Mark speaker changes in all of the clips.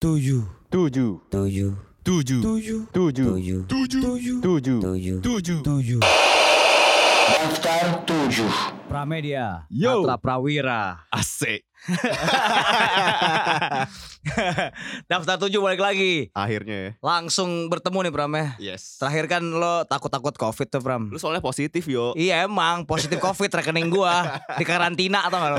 Speaker 1: tujuh
Speaker 2: tujuh
Speaker 1: tujuh
Speaker 3: Tujuh.
Speaker 1: tujuh
Speaker 2: tujuh
Speaker 1: tujuh
Speaker 3: Tujuh.
Speaker 1: tujuh
Speaker 2: tujuh
Speaker 1: tujuh
Speaker 3: Tujuh.
Speaker 1: tujuh
Speaker 4: Daftar 7
Speaker 1: Pramedia
Speaker 2: Yo.
Speaker 1: Patra Prawira
Speaker 3: Asik.
Speaker 1: Daftar tujuh balik lagi
Speaker 2: akhirnya ya
Speaker 1: Langsung bertemu nih Pram ya
Speaker 2: yes
Speaker 1: Terakhir kan lo takut-takut covid tuh Pram
Speaker 2: lu soalnya positif yo
Speaker 1: Iya emang positif covid rekening gua Di karantina atau gak lo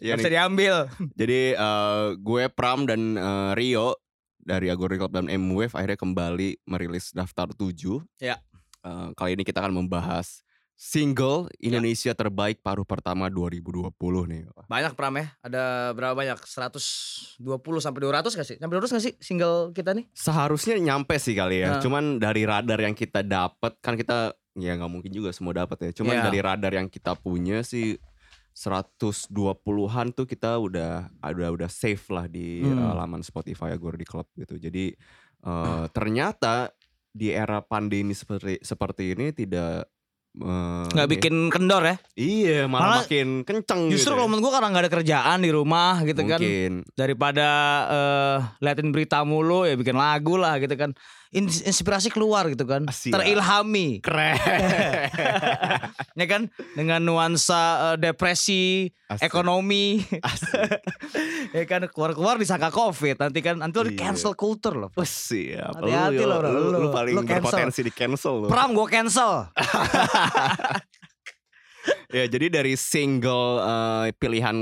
Speaker 2: Iya
Speaker 1: bisa
Speaker 2: nih.
Speaker 1: diambil.
Speaker 2: Jadi eh, gue Pram dan eh, Rio dari Agori Club dan M-Wave akhirnya kembali merilis daftar 7
Speaker 1: Ya.
Speaker 2: Eh, kali ini kita akan membahas single Indonesia terbaik paruh pertama 2020 nih.
Speaker 1: Banyak Pram ya. Ada berapa banyak? 120 sampai 200 gak sih? Sampai 200 gak sih single kita nih?
Speaker 2: Seharusnya nyampe sih kali ya.
Speaker 1: Nah.
Speaker 2: cuman dari radar yang kita dapat kan kita ya nggak mungkin juga semua dapat ya. Cuman
Speaker 1: Iya.
Speaker 2: dari radar yang kita punya sih 120-an tuh kita udah udah udah save lah di
Speaker 1: Hmm.
Speaker 2: eh, laman Spotify Agor di Club gitu. Jadi eh, ternyata di era pandemi seperti seperti ini tidak eh,
Speaker 1: Gak
Speaker 2: ini-
Speaker 1: bikin kendor ya
Speaker 2: iya malah,
Speaker 1: Malah
Speaker 2: makin kenceng
Speaker 1: Justru
Speaker 2: gitu.
Speaker 1: kalau
Speaker 2: ya.
Speaker 1: menurut gue karena gak ada kerjaan di rumah gitu kan
Speaker 2: mungkin
Speaker 1: Daripada eh, liatin berita mulu ya bikin lagu lah gitu kan Inspirasi keluar gitu kan
Speaker 2: Siap.
Speaker 1: Terilhami
Speaker 2: keren.
Speaker 1: Ya kan Dengan nuansa eh, depresi
Speaker 2: Asik.
Speaker 1: Ekonomi
Speaker 2: Asik.
Speaker 1: Ya kan keluar-keluar disangka covid Nanti kan Nanti udah
Speaker 2: Iya.
Speaker 1: cancel culture loh
Speaker 2: Wah, siap.
Speaker 1: Hati-hati lo, bro.
Speaker 2: lu, lu
Speaker 1: Lu-
Speaker 2: paling
Speaker 1: cancel.
Speaker 2: berpotensi di cancel lo.
Speaker 1: Pram gue cancel
Speaker 2: Ya jadi dari single eh, pilihan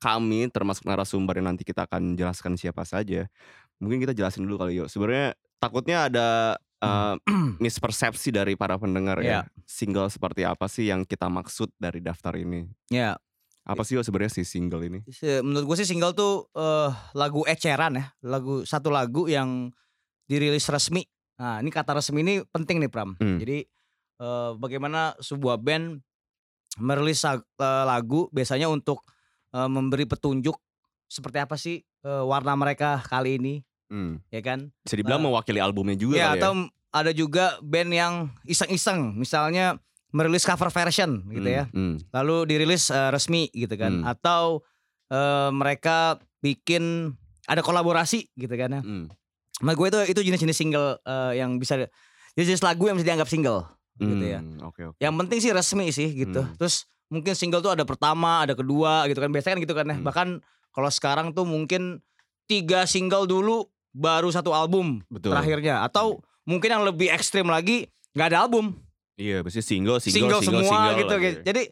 Speaker 2: kami termasuk narasumber yang nanti kita akan jelaskan siapa saja. Mungkin kita jelasin dulu kali yuk. Sebenarnya takutnya ada eh, mispersepsi dari para pendengar ya. Single seperti apa sih yang kita maksud dari daftar ini?
Speaker 1: Ya
Speaker 2: Apa sih sebenarnya si single ini?
Speaker 1: Menurut gue sih single tuh eh, lagu eceran ya lagu satu lagu yang dirilis resmi nah ini kata resmi ini penting nih Pram
Speaker 2: Hmm.
Speaker 1: jadi eh, bagaimana sebuah band merilis lag- lagu biasanya untuk eh, memberi petunjuk seperti apa sih eh, warna mereka kali ini
Speaker 2: Hmm.
Speaker 1: ya kan
Speaker 2: Bisa dibilang
Speaker 1: Nah.
Speaker 2: mewakili albumnya juga
Speaker 1: ya
Speaker 2: kali
Speaker 1: atau ada juga band yang iseng-iseng misalnya merilis cover version gitu ya
Speaker 2: Hmm,
Speaker 1: lalu dirilis eh, resmi gitu kan
Speaker 2: Hmm.
Speaker 1: atau eh, mereka bikin ada kolaborasi gitu kan ya.
Speaker 2: hmm, hmm.
Speaker 1: Nah gue itu itu jenis-jenis single eh, yang bisa jenis lagu yang bisa dianggap single gitu ya.
Speaker 2: Hmm, Oke oke.
Speaker 1: Yang penting sih resmi sih gitu.
Speaker 2: Hmm.
Speaker 1: Terus mungkin single tuh ada pertama, ada kedua gitu kan. Biasanya kan gitu kan ya.
Speaker 2: Hmm.
Speaker 1: Bahkan kalau sekarang tuh mungkin tiga single dulu baru satu album
Speaker 2: Betul.
Speaker 1: terakhirnya atau mungkin yang lebih ekstrim lagi nggak ada album
Speaker 2: Iya, biasanya single,
Speaker 1: single,
Speaker 2: single, single,
Speaker 1: semua
Speaker 2: single
Speaker 1: gitu.
Speaker 2: lagi.
Speaker 1: gitu. Jadi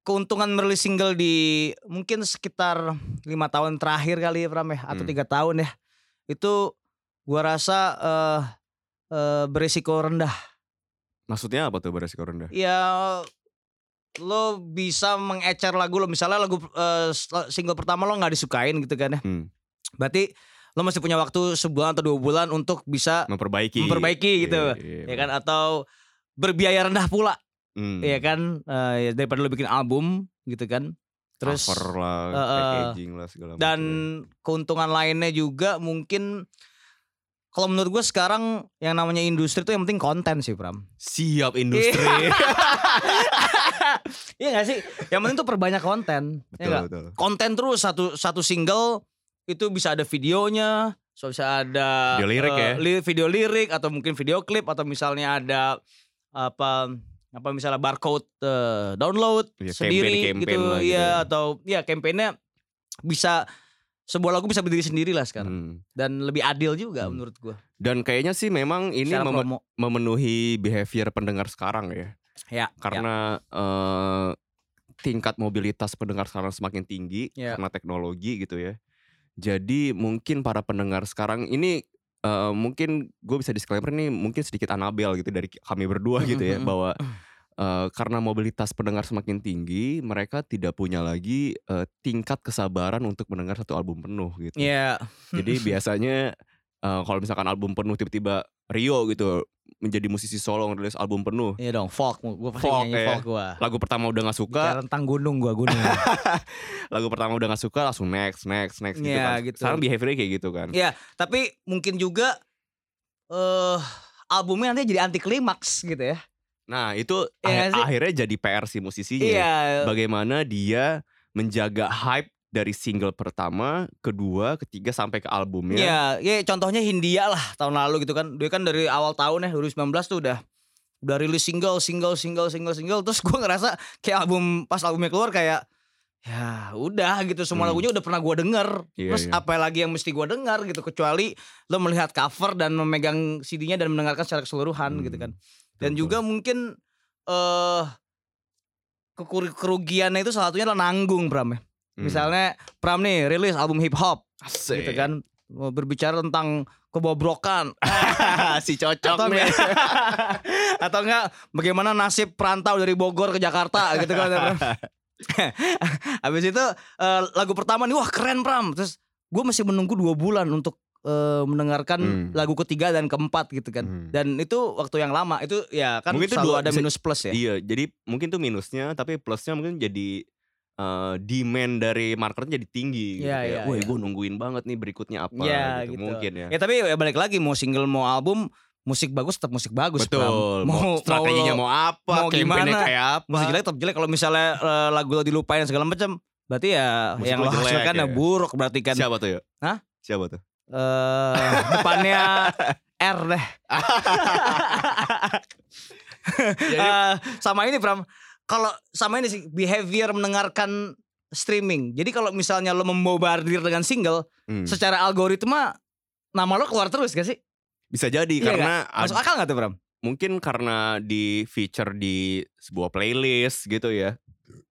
Speaker 1: keuntungan merilis single di mungkin sekitar lima tahun terakhir kali ya Pram ya atau
Speaker 2: Hmm.
Speaker 1: tiga tahun ya itu gua rasa eh eh, berisiko rendah.
Speaker 2: Maksudnya apa tuh beresiko rendah?
Speaker 1: Ya lo bisa mengecer lagu lo misalnya lagu eh, single pertama lo nggak disukain gitu kan ya.
Speaker 2: Hmm.
Speaker 1: Berarti lo masih punya waktu sebulan atau dua bulan untuk bisa
Speaker 2: Memperbaiki.
Speaker 1: Memperbaiki gitu.
Speaker 2: Iya, iya,
Speaker 1: ya kan atau berbiaya rendah pula
Speaker 2: Hmm.
Speaker 1: Iya kan ya daripada lu bikin album gitu kan. Terus
Speaker 2: cover lah,
Speaker 1: eh,
Speaker 2: packaging lah segala macam.
Speaker 1: dan keuntungan lainnya juga mungkin kalau menurut gue sekarang yang namanya industri itu yang penting konten sih Pram.
Speaker 2: siap industri.
Speaker 1: Iya gak sih? Yang penting tuh perbanyak konten. ya
Speaker 2: betul
Speaker 1: nggak?
Speaker 2: betul.
Speaker 1: Konten terus satu satu single itu bisa ada videonya, so bisa ada
Speaker 2: Video lirik
Speaker 1: eh,
Speaker 2: ya.
Speaker 1: li- video lirik atau mungkin video klip atau misalnya ada apa apa misalnya barcode eh, download
Speaker 2: Iya,
Speaker 1: sendiri
Speaker 2: campaign-campaign
Speaker 1: gitu,
Speaker 2: gitu
Speaker 1: ya
Speaker 2: ya.
Speaker 1: atau ya kampanyenya bisa sebuah lagu bisa berdiri sendiri lah sekarang
Speaker 2: Hmm.
Speaker 1: dan lebih adil juga
Speaker 2: Hmm.
Speaker 1: menurut gua.
Speaker 2: Dan kayaknya sih memang ini meme-
Speaker 1: promo.
Speaker 2: memenuhi behavior pendengar sekarang ya.
Speaker 1: Ya,
Speaker 2: Karena eh, tingkat mobilitas pendengar sekarang semakin tinggi
Speaker 1: Ya.
Speaker 2: karena teknologi gitu ya. Jadi mungkin para pendengar sekarang ini eh, mungkin gue bisa disclaimer nih mungkin sedikit Anabel gitu dari kami berdua gitu ya
Speaker 1: Mm-mm.
Speaker 2: bahwa eh, karena mobilitas pendengar semakin tinggi mereka tidak punya lagi eh, tingkat kesabaran untuk mendengar satu album penuh gitu.
Speaker 1: ya.
Speaker 2: Jadi biasanya eh, kalau misalkan album penuh tiba-tiba Rio gitu menjadi musisi solo ngerilis album penuh.
Speaker 1: Iya dong, folk. Gue pasti
Speaker 2: Folk,
Speaker 1: nyanyi
Speaker 2: ya.
Speaker 1: folk gua.
Speaker 2: Lagu pertama udah gak suka,
Speaker 1: Bicara tentang gunung gua gunung.
Speaker 2: lagu pertama udah gak suka langsung next, next, next gitu
Speaker 1: Iya,
Speaker 2: kan.
Speaker 1: gitu.
Speaker 2: Sekarang behaviornya kayak gitu kan.
Speaker 1: ya, tapi mungkin juga eh albumnya nanti jadi anti klimaks gitu ya.
Speaker 2: Nah itu
Speaker 1: Iya
Speaker 2: akhir- akhirnya jadi PR si musisinya.
Speaker 1: Iya.
Speaker 2: Bagaimana dia menjaga hype dari single pertama, kedua, ketiga sampai ke albumnya.
Speaker 1: Iya, ya contohnya Hindia lah tahun lalu gitu kan. Dia kan dari awal tahun ya 2019 tuh udah udah rilis single, single, single, single, single. Terus gua ngerasa kayak album pas albumnya keluar kayak ya udah gitu semua
Speaker 2: Hmm.
Speaker 1: lagunya udah pernah gua denger.
Speaker 2: Iya,
Speaker 1: Terus
Speaker 2: iya.
Speaker 1: apa lagi yang mesti gua dengar gitu kecuali lo melihat cover dan memegang CD-nya dan mendengarkan secara keseluruhan
Speaker 2: Hmm,
Speaker 1: gitu kan. Dan
Speaker 2: betul.
Speaker 1: juga mungkin eh kekur- kerugiannya itu salah satunya adalah nanggung Pram ya.
Speaker 2: Hmm.
Speaker 1: Misalnya Pram nih rilis album hip hop
Speaker 2: Asik.
Speaker 1: gitu kan berbicara tentang kebobrokan
Speaker 2: si cocok
Speaker 1: atau
Speaker 2: nih.
Speaker 1: atau enggak bagaimana nasib perantau dari Bogor ke Jakarta gitu kan Pram. Habis itu eh, lagu pertama nih wah keren Pram terus gue masih menunggu dua bulan untuk eh, mendengarkan
Speaker 2: Hmm.
Speaker 1: lagu ketiga dan keempat gitu kan
Speaker 2: Hmm.
Speaker 1: dan itu waktu yang lama itu ya kan
Speaker 2: Mungkin itu dua-
Speaker 1: ada minus plus ya
Speaker 2: Iya, jadi mungkin tuh minusnya, tapi plusnya mungkin jadi eh, demand dari marketnya jadi tinggi. gitu.
Speaker 1: Iya,
Speaker 2: Kayak,
Speaker 1: iya,
Speaker 2: Wah,
Speaker 1: iya.
Speaker 2: gue nungguin banget nih berikutnya apa.
Speaker 1: Iya,
Speaker 2: gitu.
Speaker 1: gitu.
Speaker 2: Mungkin ya.
Speaker 1: ya tapi ya balik lagi mau single mau album musik bagus tetap musik bagus
Speaker 2: Betul.
Speaker 1: Pram.
Speaker 2: Mau, strateginya
Speaker 1: lo-
Speaker 2: mau apa?
Speaker 1: mau gimana,
Speaker 2: kayak apa?
Speaker 1: musik jelek tetap jelek kalau misalnya eh, lagu lo dilupain segala macam berarti ya
Speaker 2: Musik
Speaker 1: yang
Speaker 2: lo
Speaker 1: hasilkan ya
Speaker 2: ya.
Speaker 1: buruk berarti kan
Speaker 2: Siapa tuh ya?
Speaker 1: Hah?
Speaker 2: Siapa tuh?
Speaker 1: eh depannya R deh. Eh, sama ini Pram, kalau sama ini sih behavior mendengarkan streaming. Jadi kalau misalnya lo membombardir dengan single,
Speaker 2: Hmm.
Speaker 1: secara algoritma nama lo keluar terus gak sih?
Speaker 2: Bisa jadi
Speaker 1: Iya
Speaker 2: karena
Speaker 1: Masuk
Speaker 2: ad-
Speaker 1: akal gak tuh Pram?
Speaker 2: mungkin karena di feature di sebuah playlist gitu ya.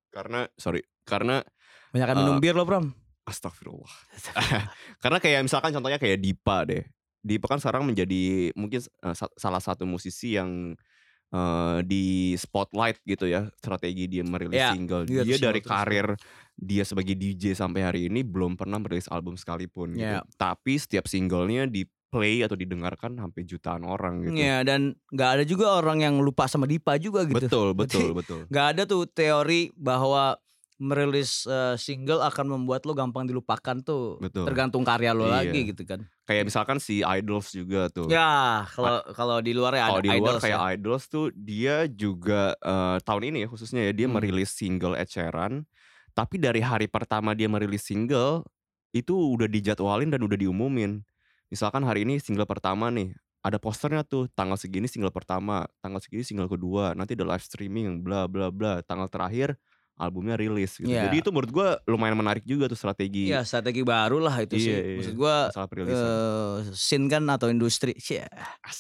Speaker 2: Karena sorry, karena
Speaker 1: Banyak
Speaker 2: Eh,
Speaker 1: minum bir lo Pram.
Speaker 2: Astagfirullah. Karena kayak misalkan contohnya kayak Dipa deh. Dipa kan sekarang menjadi mungkin sa- salah satu musisi yang eh, di spotlight gitu ya strategi dia merilis
Speaker 1: Ya,
Speaker 2: single.
Speaker 1: iya,
Speaker 2: Dia dari karir dia sebagai DJ sampai hari ini belum pernah merilis album sekalipun gitu.
Speaker 1: Ya.
Speaker 2: Tapi setiap singlenya di play atau didengarkan sampai jutaan orang gitu.
Speaker 1: Iya dan nggak ada juga orang yang lupa sama Dipa juga gitu.
Speaker 2: Betul, betul, betul.
Speaker 1: Nggak ada tuh teori bahwa merilis eh, single akan membuat lo gampang dilupakan tuh.
Speaker 2: Betul.
Speaker 1: Tergantung karya lo
Speaker 2: Iya.
Speaker 1: lagi gitu kan.
Speaker 2: Kayak misalkan si Idols juga tuh.
Speaker 1: Ya, kalau kalau di luar ya
Speaker 2: Kalau di luar
Speaker 1: idols
Speaker 2: kayak
Speaker 1: ya.
Speaker 2: Idols tuh dia juga eh, tahun ini ya khususnya ya dia
Speaker 1: Hmm.
Speaker 2: merilis single Ed Sheeran. Tapi dari hari pertama dia merilis single itu udah dijadwalin dan udah diumumin. Misalkan hari ini single pertama nih ada posternya tuh tanggal segini single pertama, tanggal segini single kedua, nanti ada live streaming bla bla bla, tanggal terakhir albumnya rilis gitu.
Speaker 1: Iya.
Speaker 2: Jadi itu menurut gua lumayan menarik juga tuh strategi
Speaker 1: Iya, strategi baru lah itu sih. Maksud gua
Speaker 2: masalah perilisan.
Speaker 1: eh scene kan atau industri Cia,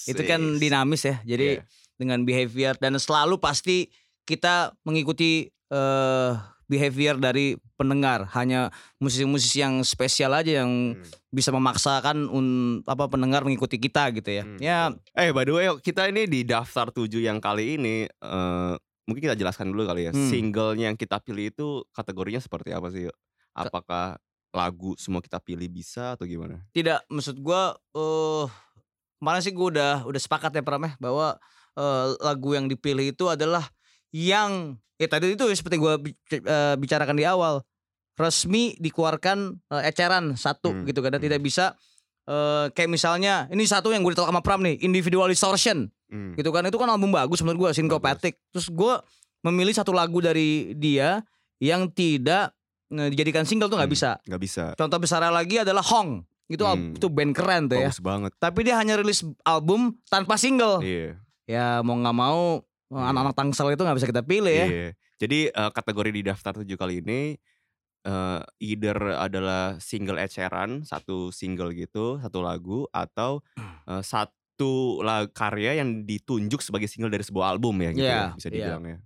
Speaker 1: itu kan dinamis ya. Jadi
Speaker 2: Iya.
Speaker 1: dengan behavior dan selalu pasti kita mengikuti eh behavior dari pendengar. Hanya musisi-musisi yang spesial aja yang
Speaker 2: Hmm.
Speaker 1: bisa memaksakan un, apa pendengar mengikuti kita gitu ya.
Speaker 2: Hmm,
Speaker 1: Ya.
Speaker 2: Eh by the way kita ini di daftar 7 yang kali ini eh mungkin kita jelaskan dulu kali ya.
Speaker 1: Hmm.
Speaker 2: Singlenya yang kita pilih itu kategorinya seperti apa sih? Apakah lagu semua kita pilih bisa atau gimana?
Speaker 1: tidak maksud gua eh kemarin sih gua udah udah sepakat ya Pram ya bahwa eh, lagu yang dipilih itu adalah yang ya tadi itu seperti gua bi- eh, bicarakan di awal resmi dikeluarkan eh, eceran satu
Speaker 2: Hmm,
Speaker 1: gitu kan dan
Speaker 2: hmm.
Speaker 1: tidak bisa eh, kayak misalnya ini satu yang gue ditolak sama Pram nih individual distortion
Speaker 2: Hmm.
Speaker 1: gitu kan itu kan album bagus menurut gua Syncopatic terus gua memilih satu lagu dari dia yang tidak eh, dijadikan single tuh nggak
Speaker 2: Hmm,
Speaker 1: bisa
Speaker 2: Nggak bisa.
Speaker 1: Contoh besar lagi adalah Hong. Itu
Speaker 2: Hmm.
Speaker 1: itu band keren tuh ya.
Speaker 2: Bagus banget.
Speaker 1: Tapi dia hanya rilis album tanpa single.
Speaker 2: Iya.
Speaker 1: Ya mau nggak mau
Speaker 2: Iya.
Speaker 1: anak-anak Tangsel itu nggak bisa kita pilih ya.
Speaker 2: Iya. Jadi eh, kategori di daftar 7 kali ini eh either adalah single Ed Sheeran, satu single gitu, satu lagu atau
Speaker 1: Hmm.
Speaker 2: eh, satu lag karya yang ditunjuk sebagai single dari sebuah album ya gitu
Speaker 1: Iya,
Speaker 2: ya, bisa
Speaker 1: iya.
Speaker 2: dibilang ya.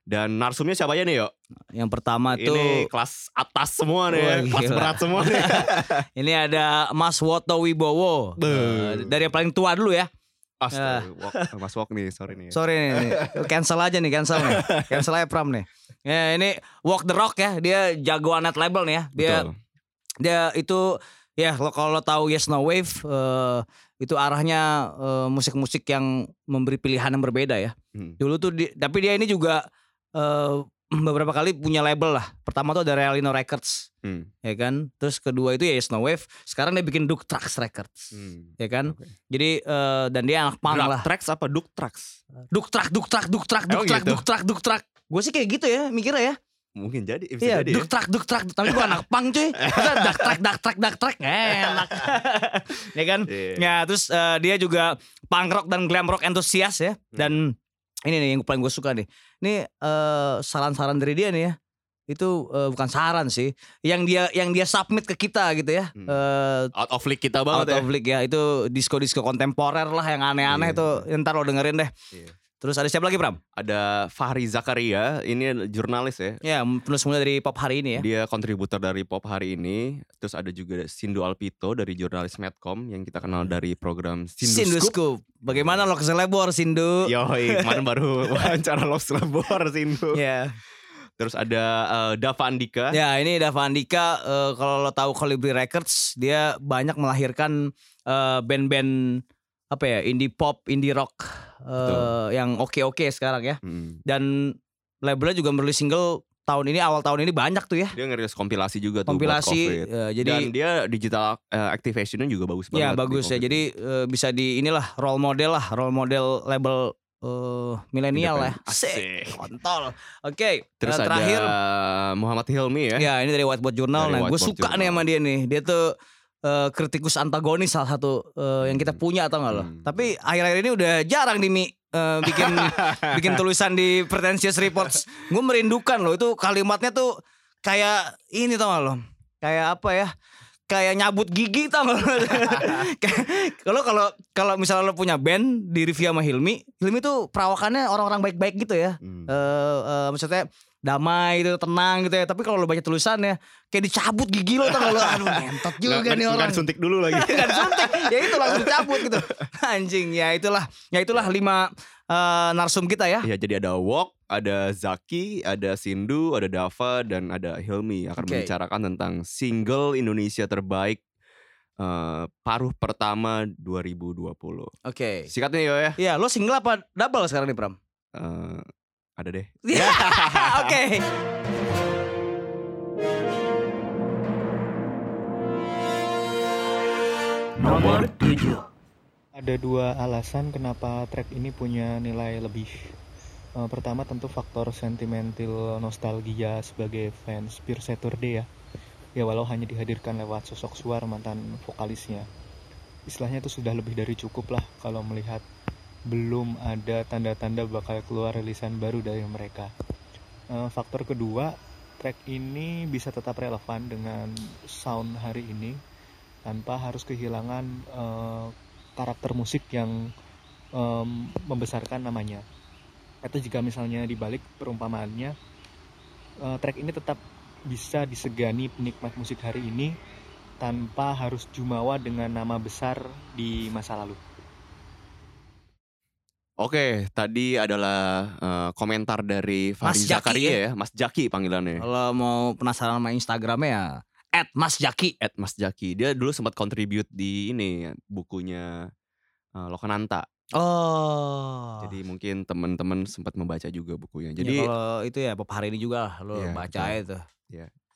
Speaker 2: Dan narsumnya siapa aja nih, Yo?
Speaker 1: Yang pertama
Speaker 2: Ini
Speaker 1: tuh
Speaker 2: kelas atas semua nih, ya, kelas
Speaker 1: gila.
Speaker 2: berat semua nih.
Speaker 1: ini ada Mas Woto Wibowo. Eh, dari yang paling tua dulu ya.
Speaker 2: Astaga, Wok- Mas Wok nih, sorry nih.
Speaker 1: Sorry nih, nih. cancel aja nih, cancel nih. Cancel aja Pram nih. Ya ini Walk the Rock ya, dia jagoan net label nih ya. Dia
Speaker 2: Betul.
Speaker 1: dia itu ya lo kalau lo tahu Yes No Wave eh, itu arahnya eh, musik-musik yang memberi pilihan yang berbeda ya.
Speaker 2: Hmm.
Speaker 1: Dulu tuh di- tapi dia ini juga eh, beberapa kali punya label lah. Pertama tuh ada Realino Records
Speaker 2: Hmm.
Speaker 1: ya kan. Terus kedua itu ya No Wave. Sekarang dia bikin Duke Trax Records.
Speaker 2: Hmm.
Speaker 1: Ya kan?
Speaker 2: Oke.
Speaker 1: Jadi eh, dan dia anak punk lah.
Speaker 2: tracks apa duk tracks?
Speaker 1: Duk Trax, Duk Trax, Duk Trax, Duk
Speaker 2: Emang
Speaker 1: Trax,
Speaker 2: gitu?
Speaker 1: Duk Trax, Duk Trax. Gue sih kayak gitu ya mikirnya ya.
Speaker 2: Mungkin jadi, bisa
Speaker 1: Iya,
Speaker 2: jadi
Speaker 1: duk trak duk trak, tapi gue anak pang cuy. Dak trak dak trak dak trak enak. ya kan?
Speaker 2: Iya.
Speaker 1: Ya, terus eh, dia juga punk rock dan glam rock entusias ya.
Speaker 2: Hmm.
Speaker 1: Dan ini nih yang paling gue suka nih. Ini eh, saran-saran dari dia nih ya. Itu eh, bukan saran sih, yang dia yang dia submit ke kita gitu ya.
Speaker 2: Hmm.
Speaker 1: Eh,
Speaker 2: Out of league kita
Speaker 1: out
Speaker 2: banget ya.
Speaker 1: of league ya. Itu disco-disco kontemporer lah yang aneh-aneh
Speaker 2: Iya.
Speaker 1: itu. Ntar lo dengerin deh.
Speaker 2: Iya.
Speaker 1: Terus ada siapa lagi Pram?
Speaker 2: Ada Fahri Zakaria, ini jurnalis ya.
Speaker 1: Ya, penulis muda dari pop hari ini ya.
Speaker 2: Dia kontributor dari Pop hari ini. Terus ada juga Sindu Alpito dari jurnalis Medcom yang kita kenal dari program Sindu,
Speaker 1: Sindu
Speaker 2: Scoop.
Speaker 1: Scoop. Bagaimana lo keselebor Sindu?
Speaker 2: Yoi, kemarin baru wawancara Los Labor Sindu.
Speaker 1: Ya.
Speaker 2: Terus ada eh, Dava Andika.
Speaker 1: Ya ini Dava Andika eh, kalau lo tahu Colibri Records dia banyak melahirkan eh, band-band apa ya indie pop, indie rock
Speaker 2: Betul.
Speaker 1: yang oke-oke sekarang ya.
Speaker 2: Hmm.
Speaker 1: Dan labelnya juga merilis single tahun ini awal tahun ini banyak tuh ya
Speaker 2: Dia ngerilis kompilasi juga tuh
Speaker 1: kompilasi. Eh, jadi
Speaker 2: Dan dia digital eh, activationnya juga bagus banget.
Speaker 1: ya bagus ya. Jadi eh, bisa di inilah role model lah, role model label eh, milenial.
Speaker 2: Independen.
Speaker 1: Asik, kontol. Oke,
Speaker 2: Terus
Speaker 1: eh,
Speaker 2: ada
Speaker 1: terakhir
Speaker 2: Muhammad Hilmi ya.
Speaker 1: Ya ini dari Whiteboard Journal.
Speaker 2: Dari
Speaker 1: Nah gue suka nih
Speaker 2: Journal.
Speaker 1: sama dia nih. Dia tuh eh, kritikus antagonis salah satu eh, yang kita
Speaker 2: Hmm.
Speaker 1: punya atau enggak lo?
Speaker 2: Hmm.
Speaker 1: Tapi akhir-akhir ini udah jarang nih Mi eh, bikin bikin tulisan di Pretentious Reports. Gue merindukan loh itu kalimatnya tuh kayak ini tau gak lo? Kayak apa ya? Kayak nyabut gigi tau gak Kalau kalau kalau misalnya lo punya band di review sama Hilmi, Hilmi tuh perawakannya orang-orang baik-baik gitu ya
Speaker 2: Hmm.
Speaker 1: eh eh, maksudnya damai gitu tenang gitu ya tapi kalau lo baca tulisannya kayak dicabut gigi lo tau gak lo aduh ngentot juga
Speaker 2: Nggak-
Speaker 1: nih orang
Speaker 2: disuntik dulu lagi.
Speaker 1: Nggak disuntik ya itu langsung dicabut gitu anjing ya itulah ya itulah lima eh, narsum kita ya
Speaker 2: Ya jadi ada Wok, ada Zaki, ada Sindu, ada Dava dan ada Hilmi akan
Speaker 1: Oke.
Speaker 2: membicarakan tentang single Indonesia terbaik eh, paruh pertama 2020.
Speaker 1: oke
Speaker 2: Singkatnya yo ya.
Speaker 1: ya lo single apa double sekarang nih Pram
Speaker 2: eh, ada deh.
Speaker 1: Oke
Speaker 4: Nomor 7
Speaker 3: Ada dua alasan kenapa track ini punya nilai lebih. Eh, pertama tentu faktor sentimental nostalgia sebagai fans Pure Saturday ya. Ya walau hanya dihadirkan lewat sosok suar mantan vokalisnya. Istilahnya itu sudah lebih dari cukup lah kalau melihat belum ada tanda-tanda bakal keluar rilisan baru dari mereka. Eh, faktor kedua, track ini bisa tetap relevan dengan sound hari ini tanpa harus kehilangan eh, karakter musik yang em, membesarkan namanya. Atau jika misalnya dibalik perumpamaannya, eh, track ini tetap bisa disegani penikmat musik hari ini tanpa harus jumawa dengan nama besar di masa lalu.
Speaker 2: Oke, tadi adalah eh, komentar dari Fahri
Speaker 1: Mas
Speaker 2: Zakaria
Speaker 1: ya?
Speaker 2: ya, Mas Jaki panggilannya.
Speaker 1: kalau mau penasaran sama Instagramnya ya at Mas Jaki
Speaker 2: At Mas Jaki. Dia dulu sempat contribute di ini bukunya eh, Lokananta.
Speaker 1: oh
Speaker 2: Jadi mungkin teman-teman sempat membaca juga bukunya.
Speaker 1: jadi
Speaker 2: Jadi
Speaker 1: kalau itu ya pop hari ini juga lah, lo
Speaker 2: Iya,
Speaker 1: baca aja tuh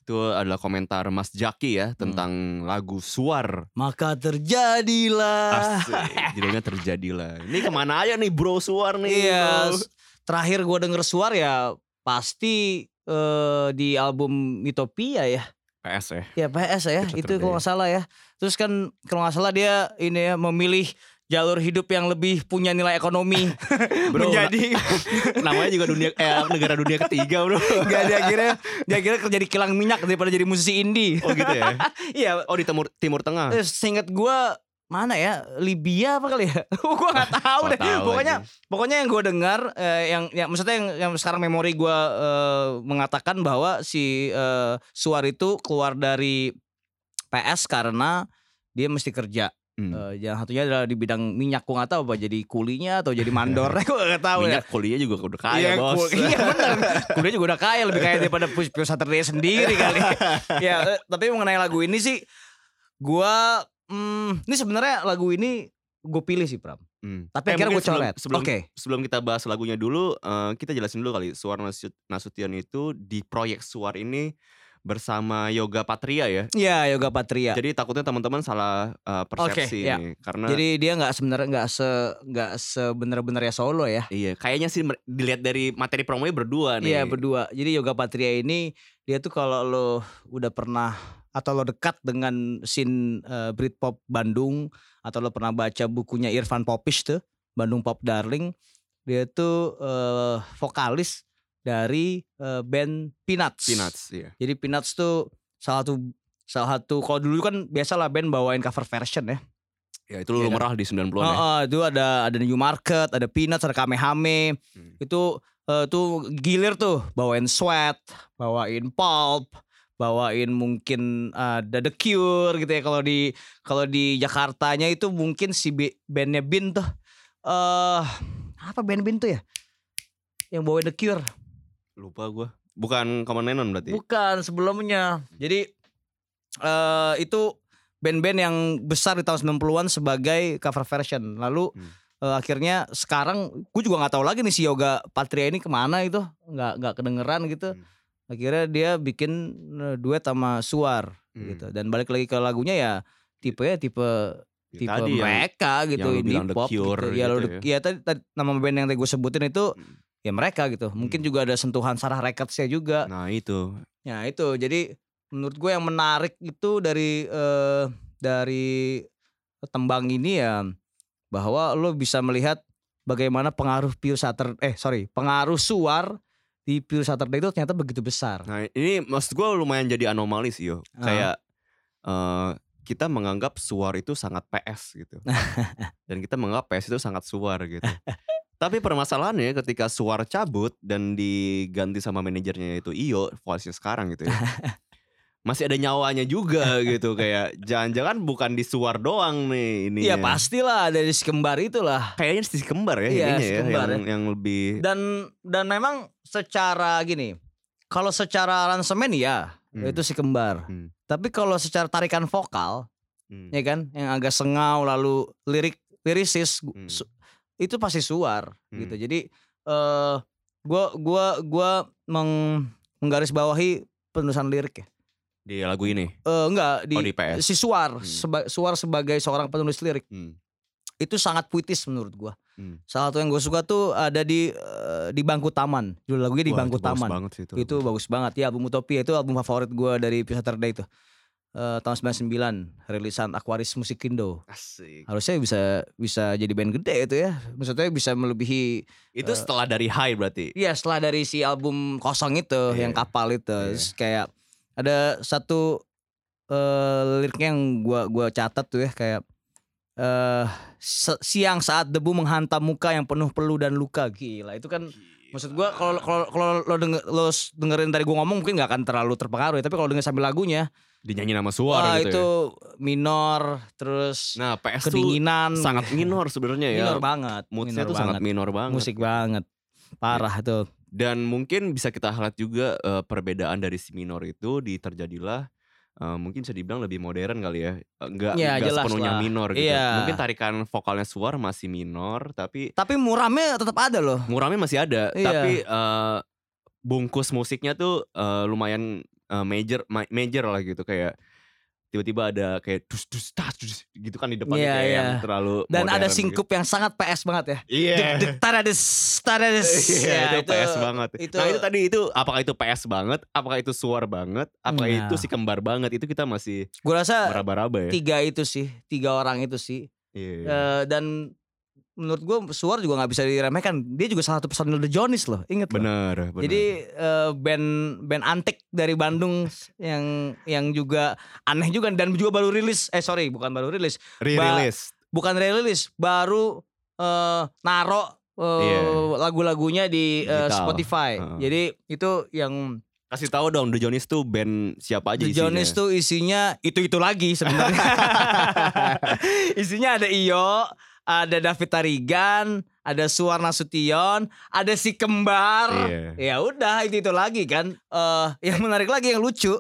Speaker 2: itu adalah komentar Mas Jaki ya
Speaker 1: Hmm.
Speaker 2: tentang lagu Suar.
Speaker 1: maka terjadilah
Speaker 2: Asik. Judulnya terjadilah. Ini ke mana aja nih Bro Suar nih?
Speaker 1: Iya,
Speaker 2: bro?
Speaker 1: terakhir gue denger suar ya pasti eh, di album Utopia ya.
Speaker 2: PS ya.
Speaker 1: Ya PS ya, itu kalau nggak salah ya. Terus kan kalau nggak salah dia ini ya memilih jalur hidup yang lebih punya nilai ekonomi
Speaker 2: Bro,
Speaker 1: menjadi
Speaker 2: Namanya juga dunia eh negara dunia ketiga, Bro.
Speaker 1: nggak dia akhirnya dia akhirnya kerja di kilang minyak daripada jadi musisi indie.
Speaker 2: Oh gitu ya.
Speaker 1: Iya,
Speaker 2: Oh di timur Timur Tengah.
Speaker 1: eh, seingat gue mana ya Libya apa kali ya? gue nggak tahu deh.
Speaker 2: tahu
Speaker 1: Pokoknya
Speaker 2: aja.
Speaker 1: Pokoknya yang gue dengar, eh, yang, yang maksudnya yang, yang sekarang memori gue eh, mengatakan bahwa si eh, Suar itu keluar dari PS karena dia mesti kerja.
Speaker 2: Hmm.
Speaker 1: Eh, yang satunya adalah di bidang minyak. Gue nggak tahu apa jadi kulinya atau jadi mandor. gue nggak tahu ya.
Speaker 2: Minyak kuliah juga udah kaya,
Speaker 1: Iya,
Speaker 2: Bos.
Speaker 1: kul- iya benar. Kuliah juga udah kaya lebih kaya daripada Pus Pus Saturday sendiri kali. ya, eh, tapi mengenai lagu ini sih gua hmm, ini sebenarnya lagu ini gue pilih sih Pram.
Speaker 2: Hmm.
Speaker 1: Tapi
Speaker 2: Eh,
Speaker 1: akhirnya gue coret.
Speaker 2: Sebelum, sebelum,
Speaker 1: Oke.
Speaker 2: sebelum kita bahas lagunya dulu, eh, kita jelasin dulu kali. Suar Nasut- Nasution itu di proyek Suar ini bersama Yoga Patria ya.
Speaker 1: Iya, Yoga Patria.
Speaker 2: Jadi takutnya teman-teman salah uh, persepsi
Speaker 1: Oke, ya.
Speaker 2: nih karena
Speaker 1: Jadi dia nggak sebenarnya nggak se nggak sebenar-benarnya solo ya.
Speaker 2: iya kayaknya sih dilihat dari materi promonya berdua nih.
Speaker 1: Iya berdua. Jadi Yoga Patria ini dia tuh kalau lo udah pernah atau lo dekat dengan scene eh, Britpop Bandung atau lo pernah baca bukunya Irfan Popish tuh Bandung Pop Darling, dia tuh eh, vokalis dari eh, band Peanuts.
Speaker 2: Peanuts iya.
Speaker 1: Jadi Peanuts tuh salah satu salah satu kalau dulu kan biasalah band bawain cover version ya.
Speaker 2: Ya itu lu
Speaker 1: Iya kan?
Speaker 2: merah di 90-an
Speaker 1: Oh,
Speaker 2: ya.
Speaker 1: oh, itu ada ada New Market, ada Peanuts, ada Kamehame.
Speaker 2: Hmm.
Speaker 1: Itu eh, tuh gilir tuh bawain Sweat, bawain Pulp, bawain mungkin ada The Cure gitu ya kalau di kalau di Jakartanya itu mungkin si bandnya Bin tuh eh apa band Bin tuh ya? Yang bawain The Cure.
Speaker 2: Lupa gua. Bukan Common Lennon berarti.
Speaker 1: Bukan sebelumnya. Jadi eh itu band-band yang besar di tahun 90-an sebagai cover version. Lalu
Speaker 2: Hmm.
Speaker 1: eh, akhirnya sekarang gue juga nggak tahu lagi nih si Yoga Patria ini ke mana itu nggak nggak kedengeran gitu.
Speaker 2: Hmm.
Speaker 1: Akhirnya dia bikin eh, duet sama Suar
Speaker 2: Hmm.
Speaker 1: gitu. Dan balik lagi ke lagunya ya tipe ya tipe
Speaker 2: Ya,
Speaker 1: tipe
Speaker 2: tadi yang
Speaker 1: mereka gitu
Speaker 2: yang
Speaker 1: indie pop
Speaker 2: Cure
Speaker 1: gitu. Ya, lo
Speaker 2: gitu
Speaker 1: The- ya tadi, tadi nama band yang tadi gue sebutin itu
Speaker 2: Hmm.
Speaker 1: Ya mereka gitu. Mungkin juga ada sentuhan Sarah Records-nya juga.
Speaker 2: Nah itu
Speaker 1: Ya itu jadi menurut gue yang menarik itu dari eh, dari tembang ini ya bahwa lo bisa melihat bagaimana pengaruh Pure Saturday eh sorry pengaruh suar di Pure Saturday itu ternyata begitu besar.
Speaker 2: Nah ini maksud gue lumayan jadi anomali sih yo.
Speaker 1: Ah.
Speaker 2: Kayak eh, kita menganggap suar itu sangat PS gitu. dan kita menganggap PS itu sangat suar gitu. Tapi permasalahannya ketika suar cabut dan diganti sama manajernya itu Iyo, vokalisnya sekarang gitu ya. Masih ada nyawanya juga gitu kayak jangan-jangan bukan di suar doang nih ini.
Speaker 1: Iya pastilah dari si kembar itulah.
Speaker 2: Kayaknya si kembar ya
Speaker 1: Iya, si
Speaker 2: ya
Speaker 1: kembar
Speaker 2: yang, yang lebih
Speaker 1: Dan dan memang secara gini kalau secara aransemen ya
Speaker 2: Hmm.
Speaker 1: itu si kembar.
Speaker 2: Hmm.
Speaker 1: Tapi kalau secara tarikan vokal
Speaker 2: Hmm.
Speaker 1: ya kan yang agak sengau lalu lirik lirisis
Speaker 2: Hmm.
Speaker 1: Itu pasti suar
Speaker 2: Hmm.
Speaker 1: gitu jadi eh gua gua gua meng, menggarisbawahi penulisan lirik ya
Speaker 2: di lagu ini.
Speaker 1: Eh enggak di,
Speaker 2: Oh, di PS.
Speaker 1: si suar
Speaker 2: Hmm.
Speaker 1: seba- suar sebagai seorang penulis lirik
Speaker 2: Hmm.
Speaker 1: itu sangat puitis menurut gua
Speaker 2: Hmm.
Speaker 1: salah satu yang gue suka tuh ada di eh, di bangku taman judul lagunya di
Speaker 2: Wah,
Speaker 1: bangku
Speaker 2: itu bagus
Speaker 1: taman
Speaker 2: banget sih itu.
Speaker 1: itu bagus banget ya album Utopia itu album favorit gua dari Saturday itu Eh, tahun 99 rilisan Aquarius Musikindo
Speaker 2: Asik.
Speaker 1: harusnya bisa bisa jadi band gede itu ya maksudnya bisa melebihi
Speaker 2: Itu setelah dari High berarti.
Speaker 1: Iya setelah dari si album kosong itu
Speaker 2: Iya.
Speaker 1: yang kapal itu
Speaker 2: Iya.
Speaker 1: Terus kayak ada satu eh liriknya yang gua gua catat tuh ya kayak eh se- siang saat debu menghantam muka yang penuh peluh dan luka gila itu kan maksud gua kalau kalau kalau lo denger, lo dengerin tadi gua ngomong mungkin nggak akan terlalu terpengaruh ya tapi kalau denger sambil lagunya
Speaker 2: dinyanyi nama
Speaker 1: wah
Speaker 2: suara gitu
Speaker 1: itu
Speaker 2: ya.
Speaker 1: minor terus
Speaker 2: Nah, PS tuh
Speaker 1: kedinginan
Speaker 2: sangat minor sebenarnya ya.
Speaker 1: minor banget
Speaker 2: Moodnya
Speaker 1: minor
Speaker 2: tuh sangat
Speaker 1: banget.
Speaker 2: minor banget.
Speaker 1: musik banget parah itu
Speaker 2: Dan mungkin bisa kita lihat juga eh, perbedaan dari si minor itu di terjadilah eh, mungkin bisa dibilang lebih modern kali ya. Eh, Enggak
Speaker 1: Ya,
Speaker 2: enggak sepenuhnya
Speaker 1: lah.
Speaker 2: minor gitu.
Speaker 1: Iya.
Speaker 2: Mungkin tarikan vokalnya suar masih minor tapi
Speaker 1: tapi muramnya tetap ada loh
Speaker 2: muramnya masih ada,
Speaker 1: Iya.
Speaker 2: tapi eh, bungkus musiknya tuh eh, lumayan eh, major ma- major lah gitu kayak tiba-tiba ada kayak dus dus tas dus gitu kan di depannya
Speaker 1: Iya,
Speaker 2: kayak
Speaker 1: iya.
Speaker 2: yang terlalu
Speaker 1: dan ada singkup yang sangat PS banget ya
Speaker 2: gitu. Iya.
Speaker 1: Dek tarades tarades
Speaker 2: Iya,
Speaker 1: Ya,
Speaker 2: itu, PS banget.
Speaker 1: itu-
Speaker 2: Nah itu tadi itu apakah itu PS banget, apakah itu suar banget, apakah
Speaker 1: Nah.
Speaker 2: itu si kembar banget itu kita masih
Speaker 1: gue rasa
Speaker 2: meraba-raba ya.
Speaker 1: tiga itu sih tiga orang itu sih
Speaker 2: Iya. iya.
Speaker 1: Eh, dan menurut gue Suar juga nggak bisa diremehkan dia juga salah satu personil The Jonis loh inget loh
Speaker 2: bener, bener.
Speaker 1: jadi eh, band band antik dari Bandung yang yang juga aneh juga dan juga baru rilis eh sorry bukan baru rilis
Speaker 2: re-release.
Speaker 1: bukan rilis baru eh naro eh,
Speaker 2: Iya.
Speaker 1: lagu-lagunya di
Speaker 2: Digital.
Speaker 1: Spotify
Speaker 2: Heeh.
Speaker 1: jadi itu yang
Speaker 2: Kasih tahu dong The Jonis tuh band siapa aja
Speaker 1: The
Speaker 2: isinya.
Speaker 1: Jonis tuh isinya itu-itu lagi sebenarnya. isinya ada Iyo, ada David Tarigan, ada Suwarna Sution, ada si kembar.
Speaker 2: Iya.
Speaker 1: Ya udah itu-itu lagi kan. Eh yang menarik lagi yang lucu.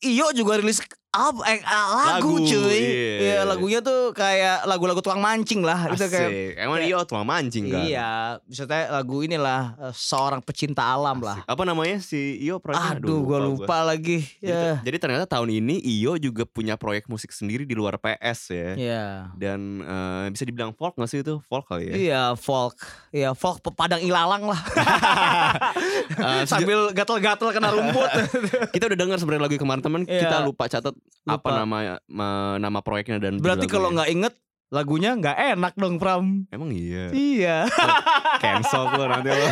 Speaker 1: Iyo juga rilis Apa eh, ah, lagu,
Speaker 2: Lagu,
Speaker 1: cuy.
Speaker 2: iya.
Speaker 1: Iya, lagunya tuh kayak lagu-lagu tukang mancing lah. Itu kayak
Speaker 2: Asik. Emang
Speaker 1: kayak-
Speaker 2: Iyo tukang mancing kan?
Speaker 1: Iya, maksudnya lagu inilah eh, seorang pecinta alam lah.
Speaker 2: Asik. Apa namanya si Iyo proyeknya?
Speaker 1: Aduh, gua lupa lagi.
Speaker 2: Jadi,
Speaker 1: Ya.
Speaker 2: jadi ternyata tahun ini Iyo juga punya proyek musik sendiri di luar PS ya.
Speaker 1: Iya.
Speaker 2: Dan eh, bisa dibilang folk gak sih itu? Folk kali ya?
Speaker 1: Iya, folk. Iya, folk padang ilalang lah.
Speaker 2: Eh, sejak-
Speaker 1: Sambil gatel-gatel kena rumput.
Speaker 2: kita udah dengar sebenarnya lagu kemarin teman
Speaker 1: Iya.
Speaker 2: kita lupa catat apa
Speaker 1: Lupa.
Speaker 2: nama ma- nama proyeknya dan
Speaker 1: Berarti kalau nggak inget lagunya nggak enak dong Pram.
Speaker 2: emang iya
Speaker 1: Iya.
Speaker 2: cancel lo nanti lo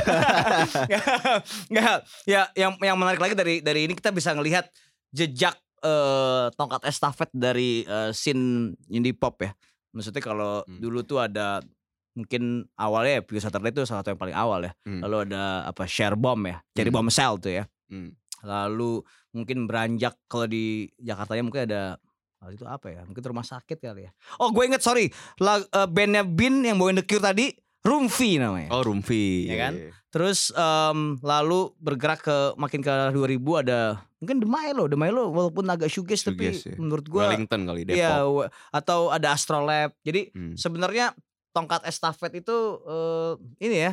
Speaker 1: Nggak. Ya, yang yang menarik lagi dari dari ini kita bisa ngelihat jejak eh, tongkat estafet dari eh, scene indie pop ya. Maksudnya kalau
Speaker 2: Hmm.
Speaker 1: dulu tuh ada mungkin awalnya ya Pure Saturday itu salah satu yang paling awal ya.
Speaker 2: Hmm.
Speaker 1: Lalu ada apa Share Bomb ya, Cherry
Speaker 2: Hmm.
Speaker 1: Bomb Cell tuh ya.
Speaker 2: Hmm.
Speaker 1: Lalu mungkin beranjak kalau di Jakartanya mungkin ada oh, itu apa ya? Mungkin rumah sakit kali ya. Oh, gue inget sorry. Lag, eh, bandnya Bin yang bawain The Cure tadi, Rumfi namanya.
Speaker 2: oh Rumfi
Speaker 1: Ya
Speaker 2: iya,
Speaker 1: kan?
Speaker 2: iya.
Speaker 1: Terus em, lalu bergerak ke makin ke 2000 ada mungkin The Milo, The Milo walaupun agak shoegaze tapi
Speaker 2: ya.
Speaker 1: menurut gue
Speaker 2: Wellington kali Depok
Speaker 1: Iya, wa- atau ada Astrolab. Jadi
Speaker 2: Hmm.
Speaker 1: sebenarnya tongkat estafet itu eh, ini ya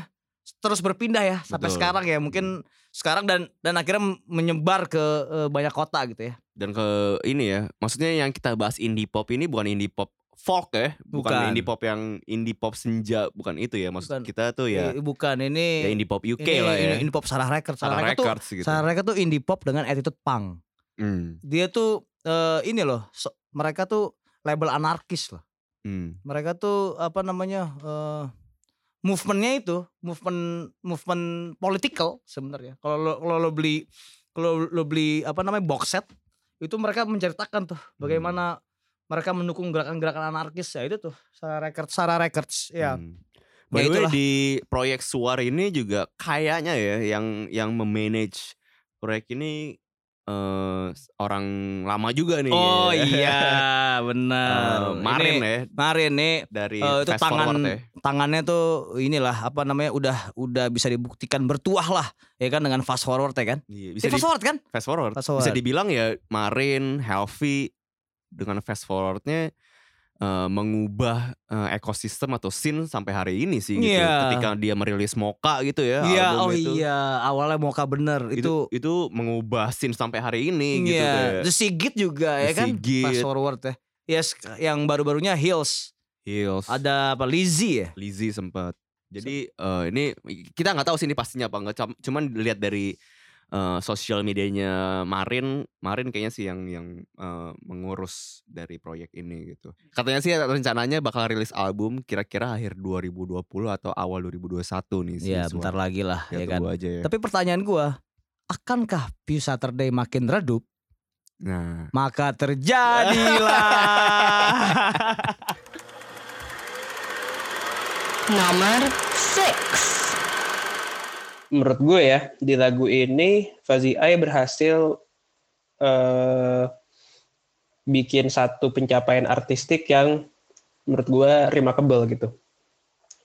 Speaker 1: terus berpindah ya sampai
Speaker 2: Betul.
Speaker 1: sekarang ya. Mungkin sekarang dan dan akhirnya menyebar ke eh, banyak kota gitu ya.
Speaker 2: dan ke ini ya maksudnya yang kita bahas indie pop ini bukan indie pop folk ya bukan,
Speaker 1: Bukan.
Speaker 2: indie pop yang indie pop senja bukan itu ya maksud
Speaker 1: Bukan.
Speaker 2: kita tuh ya
Speaker 1: bukan ini
Speaker 2: ya indie pop UK
Speaker 1: ini,
Speaker 2: lah ya
Speaker 1: ini, ini pop Sarah Records. Sarah,
Speaker 2: Sarah
Speaker 1: Records tuh
Speaker 2: gitu
Speaker 1: Sarah Records tuh indie pop dengan attitude punk.
Speaker 2: Hmm,
Speaker 1: Dia tuh eh, ini loh, so- mereka tuh label anarkis loh.
Speaker 2: hmm.
Speaker 1: mereka tuh apa namanya eh movementnya itu movement movement political sebenarnya kalau lo kalau lo beli kalau lo beli apa namanya box set itu mereka menceritakan tuh bagaimana mereka mendukung gerakan-gerakan anarkis ya itu tuh Sarah Records Sarah Records ya
Speaker 2: Hmm.
Speaker 1: Ya
Speaker 2: By the way
Speaker 1: itulah.
Speaker 2: di proyek Suar ini juga kayaknya ya yang yang memanage proyek ini eh orang lama juga nih.
Speaker 1: oh
Speaker 2: ya.
Speaker 1: iya
Speaker 2: Eh,
Speaker 1: benar
Speaker 2: Marin
Speaker 1: Ini-
Speaker 2: ya
Speaker 1: Marin nih
Speaker 2: dari
Speaker 1: eh, itu
Speaker 2: Fast
Speaker 1: tangan
Speaker 2: Forward ya.
Speaker 1: tangannya tuh inilah apa namanya udah udah bisa dibuktikan bertuah lah ya kan dengan fast forward ya kan
Speaker 2: Iya,
Speaker 1: bisa
Speaker 2: bisa di,
Speaker 1: fast forward kan
Speaker 2: fast forward.
Speaker 1: Fast
Speaker 2: Bisa
Speaker 1: forward.
Speaker 2: dibilang ya Marin, Healthy dengan fast forwardnya eh, mengubah eh, ekosistem atau scene sampai hari ini sih gitu.
Speaker 1: Iya.
Speaker 2: Ketika dia merilis Moka gitu ya.
Speaker 1: Iya,
Speaker 2: album
Speaker 1: oh
Speaker 2: itu.
Speaker 1: iya, awalnya Moka bener
Speaker 2: Itu,
Speaker 1: itu.
Speaker 2: itu mengubah scene sampai hari ini gitu
Speaker 1: iya,
Speaker 2: kayak
Speaker 1: The Sigit juga ya
Speaker 2: The
Speaker 1: kan,
Speaker 2: Sigit.
Speaker 1: fast forward ya. Yes, yang baru-barunya Hills,
Speaker 2: Hills.
Speaker 1: ada apa Lizzy ya?
Speaker 2: Lizzy sempat. Jadi eh, ini kita nggak tahu sih ini pastinya apa enggak. Cum- Cuman dilihat dari eh, sosial medianya Marin, Marin kayaknya sih yang yang eh, mengurus dari proyek ini gitu. Katanya sih rencananya bakal rilis album kira-kira akhir 2020 atau awal 2021 nih sih.
Speaker 1: Iya, bentar lagi lah
Speaker 2: ya
Speaker 1: ya kan.
Speaker 2: aja ya.
Speaker 1: Tapi pertanyaan gua, akankah Pew Saturday makin redup?
Speaker 2: Nah,
Speaker 1: Maka terjadilah.
Speaker 5: Nomor 6
Speaker 6: menurut gue ya di lagu ini Fazi Ai berhasil eh, bikin satu pencapaian artistik yang menurut gue remarkable gitu.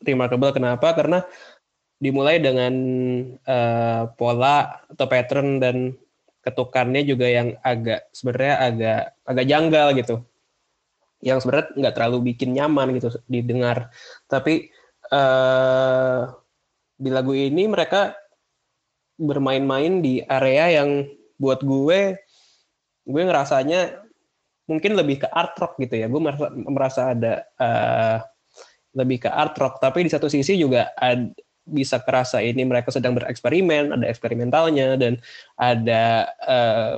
Speaker 6: Remarkable kenapa? Karena dimulai dengan eh, pola atau pattern dan ketukannya juga yang agak sebenarnya agak agak janggal gitu. Yang sebenarnya nggak terlalu bikin nyaman gitu didengar. Tapi eh di lagu ini mereka bermain-main di area yang buat gue gue ngerasanya mungkin lebih ke art rock gitu ya. Gue merasa, merasa ada eh, lebih ke art rock. Tapi di satu sisi juga ad- bisa kerasa ini mereka sedang bereksperimen ada eksperimentalnya dan ada eh,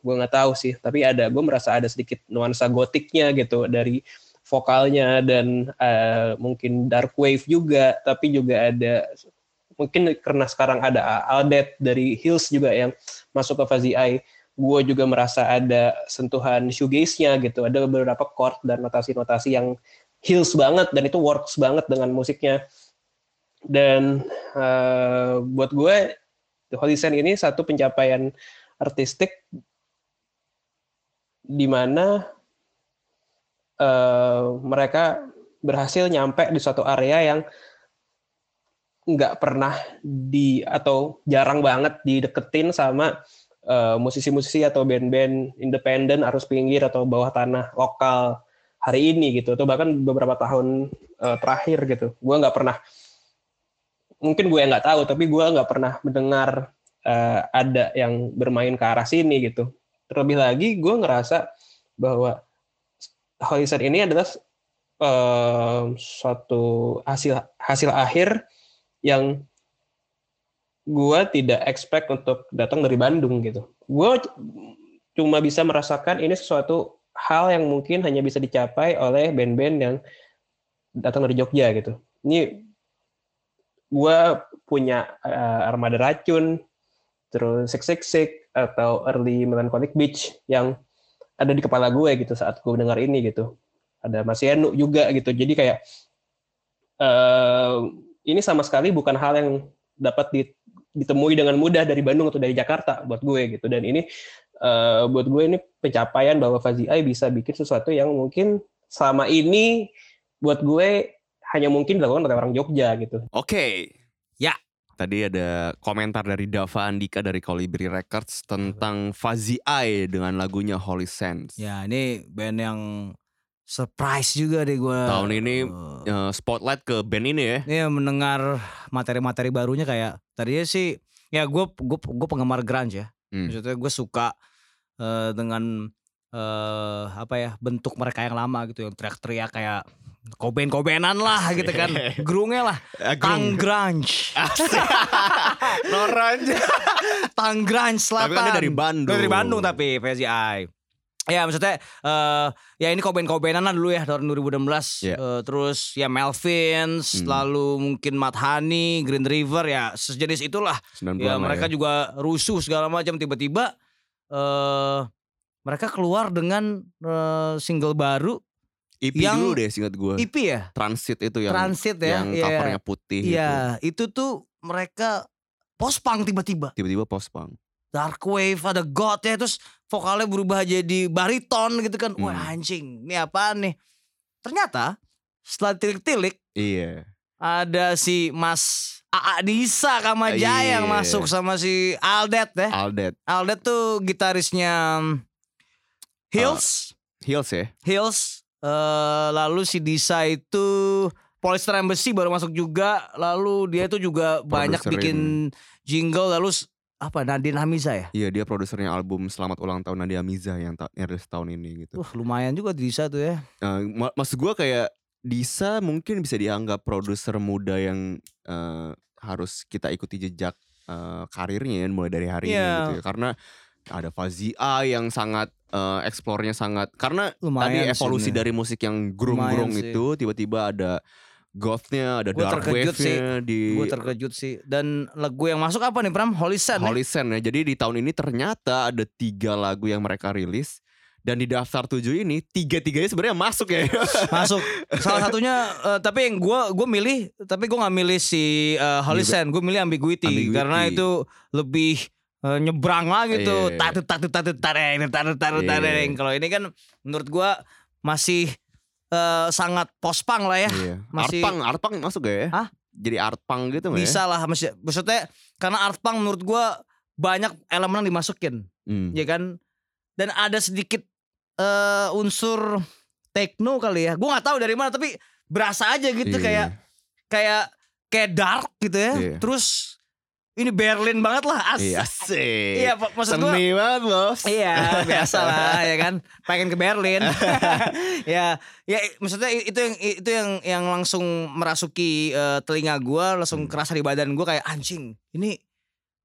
Speaker 6: gue nggak tahu sih. Tapi ada gue merasa ada sedikit nuansa gotiknya gitu dari vokalnya dan eh, mungkin dark wave juga. Tapi juga ada mungkin karena sekarang ada Aldet dari Hills juga yang masuk ke Fazi Ai gue juga merasa ada sentuhan shoegaze-nya gitu. Ada beberapa chord dan notasi-notasi yang Hills banget dan itu works banget dengan musiknya. Dan eh, buat gue The Holy Sand ini satu pencapaian artistik di mana eh, mereka berhasil nyampe di suatu area yang nggak pernah di atau jarang banget dideketin sama eh, musisi-musisi atau band-band independen arus pinggir atau bawah tanah lokal hari ini gitu atau bahkan beberapa tahun eh, terakhir gitu. Gue nggak pernah mungkin gue nggak tahu tapi gue nggak pernah mendengar eh, ada yang bermain ke arah sini gitu. Terlebih lagi gue ngerasa bahwa Horizon ini adalah eh, suatu hasil hasil akhir yang gue tidak expect untuk datang dari Bandung gitu. Gue cuma bisa merasakan ini sesuatu hal yang mungkin hanya bisa dicapai oleh band-band yang datang dari Jogja gitu. Ini gue punya eh, Armada Racun, terus Six Six Six atau Early Melancholic Beach yang ada di kepala gue gitu saat gue dengar ini gitu. Ada Mas Yenu juga gitu. Jadi kayak eh, ini sama sekali bukan hal yang dapat di- ditemui dengan mudah dari Bandung atau dari Jakarta buat gue gitu. Dan ini eh, buat gue ini pencapaian bahwa Fazi Ai bisa bikin sesuatu yang mungkin selama ini buat gue hanya mungkin dilakukan oleh orang Jogja gitu.
Speaker 2: Oke.
Speaker 1: Ya.
Speaker 2: Tadi ada komentar dari Dava Andika dari Colibri Records tentang Fazi Ai dengan lagunya Holy Sense.
Speaker 1: Ya ini band yang surprise juga deh gue.
Speaker 2: Tahun ini Eh, spotlight ke band ini ya.
Speaker 1: Iya mendengar materi-materi barunya kayak tadinya sih ya gue gue gue penggemar grunge ya.
Speaker 2: Hmm.
Speaker 1: Maksudnya gue suka eh, dengan eh apa ya bentuk mereka yang lama gitu yang teriak-teriak kayak koben-kobenan lah gitu kan. Grungnya lah. Tang grunge.
Speaker 2: Noran.
Speaker 1: Tang grunge selatan.
Speaker 2: Tapi kan dia dari Bandung.
Speaker 1: Dari Bandung tapi VCI. Ya maksudnya eh ya ini koben-kobenan lah dulu ya tahun 2016
Speaker 2: Iya.
Speaker 1: Eh, terus ya Melvins
Speaker 2: Hmm.
Speaker 1: lalu mungkin Madhani Green River ya sejenis itulah
Speaker 2: 90-an
Speaker 1: ya mereka juga rusuh segala macam tiba-tiba eh mereka keluar dengan eh, single baru
Speaker 2: EP
Speaker 1: yang-
Speaker 2: dulu deh singkat gue.
Speaker 1: EP ya
Speaker 2: Transit itu yang
Speaker 1: Transit ya
Speaker 2: yang
Speaker 1: iya.
Speaker 2: covernya putih gitu.
Speaker 1: Iya itu tuh mereka post punk tiba-tiba
Speaker 2: Tiba-tiba post punk.
Speaker 1: dark wave ada god ya terus vokalnya berubah jadi bariton gitu kan wah
Speaker 2: Hmm.
Speaker 1: anjing ini apaan nih ternyata setelah tilik-tilik
Speaker 2: Iya.
Speaker 1: ada si Mas Aa Disa Kamajaya yang
Speaker 2: Iya.
Speaker 1: masuk sama si Aldet ya
Speaker 2: Aldet.
Speaker 1: Aldet tuh gitarisnya um, Hills
Speaker 2: Hills ya.
Speaker 1: Hills eh, lalu si Disa itu Polyester Embassy baru masuk juga lalu dia itu juga banyak bikin jingle lalu apa Nadine Hamiza ya
Speaker 2: Iya dia produsernya album Selamat Ulang Tahun Nadia Miza yang ta- yang rilis tahun ini gitu.
Speaker 1: Wah lumayan juga Disa tuh ya
Speaker 2: Eh, ma- maksud gue kayak Disa mungkin bisa dianggap produser muda yang eh, harus kita ikuti jejak eh, karirnya ya, mulai dari hari ini
Speaker 1: Iya.
Speaker 2: gitu ya. Karena ada Fazia yang sangat eh, eksplornya sangat karena
Speaker 1: Lumayan
Speaker 2: tadi
Speaker 1: sih
Speaker 2: evolusi
Speaker 1: ini.
Speaker 2: dari musik yang grung-grung
Speaker 1: sih.
Speaker 2: itu tiba-tiba ada gothnya, ada
Speaker 1: Gua
Speaker 2: dark
Speaker 1: terkejut sih.
Speaker 2: wave-nya di
Speaker 1: Gue terkejut sih Dan lagu yang masuk apa nih Pram? Holy Sand ya?
Speaker 2: Holy Sand ya. Jadi di tahun ini ternyata ada tiga lagu yang mereka rilis dan di daftar tujuh ini tiga-tiganya sebenarnya masuk ya.
Speaker 1: Masuk Salah satunya eh, Tapi yang gue gue milih Tapi gue gak milih si eh, Holy Sand Gue milih Ambiguity,
Speaker 2: Ambiguity.
Speaker 1: Karena itu lebih eh, nyebrang lah gitu
Speaker 2: Iya.
Speaker 1: Tatut tatut tatut tareng Tatut tatut
Speaker 2: Iya.
Speaker 1: tareng Kalau ini kan Menurut gue Masih eh, Sangat post-punk lah ya
Speaker 2: Iya.
Speaker 1: Masih-
Speaker 2: Artpang, Artpang masuk gak ya?
Speaker 1: Hah?
Speaker 2: Jadi Artpang gitu nggak ya?
Speaker 1: Bisa lah masih, Maksudnya Karena art punk menurut gue Banyak elemen yang dimasukin
Speaker 2: Hmm.
Speaker 1: ya kan dan ada sedikit eh unsur techno kali ya gue nggak tahu dari mana tapi berasa aja gitu
Speaker 2: Iya.
Speaker 1: kayak kayak kayak dark gitu ya
Speaker 2: Iya.
Speaker 1: terus ini Berlin banget lah as
Speaker 2: Iya, asik.
Speaker 1: iya mak- maksud gue
Speaker 2: Seni banget bos.
Speaker 1: Iya biasa lah ya kan pengen ke Berlin ya ya maksudnya itu yang itu yang yang langsung merasuki eh, telinga gua langsung
Speaker 2: Hmm.
Speaker 1: kerasa di badan gua kayak anjing ini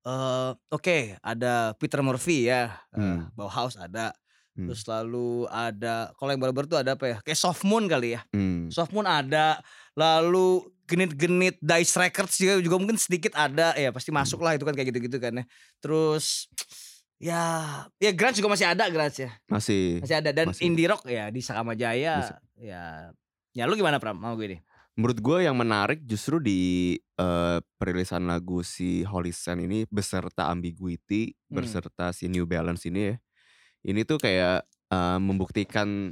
Speaker 1: eh oke ada Peter Murphy ya eh,
Speaker 2: Hmm.
Speaker 1: Bauhaus ada
Speaker 2: Hmm.
Speaker 1: terus lalu ada kalau yang baru-baru tuh ada apa ya kayak Soft Moon kali ya
Speaker 2: Hmm.
Speaker 1: Soft Moon ada lalu genit-genit Dice Records juga, juga mungkin sedikit ada ya pasti masuk lah itu kan kayak gitu-gitu kan ya terus ya ya grunge juga masih ada grunge ya
Speaker 2: Masih.
Speaker 1: masih ada dan
Speaker 2: Masih.
Speaker 1: indie rock ya di Sakama Jaya ya ya lu gimana Pram mau gue nih
Speaker 2: Menurut gue yang menarik justru di eh, perilisan lagu si Holy Sand ini beserta Ambiguity,
Speaker 1: Hmm.
Speaker 2: beserta si New Balance ini ya. Ini tuh kayak eh, membuktikan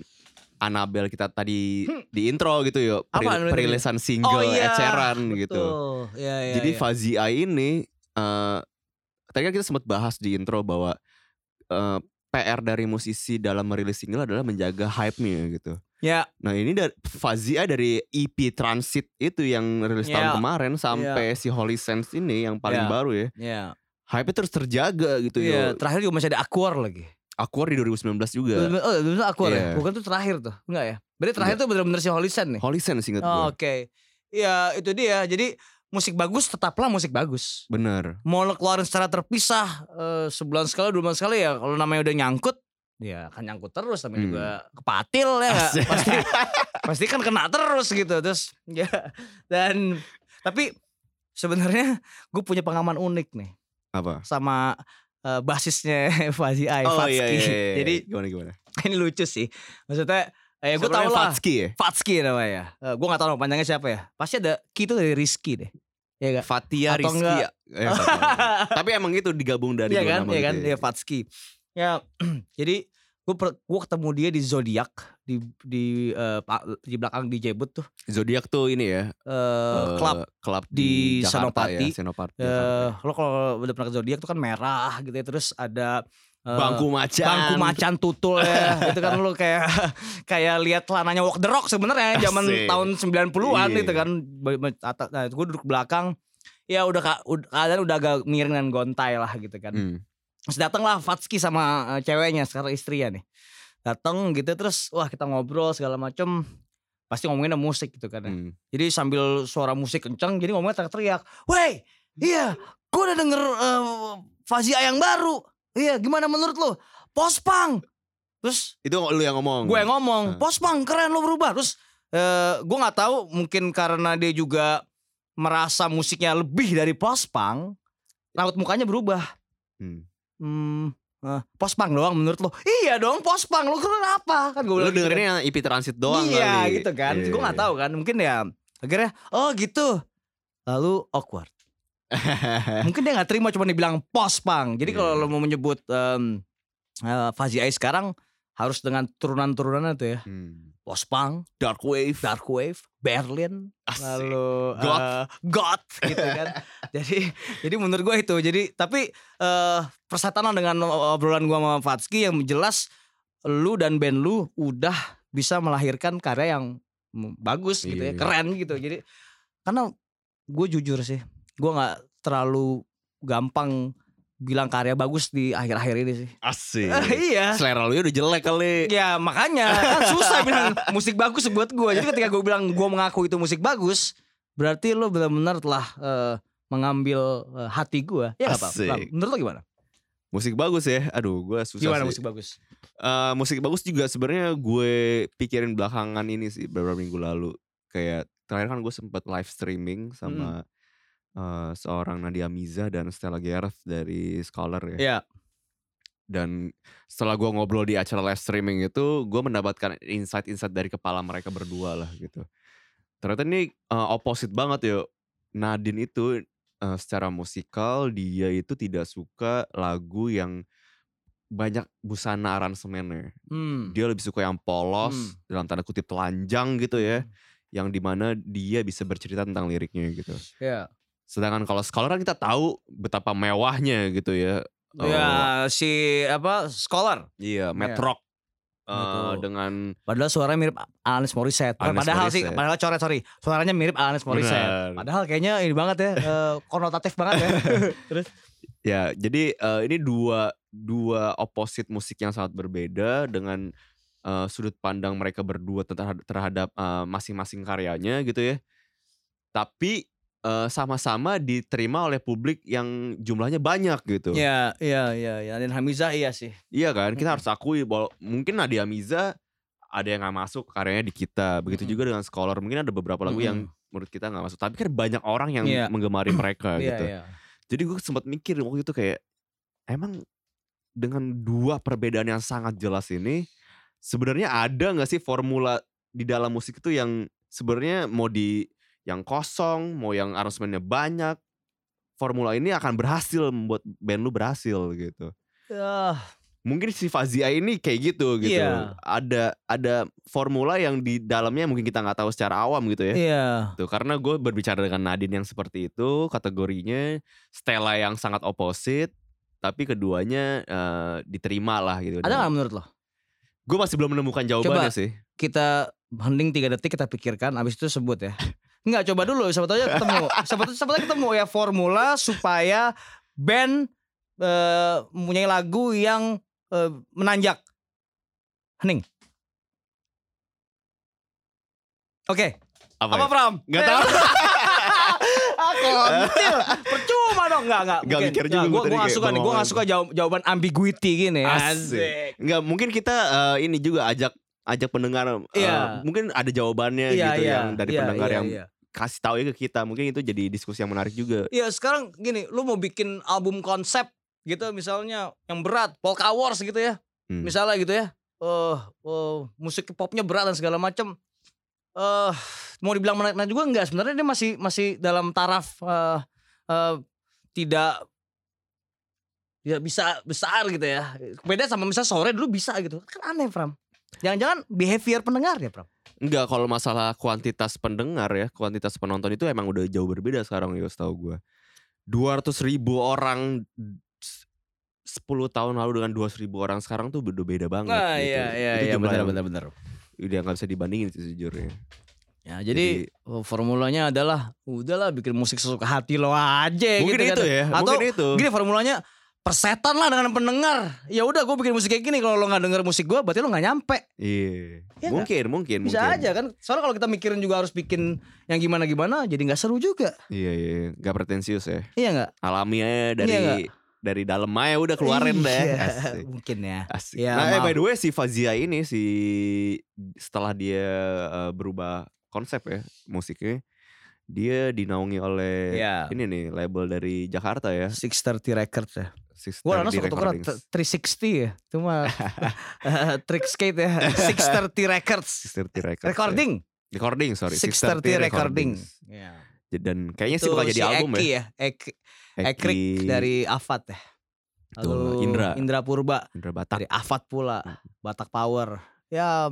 Speaker 2: Anabel kita tadi
Speaker 1: Hmm.
Speaker 2: di intro gitu
Speaker 1: Apa
Speaker 2: peril- perilisan single Ed Sheeran gitu.
Speaker 1: betul. Ya, ya,
Speaker 2: Jadi
Speaker 1: ya.
Speaker 2: Fazia ini eh tadi kan kita sempat bahas di intro bahwa eh, PR dari musisi dalam merilis single adalah menjaga hype-nya gitu.
Speaker 1: Ya,
Speaker 2: Nah ini dari Fazia dari EP Transit itu yang rilis
Speaker 1: Ya.
Speaker 2: tahun kemarin sampai si Holy Sense ini yang paling
Speaker 1: Ya.
Speaker 2: baru ya.
Speaker 1: ya.
Speaker 2: Hype-nya terus terjaga gitu
Speaker 1: Iya,
Speaker 2: ya.
Speaker 1: terakhir juga masih ada Aquar lagi.
Speaker 2: Aquar di 2019 juga.
Speaker 1: Oh, itu Aquar ya?
Speaker 2: Iya.
Speaker 1: Bukan tuh terakhir tuh. Enggak ya? Berarti terakhir tuh bener-bener si Holy Sand nih.
Speaker 2: Holy Sense inget
Speaker 1: Oh,
Speaker 2: gue.
Speaker 1: Oke. Ya, itu dia. Jadi musik bagus tetaplah musik bagus.
Speaker 2: Bener.
Speaker 1: Mau lo keluarin secara terpisah eh, sebulan sekali, dua bulan sekali ya kalau namanya udah nyangkut ya akan nyangkut terus namanya
Speaker 2: Hmm.
Speaker 1: juga kepatil ya pasti pasti kan kena terus gitu terus ya dan tapi sebenarnya gue punya pengalaman unik nih
Speaker 2: Apa?
Speaker 1: sama eh, basisnya Fazi Ai
Speaker 2: Oh
Speaker 1: Fatski.
Speaker 2: iya, iya, iya.
Speaker 1: jadi
Speaker 2: gimana gimana?
Speaker 1: ini lucu sih maksudnya eh, gue tau lah
Speaker 2: Fatski ya?
Speaker 1: Fatski namanya uh, gue gak tau nama panjangnya siapa ya pasti ada Ki itu dari Rizky deh ya gak
Speaker 2: Fatia
Speaker 1: Atau
Speaker 2: Rizky
Speaker 1: enggak?
Speaker 2: ya? Eh, Fatia. Tapi emang itu digabung dari
Speaker 1: Iya
Speaker 2: dua
Speaker 1: kan, iya
Speaker 2: gitu
Speaker 1: kan,
Speaker 2: ya.
Speaker 1: dia Fatski. Ya, jadi gue gue ketemu dia di Zodiac di di pa- di belakang di Jebut tuh
Speaker 2: Zodiac tuh ini ya.
Speaker 1: eh
Speaker 2: eh,
Speaker 1: klub.
Speaker 2: klub
Speaker 1: di
Speaker 2: Jakarta
Speaker 1: Senopati.
Speaker 2: ya, Senopati.
Speaker 1: Eh,
Speaker 2: Jakarta.
Speaker 1: lo kalau udah pernah ke Zodiac tuh kan merah gitu ya, terus ada eh,
Speaker 2: Bangku macan.
Speaker 1: bangku macan tutul ya. itu kan lu kayak kayak lihat celananya Walk the Rock sebenarnya zaman
Speaker 2: Asik.
Speaker 1: tahun 90-an
Speaker 2: Iya.
Speaker 1: itu kan. Ba- ba- ata- Nah, gue duduk belakang ya udah ka- ud- keadaan udah agak miring dan gontai lah gitu kan.
Speaker 2: Hmm.
Speaker 1: Terus datang lah Fatski sama ceweknya sekarang istrinya nih. Datang gitu terus wah kita ngobrol segala macem pasti ngomongin musik gitu kan. ya.
Speaker 2: Hmm.
Speaker 1: Jadi sambil suara musik kenceng jadi ngomongnya teriak-teriak. Wey iya gue udah denger uh, Fazia yang baru. Iya gimana menurut lo? Pospang. Terus
Speaker 2: Itu lu yang ngomong.
Speaker 1: gue ngomong
Speaker 2: Hmm.
Speaker 1: Pospang keren lo berubah. Terus eh gue nggak tahu mungkin karena dia juga merasa musiknya lebih dari Pospang. Raut mukanya berubah.
Speaker 2: Hmm.
Speaker 1: Hmm, eh, pospang doang menurut lo? Iya dong pospang lo keren apa? Kan gue bilang gitu
Speaker 2: dengerinnya yang EP Transit
Speaker 1: kan.
Speaker 2: doang
Speaker 1: Iya
Speaker 2: kali.
Speaker 1: gitu kan.
Speaker 2: Iya,
Speaker 1: Gue nggak
Speaker 2: iya.
Speaker 1: tahu kan. Mungkin ya akhirnya oh gitu. Lalu awkward. Mungkin dia nggak terima cuma dibilang pospang. Jadi kalau
Speaker 2: Iya.
Speaker 1: lo mau menyebut em eh, Fazi Ais sekarang harus dengan turunan-turunan itu ya.
Speaker 2: Hmm.
Speaker 1: Pospang,
Speaker 2: Dark Wave.
Speaker 1: Dark Wave, Berlin,
Speaker 2: Asik.
Speaker 1: lalu
Speaker 2: Goth.
Speaker 1: eh, goth gitu kan. jadi jadi menurut gue itu. Jadi tapi eh persatanan dengan obrolan gue sama Fatski yang jelas lu dan band lu udah bisa melahirkan karya yang bagus gitu ya,
Speaker 2: Iya.
Speaker 1: keren gitu. Jadi karena gue jujur sih, gue nggak terlalu gampang bilang karya bagus di akhir-akhir ini sih.
Speaker 2: Asik.
Speaker 1: iya.
Speaker 2: Selera lu udah jelek kali.
Speaker 1: Ya makanya kan susah bilang musik bagus buat gue. Jadi ketika gue bilang gue mengaku itu musik bagus, berarti lo benar-benar telah eh, mengambil eh, hati gue. Ya apa? Lam, Menurut lo gimana?
Speaker 2: Musik bagus ya. Aduh, gue susah
Speaker 1: Gimana
Speaker 2: sih.
Speaker 1: musik bagus?
Speaker 2: Eh, musik bagus juga sebenarnya gue pikirin belakangan ini sih beberapa minggu lalu. Kayak terakhir kan gue sempet live streaming sama eh, seorang Nadia Miza dan Stella Gerth dari Scholar ya.
Speaker 1: Ya.
Speaker 2: Dan setelah gue ngobrol di acara live streaming itu, gue mendapatkan insight-insight dari kepala mereka berdua lah gitu. Ternyata ini eh, opposite banget ya. Nadine itu eh, secara musikal dia itu tidak suka lagu yang banyak busana aransemennya.
Speaker 1: Hmm.
Speaker 2: Dia lebih suka yang polos,
Speaker 1: Hmm.
Speaker 2: dalam tanda kutip telanjang gitu ya. Yang di mana dia bisa bercerita tentang liriknya gitu.
Speaker 1: Ya.
Speaker 2: Sedangkan kalau Scholar kan kita tahu betapa mewahnya gitu ya. Oh,
Speaker 1: Ya si apa scholar.
Speaker 2: Iya, Matt
Speaker 1: Iya.
Speaker 2: Eh,
Speaker 1: Gitu.
Speaker 2: dengan
Speaker 1: Padahal suaranya mirip Alanis Morissette.
Speaker 2: Alanis
Speaker 1: padahal sih,
Speaker 2: Morissette.
Speaker 1: padahal coret sorry. Suaranya mirip Alanis Morissette.
Speaker 2: Benar.
Speaker 1: Padahal kayaknya ini banget ya, eh, konotatif banget ya.
Speaker 2: ya jadi eh, ini dua dua opposite musik yang sangat berbeda dengan eh, sudut pandang mereka berdua terhadap, terhadap masing-masing karyanya gitu ya. Tapi eh, sama-sama diterima oleh publik yang jumlahnya banyak gitu.
Speaker 1: Iya, iya, iya, iya. Dan Hamizah iya sih.
Speaker 2: Iya kan, kita harus akui bahwa mungkin Nadia Miza ada yang nggak masuk karyanya di kita. Begitu juga dengan Scholar, mungkin ada beberapa lagu yang menurut kita nggak masuk. Tapi kan banyak orang yang
Speaker 1: Iya.
Speaker 2: menggemari mereka
Speaker 1: Iya,
Speaker 2: gitu.
Speaker 1: iya.
Speaker 2: Jadi gue sempat mikir waktu itu kayak emang dengan dua perbedaan yang sangat jelas ini sebenarnya ada nggak sih formula di dalam musik itu yang sebenarnya mau di yang kosong, mau yang aransemennya banyak, formula ini akan berhasil membuat band lu berhasil gitu.
Speaker 1: Ya,
Speaker 2: Mungkin si Fazia ini kayak gitu gitu.
Speaker 1: Iya.
Speaker 2: Ada ada formula yang di dalamnya mungkin kita nggak tahu secara awam gitu ya.
Speaker 1: iya.
Speaker 2: Tuh, karena gue berbicara dengan Nadine yang seperti itu, kategorinya Stella yang sangat opposite, tapi keduanya eh, diterima lah gitu.
Speaker 1: Ada nggak menurut lo?
Speaker 2: Gue masih belum menemukan jawabannya
Speaker 1: Coba.
Speaker 2: sih.
Speaker 1: Kita hening tiga detik kita pikirkan, abis itu sebut ya. Enggak, coba dulu. Siapa tahu aja ketemu. Siapa tahu siapa tahu ketemu ya formula supaya band eh, mempunyai lagu yang eh, menanjak. Hening. Oke,
Speaker 2: Apa,
Speaker 1: apa
Speaker 2: ya?
Speaker 1: Pram?
Speaker 2: Nggak tahu.
Speaker 1: Aku kontil. Percuma dong, enggak enggak.
Speaker 2: Nggak
Speaker 1: mungkin.
Speaker 2: mikir juga
Speaker 1: Nggak,
Speaker 2: gua
Speaker 1: gua,
Speaker 2: kayak
Speaker 1: suka nih, gua nggak suka jawab- jawaban ambiguity gini.
Speaker 2: Asik. Enggak, mungkin kita eh, ini juga ajak ajak pendengar eh,
Speaker 1: Iya.
Speaker 2: mungkin ada jawabannya
Speaker 1: Iya,
Speaker 2: gitu
Speaker 1: iya,
Speaker 2: yang dari
Speaker 1: iya,
Speaker 2: pendengar
Speaker 1: iya,
Speaker 2: yang
Speaker 1: iya.
Speaker 2: kasih tahu ya ke kita. Mungkin itu jadi diskusi yang menarik juga.
Speaker 1: Iya sekarang gini, lu mau bikin album konsep gitu misalnya yang berat, Polka Wars gitu ya,
Speaker 2: Hmm.
Speaker 1: misalnya gitu ya, eh eh, musik popnya berat dan segala macam. Eh mau dibilang menarik juga enggak sebenarnya dia masih masih dalam taraf eh eh, tidak tidak bisa besar gitu ya. Beda sama misalnya sore dulu bisa gitu. Kan aneh, Pram. Jangan-jangan behavior pendengar ya, Pram.
Speaker 2: Enggak, kalau masalah kuantitas pendengar ya, kuantitas penonton itu emang udah jauh berbeda sekarang ya setahu gue. 200 ribu orang 10 tahun lalu dengan 200 ribu orang sekarang tuh udah beda banget
Speaker 1: Nah,
Speaker 2: gitu.
Speaker 1: iya iya
Speaker 2: Itu
Speaker 1: iya benar benar benar.
Speaker 2: Udah gak bisa dibandingin itu sejujurnya.
Speaker 1: Ya, jadi, oh, formulanya adalah udahlah bikin musik sesuka hati lo aja
Speaker 2: Mungkin
Speaker 1: gitu
Speaker 2: itu
Speaker 1: kan.
Speaker 2: ya,
Speaker 1: Atau
Speaker 2: mungkin itu.
Speaker 1: gini formulanya persetan lah dengan pendengar. Ya udah gue bikin musik kayak gini kalau lo nggak denger musik gue berarti lo nggak nyampe.
Speaker 2: Iya.
Speaker 1: Iya
Speaker 2: mungkin, mungkin,
Speaker 1: Bisa
Speaker 2: mungkin.
Speaker 1: aja kan. Soalnya kalau kita mikirin juga harus bikin yang gimana-gimana jadi nggak seru juga.
Speaker 2: Iya, iya, gak pretensius ya.
Speaker 1: Iya nggak?
Speaker 2: Alami aja dari
Speaker 1: Iya nggak?
Speaker 2: dari dalam aja udah keluarin deh.
Speaker 1: Iya,
Speaker 2: Asik.
Speaker 1: Mungkin ya.
Speaker 2: Asik.
Speaker 1: Ya,
Speaker 2: nah, eh, by the way si Fazia ini si setelah dia eh, berubah konsep ya musiknya, dia dinaungi oleh
Speaker 1: Iya.
Speaker 2: ini nih label dari Jakarta ya.
Speaker 1: 630 Records ya.
Speaker 2: Sister
Speaker 1: Gue langsung
Speaker 2: D
Speaker 1: ketukeran
Speaker 2: Recordings.
Speaker 1: 360 ya. Cuma eh, trick skate ya. 630 Records.
Speaker 2: Sister D Records. ya.
Speaker 1: Recording.
Speaker 2: Recording, sorry.
Speaker 1: 630 recording.
Speaker 2: Recordings.
Speaker 1: Ya.
Speaker 2: Dan kayaknya sih
Speaker 1: Itu
Speaker 2: bakal jadi
Speaker 1: si
Speaker 2: album
Speaker 1: Eki
Speaker 2: ya.
Speaker 1: ya. Ek- Ekrik dari Afat ya. Lalu
Speaker 2: Indra.
Speaker 1: Indra Purba
Speaker 2: Indra Batak.
Speaker 1: dari Afat pula.
Speaker 2: Hmm.
Speaker 1: Batak Power. Ya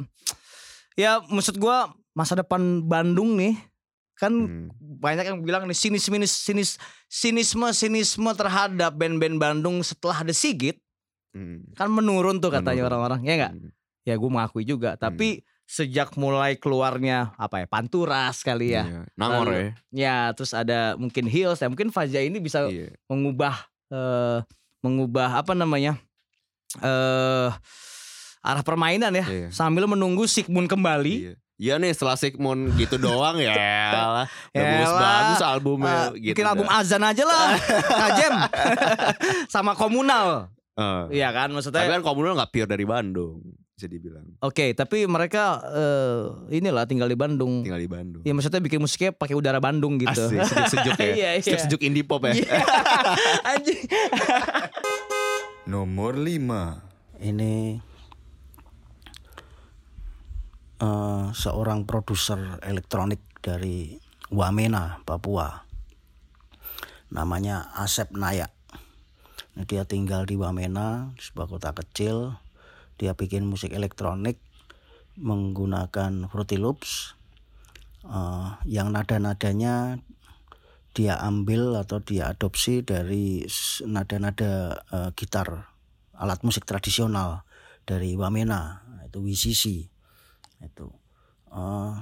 Speaker 1: ya maksud gua masa depan Bandung nih kan
Speaker 2: Hmm.
Speaker 1: banyak yang bilang nih sinis sinis sinis sinisme sinisme terhadap band-band Bandung setelah ada Sigit
Speaker 2: Hmm.
Speaker 1: kan menurun tuh katanya orang-orang ya enggak
Speaker 2: Hmm.
Speaker 1: ya gue mengakui juga tapi sejak mulai keluarnya apa ya Panturas kali ya
Speaker 2: Iya. Nangor
Speaker 1: Lalu-
Speaker 2: ya.
Speaker 1: ya terus ada mungkin Hills ya mungkin Faja ini bisa
Speaker 2: Iya.
Speaker 1: mengubah eh mengubah apa namanya eh arah permainan ya
Speaker 2: Iya.
Speaker 1: sambil menunggu Sigmund kembali
Speaker 2: Iya. Iya nih setelah Sigmund gitu doang ya lah.
Speaker 1: Yalah.
Speaker 2: Bagus-bagus albumnya
Speaker 1: Eh,
Speaker 2: gitu.
Speaker 1: bikin album azan aja lah Kajem sama komunal Iya kan maksudnya
Speaker 2: Tapi kan komunal gak pure dari Bandung bisa dibilang.
Speaker 1: Oke tapi mereka eh, inilah tinggal di Bandung
Speaker 2: Tinggal di Bandung.
Speaker 1: Ya maksudnya bikin musiknya pakai udara Bandung gitu
Speaker 2: Asik, sejuk-sejuk ya.
Speaker 1: Iya, iya.
Speaker 2: Sejuk-sejuk indie pop ya.
Speaker 1: Iya. Anjing.
Speaker 5: Nomor 5
Speaker 7: ini eh, seorang produser elektronik dari Wamena, Papua. Namanya Asep Nayak. Nah, Dia tinggal di Wamena, sebuah kota kecil. Dia bikin musik elektronik menggunakan Fruity Loops. eh, yang nada-nadanya dia ambil atau dia adopsi dari nada-nada eh, gitar alat musik tradisional dari Wamena itu WCC itu. Eh,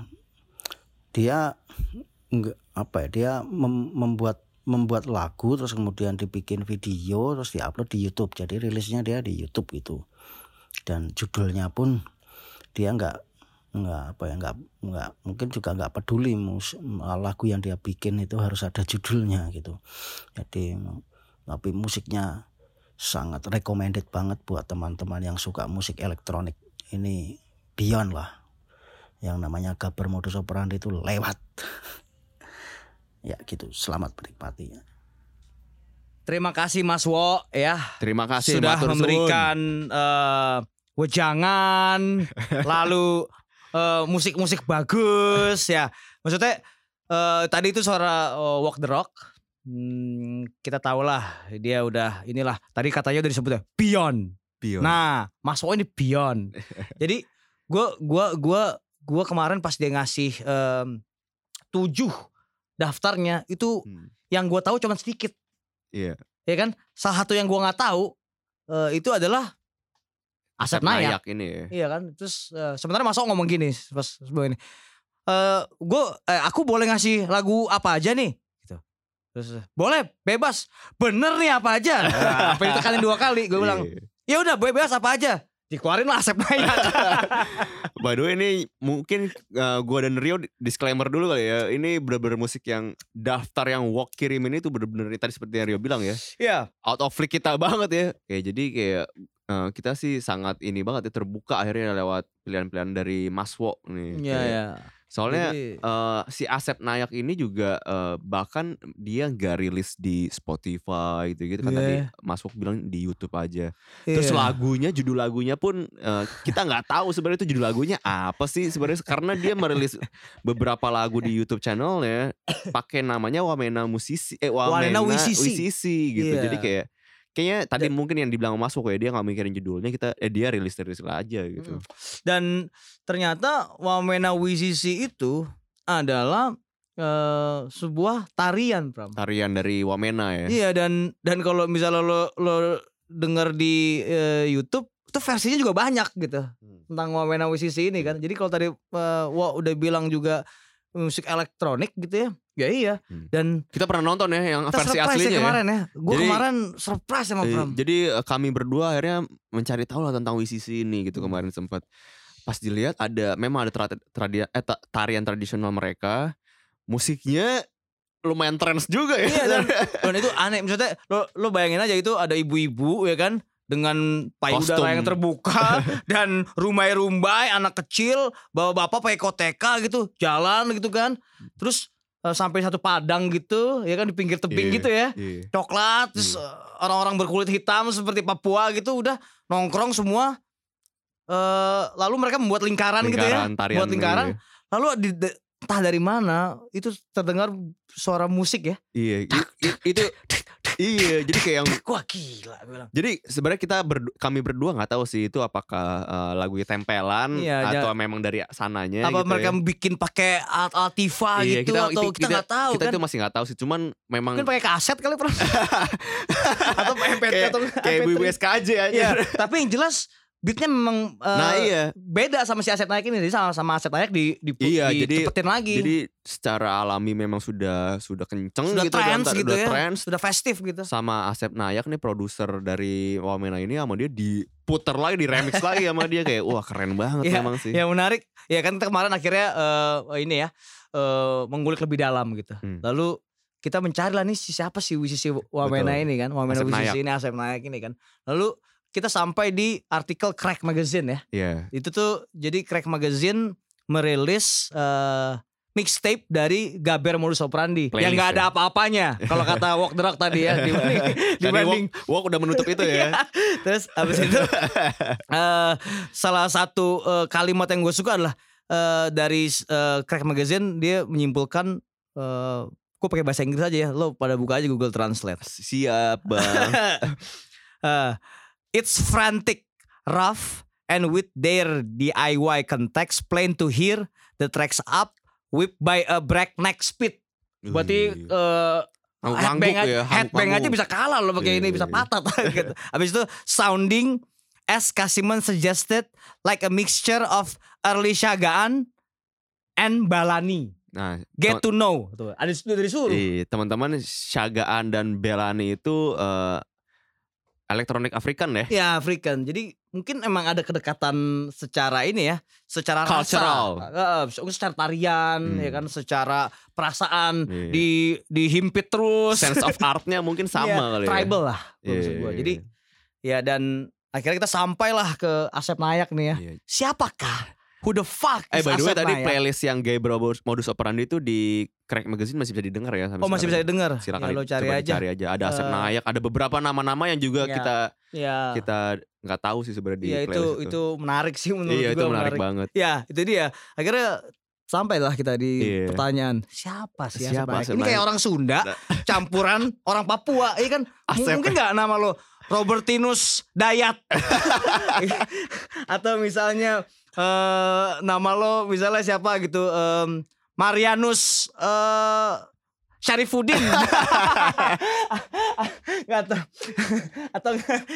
Speaker 7: dia enggak apa ya dia mem- membuat membuat lagu terus kemudian dibikin video terus diupload di YouTube. Jadi rilisnya dia di YouTube itu dan judulnya pun dia nggak nggak apa ya nggak nggak mungkin juga nggak peduli mus, lagu yang dia bikin itu harus ada judulnya gitu. Jadi tapi musiknya sangat recommended banget buat teman-teman yang suka musik elektronik ini beyond lah yang namanya Gaber Modus Operandi itu lewat. Ya gitu. Selamat menikmati.
Speaker 1: Terima kasih Mas Wo ya.
Speaker 2: Terima kasih
Speaker 1: sudah
Speaker 2: matur
Speaker 1: memberikan eh, wejangan lalu eh, musik-musik bagus ya. Maksudnya eh, tadi itu suara eh, Walk the Rock. Hmm, kita tahu lah dia udah inilah. Tadi katanya udah disebutnya Beyond.
Speaker 2: Pion.
Speaker 1: Nah, Mas Wo ini beyond. Jadi gua gua gua gua kemarin pas dia ngasih em, tujuh daftarnya itu
Speaker 2: Hmm.
Speaker 1: yang gua tahu cuma sedikit.
Speaker 2: Iya.
Speaker 1: ya kan salah satu yang gua nggak tahu eh, itu adalah Asep Nayak.
Speaker 2: ini ya.
Speaker 1: Iya kan. Terus eh, sebenarnya Mas ngomong gini pas sebelum ini. Eh gue eh, aku boleh ngasih lagu apa aja nih gitu. Terus eh, boleh bebas. Bener nih apa aja. Nah, apa ditekanin dua kali gue bilang.
Speaker 2: Iya.
Speaker 1: Ya udah bebas apa aja. Dikeluarin lah Asep Nayak.
Speaker 2: By the way ini mungkin uh, gua dan Rio disclaimer dulu kali ya. Ini bener-bener musik yang daftar yang Walk kirimin itu bener-bener tadi seperti yang Rio bilang ya.
Speaker 1: Iya.
Speaker 2: Out of league kita banget ya. Kayak jadi kayak uh, kita sih sangat ini banget ya terbuka akhirnya lewat pilihan-pilihan dari Mas Wo nih.
Speaker 1: Iya
Speaker 2: Kayak-
Speaker 1: ya.
Speaker 2: Soalnya
Speaker 1: Jadi-
Speaker 2: eh, si Asep Nayak ini juga eh, bahkan dia nggak rilis di Spotify gitu gitu kan
Speaker 1: Iya.
Speaker 2: tadi Mas Wok bilang di YouTube aja. Terus
Speaker 1: Iya.
Speaker 2: lagunya judul lagunya pun eh, kita nggak tahu sebenarnya itu judul lagunya apa sih sebenarnya karena dia merilis beberapa lagu di YouTube channelnya pakai namanya Wamena Musisi eh Wamena,
Speaker 1: Wamena Wisisi.
Speaker 2: Wisisi gitu.
Speaker 1: Iya.
Speaker 2: Jadi kayak kayaknya tadi mungkin yang dibilang Mas Wok ya dia nggak mikirin judulnya kita eh dia rilis rilis aja gitu.
Speaker 1: Dan ternyata Wamena Wisisi itu adalah eh, sebuah tarian, Pram.
Speaker 2: Tarian dari Wamena ya.
Speaker 1: Iya dan dan kalau misalnya lo lo denger di eh, YouTube itu versinya juga banyak gitu
Speaker 2: Hmm.
Speaker 1: tentang Wamena Wisisi ini kan. Jadi kalau tadi eh, Wa udah bilang juga musik elektronik gitu ya. Ya iya.
Speaker 2: Hmm.
Speaker 1: Dan
Speaker 2: Kita pernah nonton ya yang
Speaker 1: kita
Speaker 2: versi
Speaker 1: surprise
Speaker 2: aslinya
Speaker 1: ya
Speaker 2: ya.
Speaker 1: kemarin ya. Gue
Speaker 2: Jadi-
Speaker 1: kemarin surprise sama
Speaker 2: Eh,
Speaker 1: Pram.
Speaker 2: Jadi eh, kami berdua akhirnya mencari tahu lah tentang WCC ini gitu
Speaker 1: Hmm.
Speaker 2: kemarin sempat. Pas dilihat ada memang ada tra- tradi- eh, ta- tarian tradisional mereka. Musiknya lumayan trends juga ya.
Speaker 1: Iya dan, dan itu aneh misalnya lo lo bayangin aja itu ada ibu-ibu ya kan dengan payudara
Speaker 2: Kostum.
Speaker 1: yang terbuka dan rumbai-rumbai anak kecil bawa bapak pakai koteka gitu jalan gitu kan. Terus eh, sampai satu padang gitu ya kan di pinggir tebing
Speaker 2: Iya,
Speaker 1: gitu ya.
Speaker 2: iya.
Speaker 1: coklat terus eh, orang-orang berkulit hitam seperti Papua gitu udah nongkrong semua. Eh lalu mereka membuat lingkaran, gitu ya.
Speaker 2: Lingkaran, tarian
Speaker 1: buat lingkaran.
Speaker 2: iya.
Speaker 1: lalu di, de- entah dari mana itu terdengar suara musik ya.
Speaker 2: Iya, itu iya, jadi kayak yang
Speaker 1: Wah gila gue bilang.
Speaker 2: jadi sebenarnya kita berdu- kami berdua nggak tahu sih itu apakah eh, lagu tempelan
Speaker 1: Iya,
Speaker 2: atau
Speaker 1: ja-
Speaker 2: memang dari sananya
Speaker 1: Apa
Speaker 2: gitu
Speaker 1: mereka
Speaker 2: ya.
Speaker 1: bikin pakai alat-alat tifa
Speaker 2: Iya,
Speaker 1: gitu atau kita nggak tahu
Speaker 2: kita
Speaker 1: kan?
Speaker 2: itu masih nggak tahu sih cuman memang
Speaker 1: Mungkin pakai kaset kali pernah. atau MP3
Speaker 2: kayak
Speaker 1: atau
Speaker 2: kayak
Speaker 1: MP3.
Speaker 2: ibu SKJ aja.
Speaker 1: Iya, tapi yang jelas beatnya memang eh,
Speaker 2: Nah iya.
Speaker 1: beda sama si Aset Naik ini. Jadi sama sama Aset Naik di di
Speaker 2: Iya, jadi-
Speaker 1: dicepetin lagi.
Speaker 2: Jadi secara alami memang sudah sudah kenceng
Speaker 1: sudah
Speaker 2: gitu
Speaker 1: trends
Speaker 2: kan,
Speaker 1: gitu
Speaker 2: udah
Speaker 1: ya.
Speaker 2: trends.
Speaker 1: Sudah festif gitu.
Speaker 2: Sama Asep Nayak nih produser dari Wamena ini sama dia diputer lagi, di remix lagi sama dia kayak wah keren banget
Speaker 1: Iya,
Speaker 2: memang sih.
Speaker 1: Yang menarik, ya kan kemarin akhirnya eh, ini ya eh, mengulik lebih dalam gitu.
Speaker 2: Hmm.
Speaker 1: Lalu kita mencari lah nih si siapa sih Wisisi Wamena
Speaker 2: Betul.
Speaker 1: ini kan, Wamena
Speaker 2: Asep
Speaker 1: Wisisi
Speaker 2: Nayak.
Speaker 1: ini Asep Nayak ini kan. Lalu kita sampai di artikel Crack Magazine ya.
Speaker 2: Iya.
Speaker 1: Itu tuh jadi Crack Magazine merilis eh, mixtape dari Gaber Modus Operandi
Speaker 2: Playlist
Speaker 1: yang nggak ada
Speaker 2: ya.
Speaker 1: apa-apanya. Kalau kata Walk the Rock tadi ya dibanding
Speaker 2: Tadi
Speaker 1: dibanding
Speaker 2: Wok, Wok udah menutup itu ya.
Speaker 1: Terus habis itu eh, salah satu eh, kalimat yang gue suka adalah eh, dari eh, Crack Magazine dia menyimpulkan eh gue pakai bahasa Inggris aja ya. Lo pada buka aja Google Translate.
Speaker 2: Siap, Bang.
Speaker 1: Eh, it's frantic, rough, and with their DIY context plain to hear the tracks up whipped by a breakneck speed. Berarti eh
Speaker 2: Ngangguk
Speaker 1: headbang, aja,
Speaker 2: ya,
Speaker 1: headbang aja bisa kalah loh pakai
Speaker 2: Iya,
Speaker 1: ini
Speaker 2: iya,
Speaker 1: bisa
Speaker 2: iya.
Speaker 1: patah gitu. Habis itu sounding as Kasiman suggested like a mixture of early Shagaan and Balani.
Speaker 2: Nah,
Speaker 1: Get to know. Tuh, ada itu dari suruh.
Speaker 2: Iya, teman-teman Syagaan dan Belani itu eh, elektronik Afrikan ya.
Speaker 1: Ya African. Jadi mungkin emang ada kedekatan secara ini ya, secara
Speaker 2: Cultural.
Speaker 1: rasa, Eh, secara tarian,
Speaker 2: Hmm.
Speaker 1: ya kan, secara perasaan
Speaker 2: Iya.
Speaker 1: di dihimpit terus.
Speaker 2: Sense of artnya mungkin sama
Speaker 1: Iya,
Speaker 2: kali ya.
Speaker 1: tribal lah kalau
Speaker 2: Iya,
Speaker 1: maksud gua.
Speaker 2: iya,
Speaker 1: Jadi ya dan akhirnya kita sampailah ke Asep Nayak nih ya.
Speaker 2: Iya.
Speaker 1: Siapakah? Who the fuck
Speaker 2: Eh
Speaker 1: is
Speaker 2: by the way tadi playlist yang Gay Bro Modus Operandi itu di Crack Magazine masih bisa didengar ya sampai
Speaker 1: Oh masih bisa didengar.
Speaker 2: Silakan
Speaker 1: ya, lo cari
Speaker 2: coba
Speaker 1: aja.
Speaker 2: Ada Asep
Speaker 1: Eh,
Speaker 2: Nayak, ada beberapa nama-nama yang juga
Speaker 1: Ya.
Speaker 2: kita
Speaker 1: Ya.
Speaker 2: kita nggak tahu sih sebenarnya di
Speaker 1: ya itu,
Speaker 2: playlist
Speaker 1: itu menarik sih menurut
Speaker 2: Iya,
Speaker 1: gua
Speaker 2: itu menarik, banget.
Speaker 1: Ya, itu dia. Akhirnya sampailah kita di
Speaker 2: Iya.
Speaker 1: pertanyaan siapa sih Asep
Speaker 2: Siapa
Speaker 1: Nayak? Ini kayak orang Sunda campuran orang Papua, iya kan?
Speaker 2: Asep.
Speaker 1: Mungkin nggak nama lo Robertinus Dayat atau misalnya eh nama lo misalnya siapa gitu em, Marianus eh Syarifuddin. Nggak tahu. Atau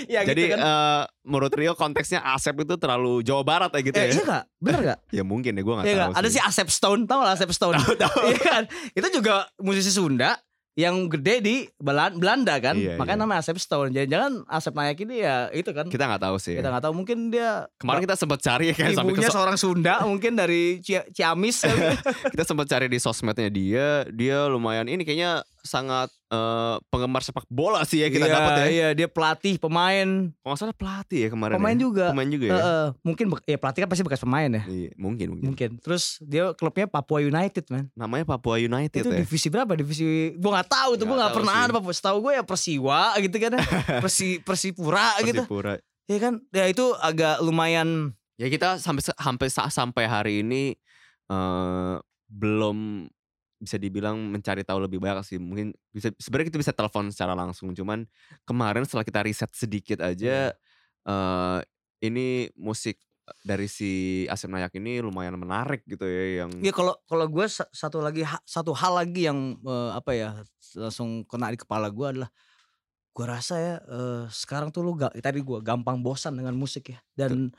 Speaker 1: ya
Speaker 2: Jadi
Speaker 1: gitu kan.
Speaker 2: eh, menurut Rio konteksnya Asep itu terlalu Jawa Barat ya gitu
Speaker 1: eh,
Speaker 2: ya?
Speaker 1: iya gak? Bener gak?
Speaker 2: Ya mungkin ya gue gak tahu
Speaker 1: nggak? Ada si Asep Stone, tau gak Asep Stone?
Speaker 2: Tahu, tahu.
Speaker 1: Iya kan? Itu juga musisi Sunda yang gede di Belan- Belanda kan,
Speaker 2: Iya,
Speaker 1: makanya
Speaker 2: iya.
Speaker 1: namanya Asep Stone. Jangan-jangan Asep Nayak ini ya itu kan.
Speaker 2: Kita gak tahu sih.
Speaker 1: Kita nggak tahu mungkin dia
Speaker 2: Kemarin kita sempat cari ya kan sampai ke
Speaker 1: ibunya seorang Sunda mungkin dari Cia- Ciamis.
Speaker 2: kita sempat cari di sosmednya dia, dia lumayan ini kayaknya sangat eh, penggemar sepak bola sih ya kita
Speaker 1: Iya,
Speaker 2: dapat ya.
Speaker 1: Iya, dia pelatih, pemain,
Speaker 2: Kalau nggak salah pelatih ya kemarin.
Speaker 1: pemain
Speaker 2: ya?
Speaker 1: juga.
Speaker 2: Pemain juga ya.
Speaker 1: Heeh, mungkin ya pelatih kan pasti bekas pemain ya.
Speaker 2: Iya, mungkin mungkin.
Speaker 1: Mungkin. Terus dia klubnya Papua United, man.
Speaker 2: Namanya Papua United
Speaker 1: itu
Speaker 2: ya.
Speaker 1: divisi berapa? Divisi gua nggak tahu tuh, gua
Speaker 2: Nggak
Speaker 1: pernah
Speaker 2: sih.
Speaker 1: ada Papua. Setahu gue ya Persiwa gitu kan ya. Persi Persipura gitu.
Speaker 2: Persipura.
Speaker 1: Ya kan? Ya itu agak lumayan
Speaker 2: Ya kita sampai sampai sa- sampai hari ini eh belum bisa dibilang mencari tahu lebih banyak sih. Mungkin bisa sebenarnya kita bisa telepon secara langsung. Cuman kemarin setelah kita riset sedikit aja eh ini musik dari si Asep Nayak ini lumayan menarik gitu ya yang
Speaker 1: Ya kalau kalau gue sa- satu lagi satu hal lagi yang eh, apa ya langsung kena di kepala gue adalah gue rasa ya eh, sekarang tuh lu ga, tadi gue gampang bosan dengan musik ya dan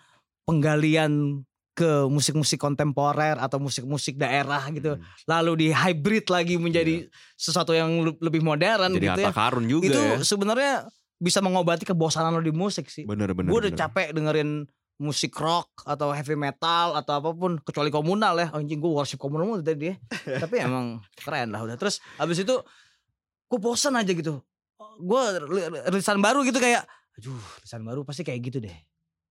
Speaker 1: penggalian ke musik-musik kontemporer atau musik-musik daerah gitu.
Speaker 2: Hmm,
Speaker 1: lalu di hybrid lagi menjadi sesuatu yang le- lebih modern
Speaker 2: jadi
Speaker 1: gitu ya.
Speaker 2: karun juga
Speaker 1: itu
Speaker 2: ya.
Speaker 1: sebenarnya bisa mengobati kebosanan lo di musik sih.
Speaker 2: Bener bener.
Speaker 1: gue udah
Speaker 2: bener.
Speaker 1: capek dengerin musik rock atau heavy metal atau apa pun kecuali komunal ya. Anjing gue worship komunal mulu tadi ya. Tapi emang keren lah udah. Terus habis itu gue bosan aja gitu. Gue rilisan baru gitu kayak aduh rilisan baru pasti kayak gitu deh.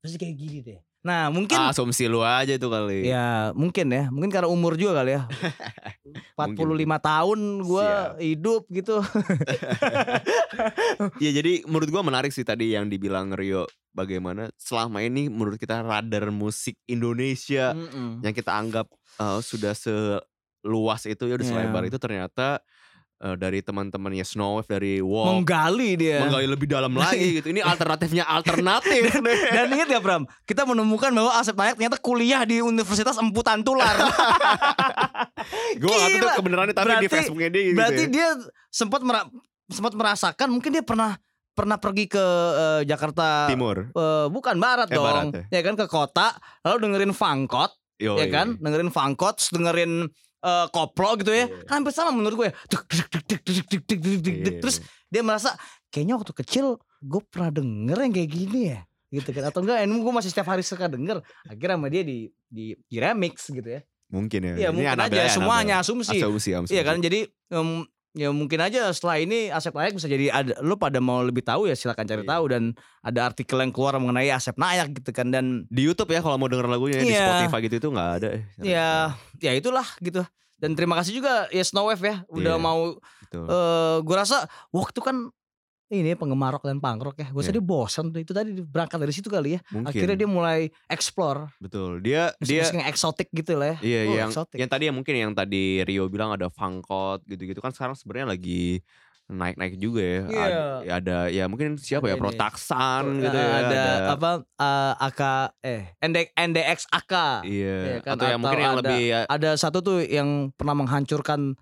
Speaker 1: Pasti kayak gini deh nah mungkin
Speaker 2: Ah, asumsi lu aja itu kali.
Speaker 1: ya mungkin ya mungkin karena umur juga kali ya 45 tahun gue hidup gitu
Speaker 2: Ya jadi menurut gua menarik sih tadi yang dibilang Rio bagaimana selama ini menurut kita radar musik Indonesia
Speaker 1: Mm-mm.
Speaker 2: yang kita anggap eh, sudah seluas itu ya udah
Speaker 1: Iya.
Speaker 2: selebar itu ternyata eh, dari teman-temannya Snow Wave dari Walk
Speaker 1: menggali dia
Speaker 2: menggali lebih dalam lagi gitu. Ini alternatifnya alternatif nih.
Speaker 1: Dan ingat ya Bram, kita menemukan bahwa Asep Nayak ternyata kuliah di Universitas Emputan Tular.
Speaker 2: Gue gak tahu kebenarannya tapi di
Speaker 1: Berarti-
Speaker 2: Facebooknya dia gitu
Speaker 1: Berarti
Speaker 2: ya.
Speaker 1: dia sempat mera- sempat merasakan mungkin dia pernah pernah pergi ke eh, Jakarta
Speaker 2: Timur.
Speaker 1: eh, bukan barat
Speaker 2: Eh,
Speaker 1: dong.
Speaker 2: barat
Speaker 1: ya. kan ke kota lalu dengerin fangkot
Speaker 2: Yo,
Speaker 1: ya kan dengerin fangkot dengerin eh, koplo gitu ya
Speaker 2: Iya.
Speaker 1: kan hampir sama menurut gue Duk, duk, duk, duk, duk, duk, duk, duk, duk, duk. terus dia merasa kayaknya waktu kecil gue pernah denger yang kayak gini ya gitu kan atau enggak emang gue masih setiap hari suka denger akhirnya sama dia di di, di remix gitu ya
Speaker 2: mungkin ya.
Speaker 1: Iya
Speaker 2: Ini
Speaker 1: mungkin aja
Speaker 2: ya,
Speaker 1: semuanya
Speaker 2: Anabel.
Speaker 1: asumsi
Speaker 2: Asumsi, asumsi.
Speaker 1: iya kan jadi em, ya mungkin aja setelah ini Asep Nayak bisa jadi ada lu pada mau lebih tahu ya silakan cari
Speaker 2: Iya.
Speaker 1: tahu dan ada artikel yang keluar mengenai Asep Nayak gitu kan dan
Speaker 2: di YouTube ya kalau mau denger lagunya di
Speaker 1: Iya.
Speaker 2: Spotify gitu itu nggak ada.
Speaker 1: ya ya itulah gitu dan terima kasih juga ya Snow Wave ya udah
Speaker 2: Iya.
Speaker 1: mau
Speaker 2: Betul.
Speaker 1: eh gue rasa waktu kan ini penggemar rock dan punk rock ya gue
Speaker 2: Iya.
Speaker 1: dia bosan tuh itu tadi berangkat dari situ kali ya
Speaker 2: Mungkin.
Speaker 1: akhirnya dia mulai explore
Speaker 2: betul. Dia dia
Speaker 1: yang eksotik gitu lah ya
Speaker 2: Iya
Speaker 1: Oh,
Speaker 2: yang yang tadi yang mungkin yang tadi Rio bilang ada funkot gitu-gitu kan sekarang sebenarnya lagi naik-naik juga ya.
Speaker 1: Iya.
Speaker 2: Ada, ya ada ya mungkin siapa
Speaker 1: Ada
Speaker 2: ya. Protaksan
Speaker 1: Eh,
Speaker 2: gitu ya.
Speaker 1: ada, apa eh, AK eh ND, NDX AK
Speaker 2: Iya.
Speaker 1: Iya kan,
Speaker 2: Atau yang
Speaker 1: atau
Speaker 2: mungkin yang
Speaker 1: ada-
Speaker 2: lebih ya,
Speaker 1: ada satu tuh yang pernah menghancurkan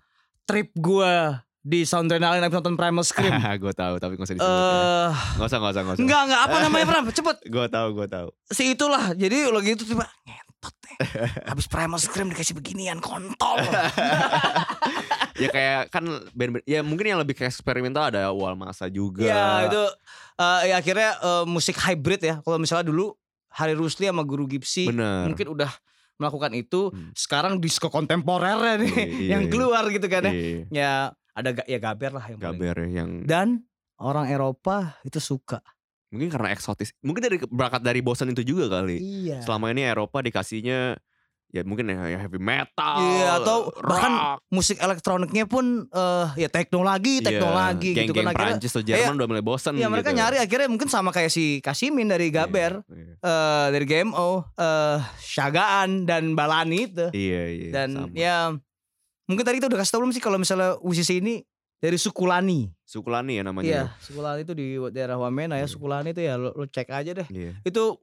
Speaker 1: trip gua di Soundrenalin habis nonton Primal Scream.
Speaker 2: gue tahu tapi gak usah disebut ya.
Speaker 1: Eh,
Speaker 2: Gak usah gak usah gak usah.
Speaker 1: enggak enggak apa namanya Pram? Cepet.
Speaker 2: Gue tahu gue tahu.
Speaker 1: Si itulah. Jadi lagi itu tiba ngentot deh. Habis Primal Scream dikasih beginian kontol.
Speaker 2: ya kayak kan band, ya mungkin yang lebih ke eksperimental ada Wal Masa juga.
Speaker 1: ya itu eh, ya akhirnya eh, musik hybrid ya. Kalau misalnya dulu Hari Rusli sama Guru Gipsy
Speaker 2: Bener.
Speaker 1: mungkin udah melakukan itu.
Speaker 2: Hmm.
Speaker 1: Sekarang disco kontemporer nih
Speaker 2: Iya,
Speaker 1: yang keluar gitu kan ya.
Speaker 2: Iya,
Speaker 1: Ya ada ya Gaber lah yang paling.
Speaker 2: Gaber ya, yang
Speaker 1: Dan orang Eropa itu suka.
Speaker 2: mungkin karena eksotis. Mungkin dari berangkat dari bosan itu juga kali.
Speaker 1: Iya.
Speaker 2: Selama ini Eropa dikasihnya ya mungkin ya ya heavy metal.
Speaker 1: Iya, atau
Speaker 2: rock,
Speaker 1: bahkan musik elektroniknya pun eh ya teknologi, teknologi
Speaker 2: iya,
Speaker 1: gitu kan.
Speaker 2: Prancis atau Jerman udah mulai bosan
Speaker 1: Ya mereka
Speaker 2: gitu.
Speaker 1: nyari akhirnya mungkin sama kayak si Kasimin dari Gaber,
Speaker 2: Iya,
Speaker 1: eh dari GMO, eh Syagaan dan Balani itu.
Speaker 2: Iya, iya.
Speaker 1: dan
Speaker 2: sama.
Speaker 1: ya mungkin tadi kita udah kasih tau belum sih kalau misalnya musisi ini dari Sukulani.
Speaker 2: Sukulani ya namanya.
Speaker 1: Iya, Sukulani itu di daerah Wamena ya.
Speaker 2: Iya.
Speaker 1: Sukulani itu ya lo, lo cek aja deh.
Speaker 2: Iya.
Speaker 1: Itu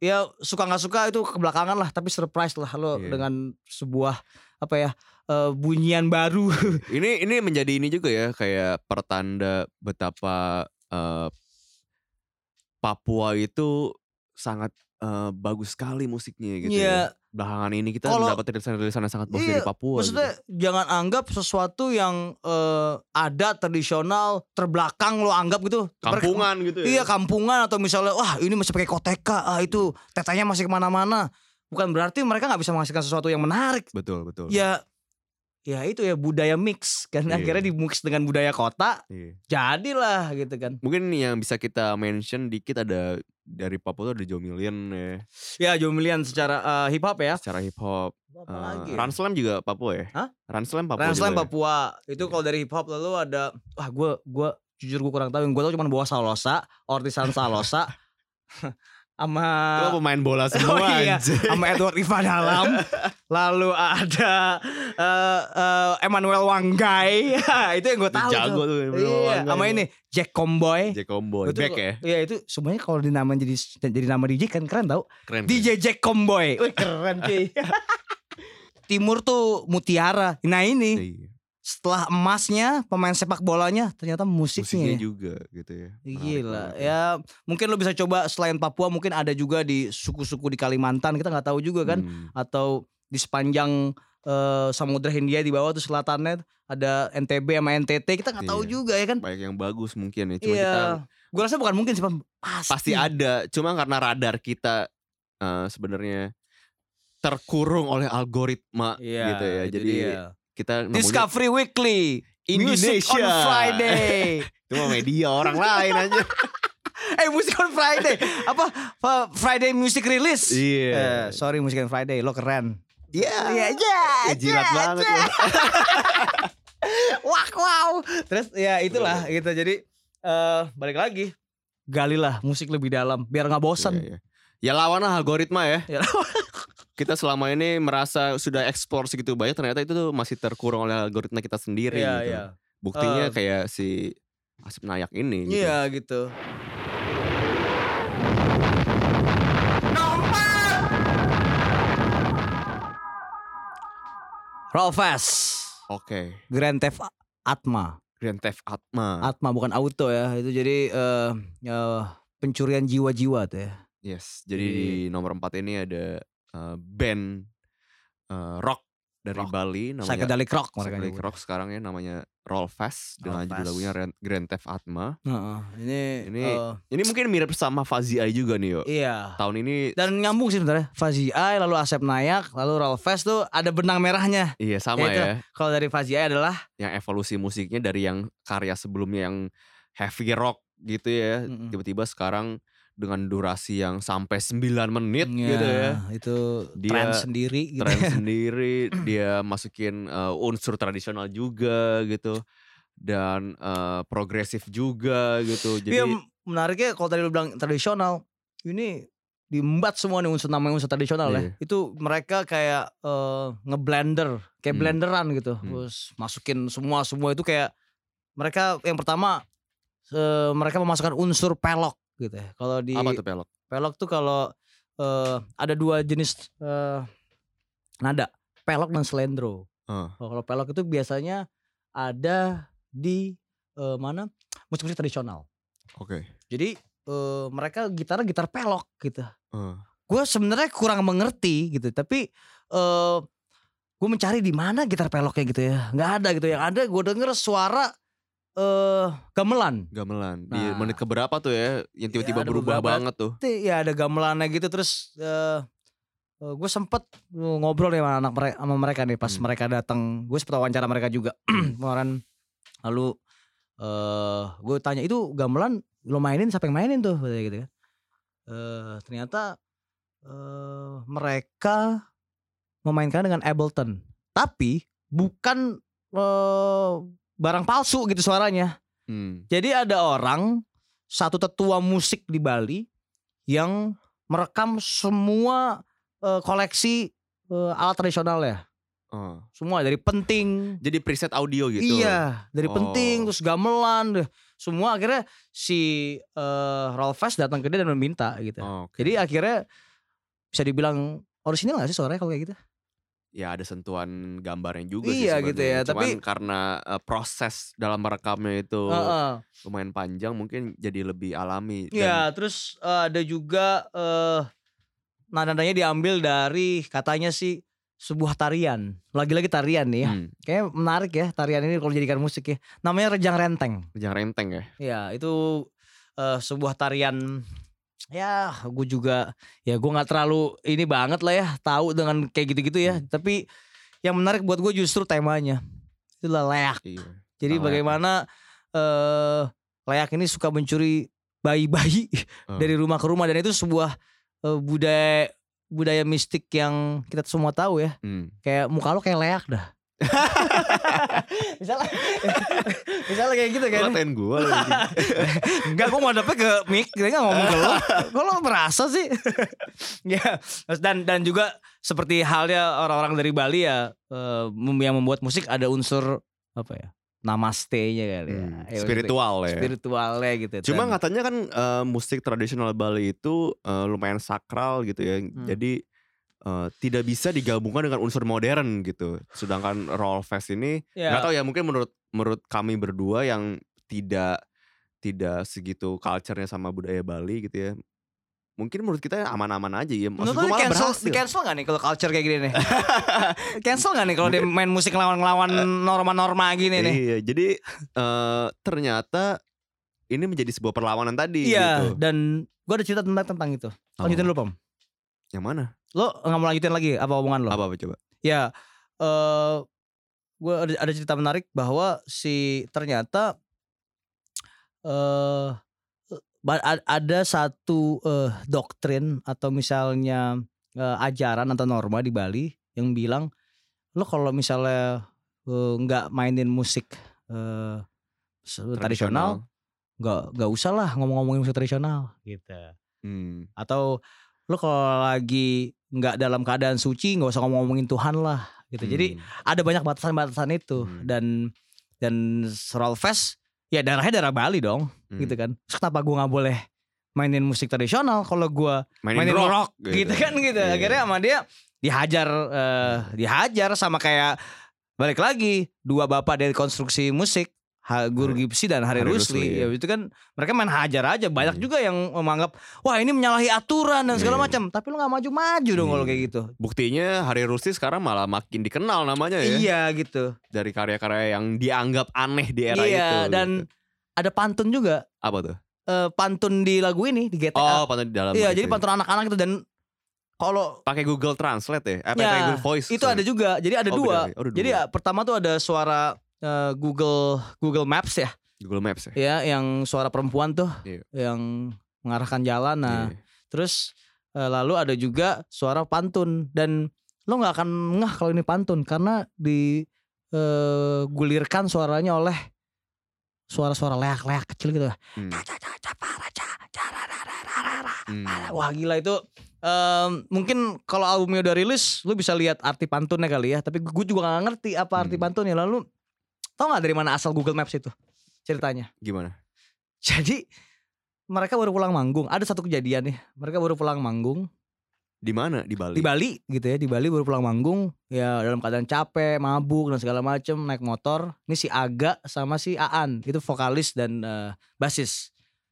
Speaker 1: ya suka nggak suka itu kebelakangan lah tapi surprise lah lo
Speaker 2: Iya.
Speaker 1: dengan sebuah apa ya eh, bunyian baru
Speaker 2: Ini ini menjadi ini juga ya kayak pertanda betapa eh, Papua itu sangat eh, bagus sekali musiknya gitu ya.
Speaker 1: Iya.
Speaker 2: Belakangan ini kita
Speaker 1: Kalau-
Speaker 2: mendapat rilisan-rilisan yang sangat bagus
Speaker 1: Iya,
Speaker 2: dari Papua.
Speaker 1: maksudnya jangan anggap sesuatu yang eh, ada tradisional terbelakang lo anggap gitu
Speaker 2: gitu. kampungan gitu ya.
Speaker 1: Iya kampungan atau misalnya wah ini masih pakai koteka ah itu tetanya masih ke mana-mana bukan berarti mereka nggak bisa menghasilkan sesuatu yang menarik
Speaker 2: Betul betul.
Speaker 1: ya ya itu ya budaya mix kan
Speaker 2: Iya.
Speaker 1: akhirnya di mix dengan budaya kota
Speaker 2: Iya.
Speaker 1: jadilah gitu kan
Speaker 2: Mungkin yang bisa kita mention dikit ada dari Papua tuh ada Joe Million ya.
Speaker 1: ya Jomilian secara hip hop ya
Speaker 2: Secara hip hop.
Speaker 1: apa
Speaker 2: Eh,
Speaker 1: lagi
Speaker 2: Run Slam juga Papua ya?
Speaker 1: Hah?
Speaker 2: Run Slam Papua
Speaker 1: Rans Slam
Speaker 2: juga ya?
Speaker 1: Papua itu kalau dari hip hop lalu ada wah gue gue jujur gue kurang tahu yang gue tahu cuma bawa Salosa Ortisan Salosa sama
Speaker 2: pemain bola semua
Speaker 1: Oh iya, sama Edward Iva Dalam. Lalu ada eh, eh, Emmanuel Wanggai. itu yang gue tahu.
Speaker 2: Jago tuh,
Speaker 1: Iya, sama ini Jack Comboy.
Speaker 2: Jack Comboy.
Speaker 1: Itu
Speaker 2: Back ya?
Speaker 1: Iya itu semuanya kalau dinamain jadi jadi nama DJ kan keren tau.
Speaker 2: Keren.
Speaker 1: DJ Jack Comboy. Wih keren cuy. Timur tuh Mutiara. Nah ini
Speaker 2: Iya.
Speaker 1: Setelah emasnya pemain sepak bolanya ternyata musiknya.
Speaker 2: Musiknya
Speaker 1: ya.
Speaker 2: juga gitu ya. Menarik
Speaker 1: Gila
Speaker 2: banget
Speaker 1: ya mungkin lo bisa coba selain Papua mungkin ada juga di suku-suku di Kalimantan kita nggak tahu juga kan
Speaker 2: Hmm.
Speaker 1: atau di sepanjang eh, Samudra Hindia di bawah tuh selatannya ada NTB sama NTT kita nggak tahu
Speaker 2: Iya.
Speaker 1: juga ya kan
Speaker 2: Banyak yang bagus mungkin ya. Cuma
Speaker 1: iya
Speaker 2: kita
Speaker 1: gue rasa bukan mungkin sih pasti
Speaker 2: pasti ada. Cuma karena radar kita eh, sebenarnya terkurung oleh algoritma
Speaker 1: Iya,
Speaker 2: gitu ya.
Speaker 1: itu
Speaker 2: Jadi
Speaker 1: dia.
Speaker 2: Kita
Speaker 1: Discovery Weekly Music on
Speaker 2: Indonesia.
Speaker 1: Friday
Speaker 2: itu mah media orang lain aja.
Speaker 1: eh Music on Friday apa Friday Music Release
Speaker 2: Iya.
Speaker 1: Eh, sorry Music on Friday lo keren
Speaker 2: Iya.
Speaker 1: Iya aja.
Speaker 2: Ya, jilat banget lo.
Speaker 1: Wah wow. Terus ya itulah gitu. Jadi eh balik lagi. Galilah musik lebih dalam biar nggak bosan.
Speaker 2: Iya, iya. Ya lawan lah algoritma ya. Kita selama ini merasa sudah eksplor segitu banyak ternyata itu tuh masih terkurung oleh algoritma kita sendiri
Speaker 1: Iya
Speaker 2: gitu.
Speaker 1: iya.
Speaker 2: Buktinya
Speaker 1: Eh,
Speaker 2: kayak si Asep Nayak ini gitu.
Speaker 1: Iya gitu. Rollfast
Speaker 2: Oke.
Speaker 1: Grand Theft Atma
Speaker 2: Grand Theft Atma.
Speaker 1: Atma bukan auto ya itu jadi eh eh, pencurian jiwa-jiwa tuh ya
Speaker 2: yes. Jadi
Speaker 1: Jadi-
Speaker 2: di nomor 4 ini ada eh, band eh, rock dari
Speaker 1: Rock.
Speaker 2: Bali namanya
Speaker 1: psychedelic rock mereka
Speaker 2: Psychedelic. Rock sekarang ya namanya Roll Fast dengan judul
Speaker 1: Roll Fast.
Speaker 2: lagunya Grand Theft Atma.
Speaker 1: Heeh, ini
Speaker 2: Ini
Speaker 1: eh,
Speaker 2: Ini mungkin mirip sama Fazi Ai juga nih yo.
Speaker 1: iya
Speaker 2: Tahun ini
Speaker 1: dan nyambung sih sebenarnya Fazi Ai lalu Asep Nayak lalu Rolfes tuh ada benang merahnya
Speaker 2: iya sama
Speaker 1: Ya, itu.
Speaker 2: ya.
Speaker 1: kalau dari Fazi Ai adalah
Speaker 2: Yang evolusi musiknya dari yang karya sebelumnya yang heavy rock gitu ya. Tiba-tiba sekarang dengan durasi yang sampai 9 menit
Speaker 1: Ya,
Speaker 2: gitu ya.
Speaker 1: itu
Speaker 2: Dia
Speaker 1: tren sendiri gitu
Speaker 2: Tren sendiri dia masukin uh, unsur tradisional juga gitu. Dan uh, progresif juga gitu. Jadi
Speaker 1: Iya, m- menariknya kalau tadi lu bilang tradisional ini diembat semua nih unsur namanya unsur tradisional
Speaker 2: Iya.
Speaker 1: ya itu mereka kayak eh, ngeblender kayak
Speaker 2: Hmm.
Speaker 1: blenderan gitu
Speaker 2: Hmm.
Speaker 1: terus masukin semua semua itu kayak mereka yang pertama eh, mereka memasukkan unsur pelok gitu ya kalau di
Speaker 2: apa tuh pelok?
Speaker 1: pelok tuh kalau eh, ada dua jenis eh, nada pelok dan slendro
Speaker 2: Ah.
Speaker 1: kalau pelok itu biasanya ada di eh, mana musik-musik tradisional
Speaker 2: Oke.
Speaker 1: jadi eh, mereka gitarnya gitar pelok gitu
Speaker 2: Ah.
Speaker 1: gue sebenarnya kurang mengerti gitu tapi eh gue mencari di mana gitar peloknya gitu ya nggak ada gitu yang ada gue denger suara eh gamelan
Speaker 2: Gamelan di
Speaker 1: Nah.
Speaker 2: menit keberapa tuh ya yang tiba-tiba
Speaker 1: Ya,
Speaker 2: berubah
Speaker 1: beberapa.
Speaker 2: banget tuh.
Speaker 1: Nanti ya ada gamelannya gitu terus eh gue sempet ngobrol nih sama anak mereka sama mereka nih pas
Speaker 2: Hmm.
Speaker 1: mereka datang gue sempet wawancara mereka juga kemarin lalu eh gue tanya itu gamelan lo mainin siapa yang mainin tuh gitu kan eh ternyata eh mereka memainkan dengan Ableton tapi bukan eh barang palsu gitu suaranya
Speaker 2: Hmm.
Speaker 1: jadi ada orang satu tetua musik di Bali yang merekam semua eh, koleksi eh, alat tradisional ya.
Speaker 2: Oh.
Speaker 1: Semua dari penting.
Speaker 2: Jadi preset audio gitu.
Speaker 1: Iya, dari
Speaker 2: Oh.
Speaker 1: penting terus gamelan deh. Semua akhirnya si eh Rolfes datang ke dia dan meminta gitu.
Speaker 2: Oh, oke.
Speaker 1: Jadi akhirnya bisa dibilang orisinal gak sih suaranya kalau kayak gitu?
Speaker 2: Ya ada sentuhan gambarnya juga sih
Speaker 1: Iya, gitu
Speaker 2: sebenarnya.
Speaker 1: ya,
Speaker 2: Cuman
Speaker 1: tapi-
Speaker 2: karena eh, proses dalam merekamnya itu
Speaker 1: Heeh.
Speaker 2: lumayan panjang mungkin jadi lebih alami. dan-
Speaker 1: Iya, terus eh, ada juga eh nada-nadanya diambil dari katanya sih sebuah tarian. Lagi-lagi tarian nih ya.
Speaker 2: Hmm,
Speaker 1: Kayaknya menarik ya tarian ini kalau dijadikan musik ya. Namanya Rejang Renteng.
Speaker 2: jangan renteng ya.
Speaker 1: Ya, itu eh, sebuah tarian ya gue juga ya gue nggak terlalu ini banget lah ya tahu dengan kayak gitu-gitu ya.
Speaker 2: Hmm.
Speaker 1: Tapi yang menarik buat gue justru temanya. Itulah leak.
Speaker 2: Iya.
Speaker 1: Jadi
Speaker 2: leak.
Speaker 1: bagaimana eh leak ini suka mencuri bayi-bayi
Speaker 2: Oh.
Speaker 1: dari rumah ke rumah dan itu sebuah eh, budaya budaya mistik yang kita semua tahu ya.
Speaker 2: Hmm.
Speaker 1: Kayak muka lo kayak leak dah. misalnya misalnya kayak gitu kan.
Speaker 2: ngatain gue.
Speaker 1: Enggak, gue mau dapet ke mic, dia nggak ngomong ke lo. Kok lo merasa sih? ya, dan dan juga seperti halnya orang-orang dari Bali ya, eh, yang membuat musik ada unsur apa ya? Namaste-nya kali ya.
Speaker 2: Hmm,
Speaker 1: Ya,
Speaker 2: Spiritual ya.
Speaker 1: Spiritualnya gitu.
Speaker 2: Cuma
Speaker 1: Dan-
Speaker 2: katanya kan eh, musik tradisional Bali itu eh, lumayan sakral gitu ya.
Speaker 1: Hmm.
Speaker 2: Jadi eh, tidak bisa digabungkan dengan unsur modern gitu. Sedangkan roll fest ini
Speaker 1: ya,
Speaker 2: nggak tahu ya mungkin menurut menurut kami berdua yang tidak tidak segitu culture-nya sama budaya Bali gitu ya. Mungkin menurut kita aman-aman aja ya. Maksud gue malah
Speaker 1: cancel,
Speaker 2: berhasil.
Speaker 1: di cancel gak nih kalau culture kayak gini nih? cancel gak nih kalau dia main musik ngelawan-ngelawan norma-norma gini nih?
Speaker 2: Iya, jadi eh, ternyata ini menjadi sebuah perlawanan tadi
Speaker 1: Iya,
Speaker 2: gitu.
Speaker 1: dan gue ada cerita tentang tentang itu.
Speaker 2: Oh,
Speaker 1: Lanjutin dulu, Pom.
Speaker 2: Yang mana?
Speaker 1: Lo nggak mau lanjutin lagi apa omongan lo?
Speaker 2: Apa apa coba?
Speaker 1: Ya, eh gue ada, ada cerita menarik bahwa si ternyata eh a- ada satu eh, doktrin atau misalnya eh, ajaran atau norma di Bali yang bilang lo kalau misalnya nggak mainin musik se- tradisional nggak nggak usah lah ngomong-ngomongin musik tradisional gitu
Speaker 2: Hmm.
Speaker 1: atau lo kalau lagi nggak dalam keadaan suci nggak usah ngomong-ngomongin Tuhan lah gitu jadi
Speaker 2: Hmm.
Speaker 1: ada banyak batasan-batasan itu
Speaker 2: Hmm.
Speaker 1: dan dan Roll Fest ya darahnya darah Bali dong
Speaker 2: Hmm.
Speaker 1: gitu kan Terus kenapa gue nggak boleh mainin musik tradisional kalau gue
Speaker 2: mainin,
Speaker 1: mainin
Speaker 2: rock,
Speaker 1: rock, gitu. kan gitu
Speaker 2: Iya.
Speaker 1: akhirnya sama dia dihajar eh, dihajar sama kayak balik lagi dua bapak dari konstruksi musik Guru Gipsi dan Hari,
Speaker 2: Hari
Speaker 1: Rusli,
Speaker 2: Rusli,
Speaker 1: ya
Speaker 2: ya.
Speaker 1: itu kan mereka main hajar aja banyak
Speaker 2: Hmm.
Speaker 1: juga yang menganggap wah ini menyalahi aturan dan segala
Speaker 2: Iya.
Speaker 1: macam tapi lu nggak maju-maju dong kalau
Speaker 2: Iya.
Speaker 1: kayak gitu
Speaker 2: Buktinya Hari Rusli sekarang malah makin dikenal namanya ya
Speaker 1: iya gitu
Speaker 2: dari karya-karya yang dianggap aneh di era
Speaker 1: iya
Speaker 2: itu.
Speaker 1: dan
Speaker 2: gitu.
Speaker 1: ada pantun juga
Speaker 2: apa tuh?
Speaker 1: eh, pantun di lagu ini di GTA
Speaker 2: Oh, pantun di dalam.
Speaker 1: iya jadi pantun anak-anak itu dan kalau
Speaker 2: pakai Google Translate ya? Eh,
Speaker 1: Ya,
Speaker 2: pakai Google Voice.
Speaker 1: itu
Speaker 2: sorry.
Speaker 1: ada juga jadi ada
Speaker 2: Oh,
Speaker 1: dua
Speaker 2: beda. Oh, ada
Speaker 1: jadi
Speaker 2: dua.
Speaker 1: ya, pertama tuh ada suara eh, Google Google Maps ya
Speaker 2: Google Maps ya.
Speaker 1: ya yang suara perempuan tuh
Speaker 2: Iya.
Speaker 1: yang mengarahkan jalan nah
Speaker 2: Iya.
Speaker 1: terus eh, lalu ada juga suara pantun dan lo nggak akan ngeh kalau ini pantun karena digulirkan suaranya oleh suara-suara leak-leak kecil gitu
Speaker 2: Hmm. Hmm.
Speaker 1: wah gila itu em, mungkin kalau albumnya udah rilis lu bisa lihat arti pantunnya kali ya tapi gue juga gak ngerti apa arti
Speaker 2: Hmm.
Speaker 1: pantunnya lalu tau nggak dari mana asal Google Maps itu ceritanya
Speaker 2: Gimana?
Speaker 1: jadi mereka baru pulang manggung ada satu kejadian nih mereka baru pulang manggung
Speaker 2: Di mana? Di Bali.
Speaker 1: di Bali gitu ya di Bali baru pulang manggung ya dalam keadaan capek mabuk dan segala macem naik motor ini si Aga sama si Aan itu vokalis dan eh, basis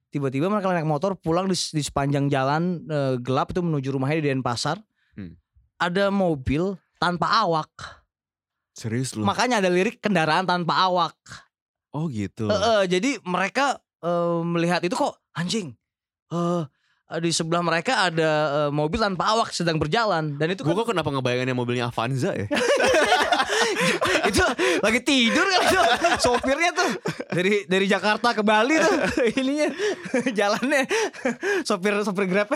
Speaker 1: tiba-tiba mereka naik motor pulang di, di sepanjang jalan eh, gelap itu menuju rumahnya di Denpasar
Speaker 2: Hmm.
Speaker 1: ada mobil tanpa awak
Speaker 2: Serius lu?
Speaker 1: makanya ada lirik kendaraan tanpa awak
Speaker 2: oh gitu.
Speaker 1: Eh, eh, jadi mereka eh, melihat itu kok anjing eh di sebelah mereka ada eh, mobil tanpa awak sedang berjalan dan itu
Speaker 2: Gue
Speaker 1: kan
Speaker 2: kok kenapa ngebayanginnya mobilnya Avanza ya?
Speaker 1: itu lagi tidur kan itu sopirnya tuh. Dari dari Jakarta ke Bali tuh ininya jalannya. Sopir sopir grab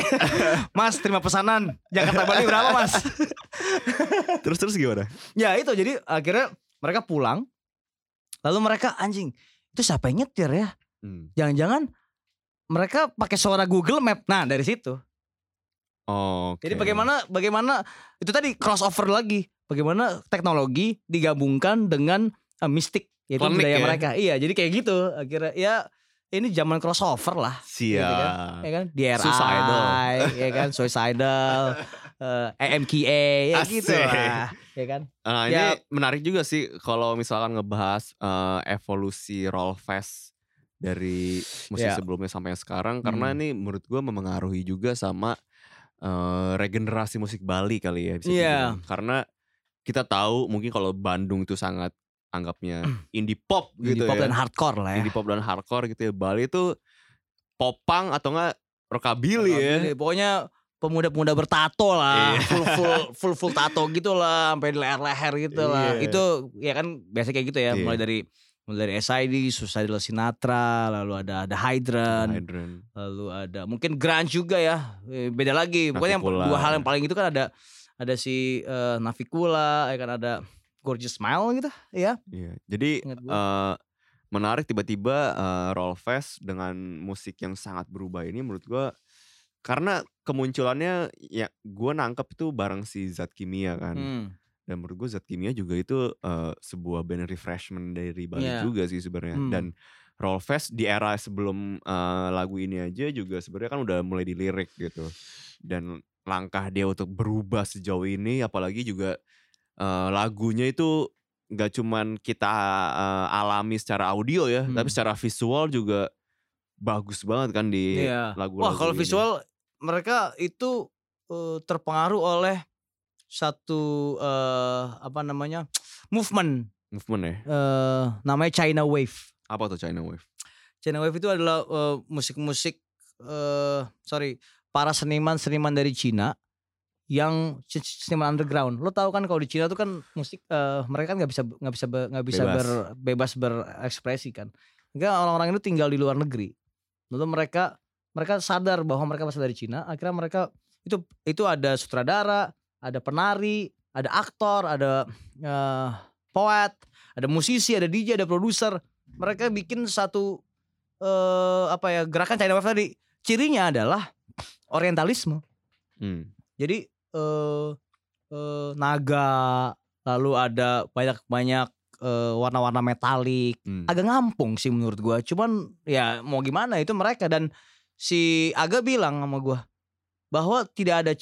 Speaker 1: Mas terima pesanan. Jakarta Bali berapa Mas?
Speaker 2: Terus terus gimana?
Speaker 1: ya itu. Jadi akhirnya mereka pulang. Lalu mereka anjing itu siapa yang nyetir ya?
Speaker 2: Hmm.
Speaker 1: jangan-jangan mereka pakai suara Google Map. Nah dari situ
Speaker 2: Oh,
Speaker 1: Jadi bagaimana bagaimana itu tadi crossover lagi. Bagaimana teknologi digabungkan dengan eh, mistik yaitu
Speaker 2: Klinik
Speaker 1: budaya
Speaker 2: ya?
Speaker 1: mereka. Iya, jadi kayak gitu akhirnya ya ini zaman crossover lah.
Speaker 2: Siap.
Speaker 1: gitu Ya kan? DRI,
Speaker 2: Suicidal.
Speaker 1: ya kan, suicidal. eh, AMKA ya
Speaker 2: Asik.
Speaker 1: gitu lah, ya kan?
Speaker 2: Ah, ini
Speaker 1: Ya.
Speaker 2: menarik juga sih kalau misalkan ngebahas eh, evolusi Rollfest dari musik
Speaker 1: Ya.
Speaker 2: sebelumnya sampai yang sekarang karena
Speaker 1: Hmm.
Speaker 2: ini menurut gua memengaruhi juga sama eh, regenerasi musik Bali kali ya bisa
Speaker 1: Iya.
Speaker 2: dibilang. Karena kita tahu mungkin kalau Bandung itu sangat anggapnya indie pop gitu
Speaker 1: Indie pop
Speaker 2: ya.
Speaker 1: dan hardcore lah ya.
Speaker 2: Indie pop dan hardcore gitu ya. Bali itu popang atau enggak rockabilly ya.
Speaker 1: Rockabilly. Pokoknya pemuda-pemuda bertato lah,
Speaker 2: Iya.
Speaker 1: full full full full tato gitu lah, sampai di leher-leher gitu lah.
Speaker 2: Iya.
Speaker 1: Itu ya kan biasa kayak gitu ya,
Speaker 2: Iya.
Speaker 1: mulai dari mulai dari SID, Suicidal Sinatra, lalu ada ada Hydran, lalu ada mungkin grunge juga ya. Eh, Beda lagi. Pokoknya yang dua hal yang paling itu kan ada ada si eh, Navikula, ya kan ada Gorgeous Smile gitu, ya.
Speaker 2: Iya. Jadi eh, menarik tiba-tiba eh, Rollfest dengan musik yang sangat berubah ini menurut gua karena kemunculannya ya gua nangkep itu bareng si Zat Kimia kan.
Speaker 1: Hmm.
Speaker 2: Dan menurut gue Zat Kimia juga itu eh, sebuah band refreshment dari Bali
Speaker 1: Iya.
Speaker 2: juga sih sebenarnya.
Speaker 1: Hmm.
Speaker 2: Dan Rollfest di era sebelum eh, lagu ini aja juga sebenarnya kan udah mulai dilirik gitu. Dan langkah dia untuk berubah sejauh ini apalagi juga eh, lagunya itu nggak cuman kita eh, alami secara audio ya,
Speaker 1: Hmm.
Speaker 2: tapi secara visual juga bagus banget kan di
Speaker 1: Iya.
Speaker 2: lagu-lagu
Speaker 1: Wah, kalau visual mereka itu eh, terpengaruh oleh satu eh, apa namanya? movement
Speaker 2: movement ya.
Speaker 1: eh namanya China Wave.
Speaker 2: Apa tuh China Wave?
Speaker 1: China Wave itu adalah eh, musik-musik eh sorry, para seniman-seniman dari Cina yang seniman underground. Lo tahu kan kalau di Cina tuh kan musik eh, mereka kan nggak bisa nggak bisa nggak bisa
Speaker 2: Bebas.
Speaker 1: ber, bebas berekspresi kan. Enggak orang-orang itu tinggal di luar negeri. Lalu mereka mereka sadar bahwa mereka masih dari Cina. Akhirnya mereka itu itu ada sutradara, ada penari, ada aktor, ada eh, poet, ada musisi, ada DJ, ada produser. Mereka bikin satu eh apa ya gerakan China Wave tadi. Cirinya adalah orientalisme.
Speaker 2: Hmm.
Speaker 1: Jadi eh eh, naga, lalu ada banyak-banyak eh, warna-warna metalik.
Speaker 2: Hmm.
Speaker 1: Agak ngampung sih menurut gua. Cuman ya mau gimana itu mereka dan si Aga bilang sama gua bahwa tidak ada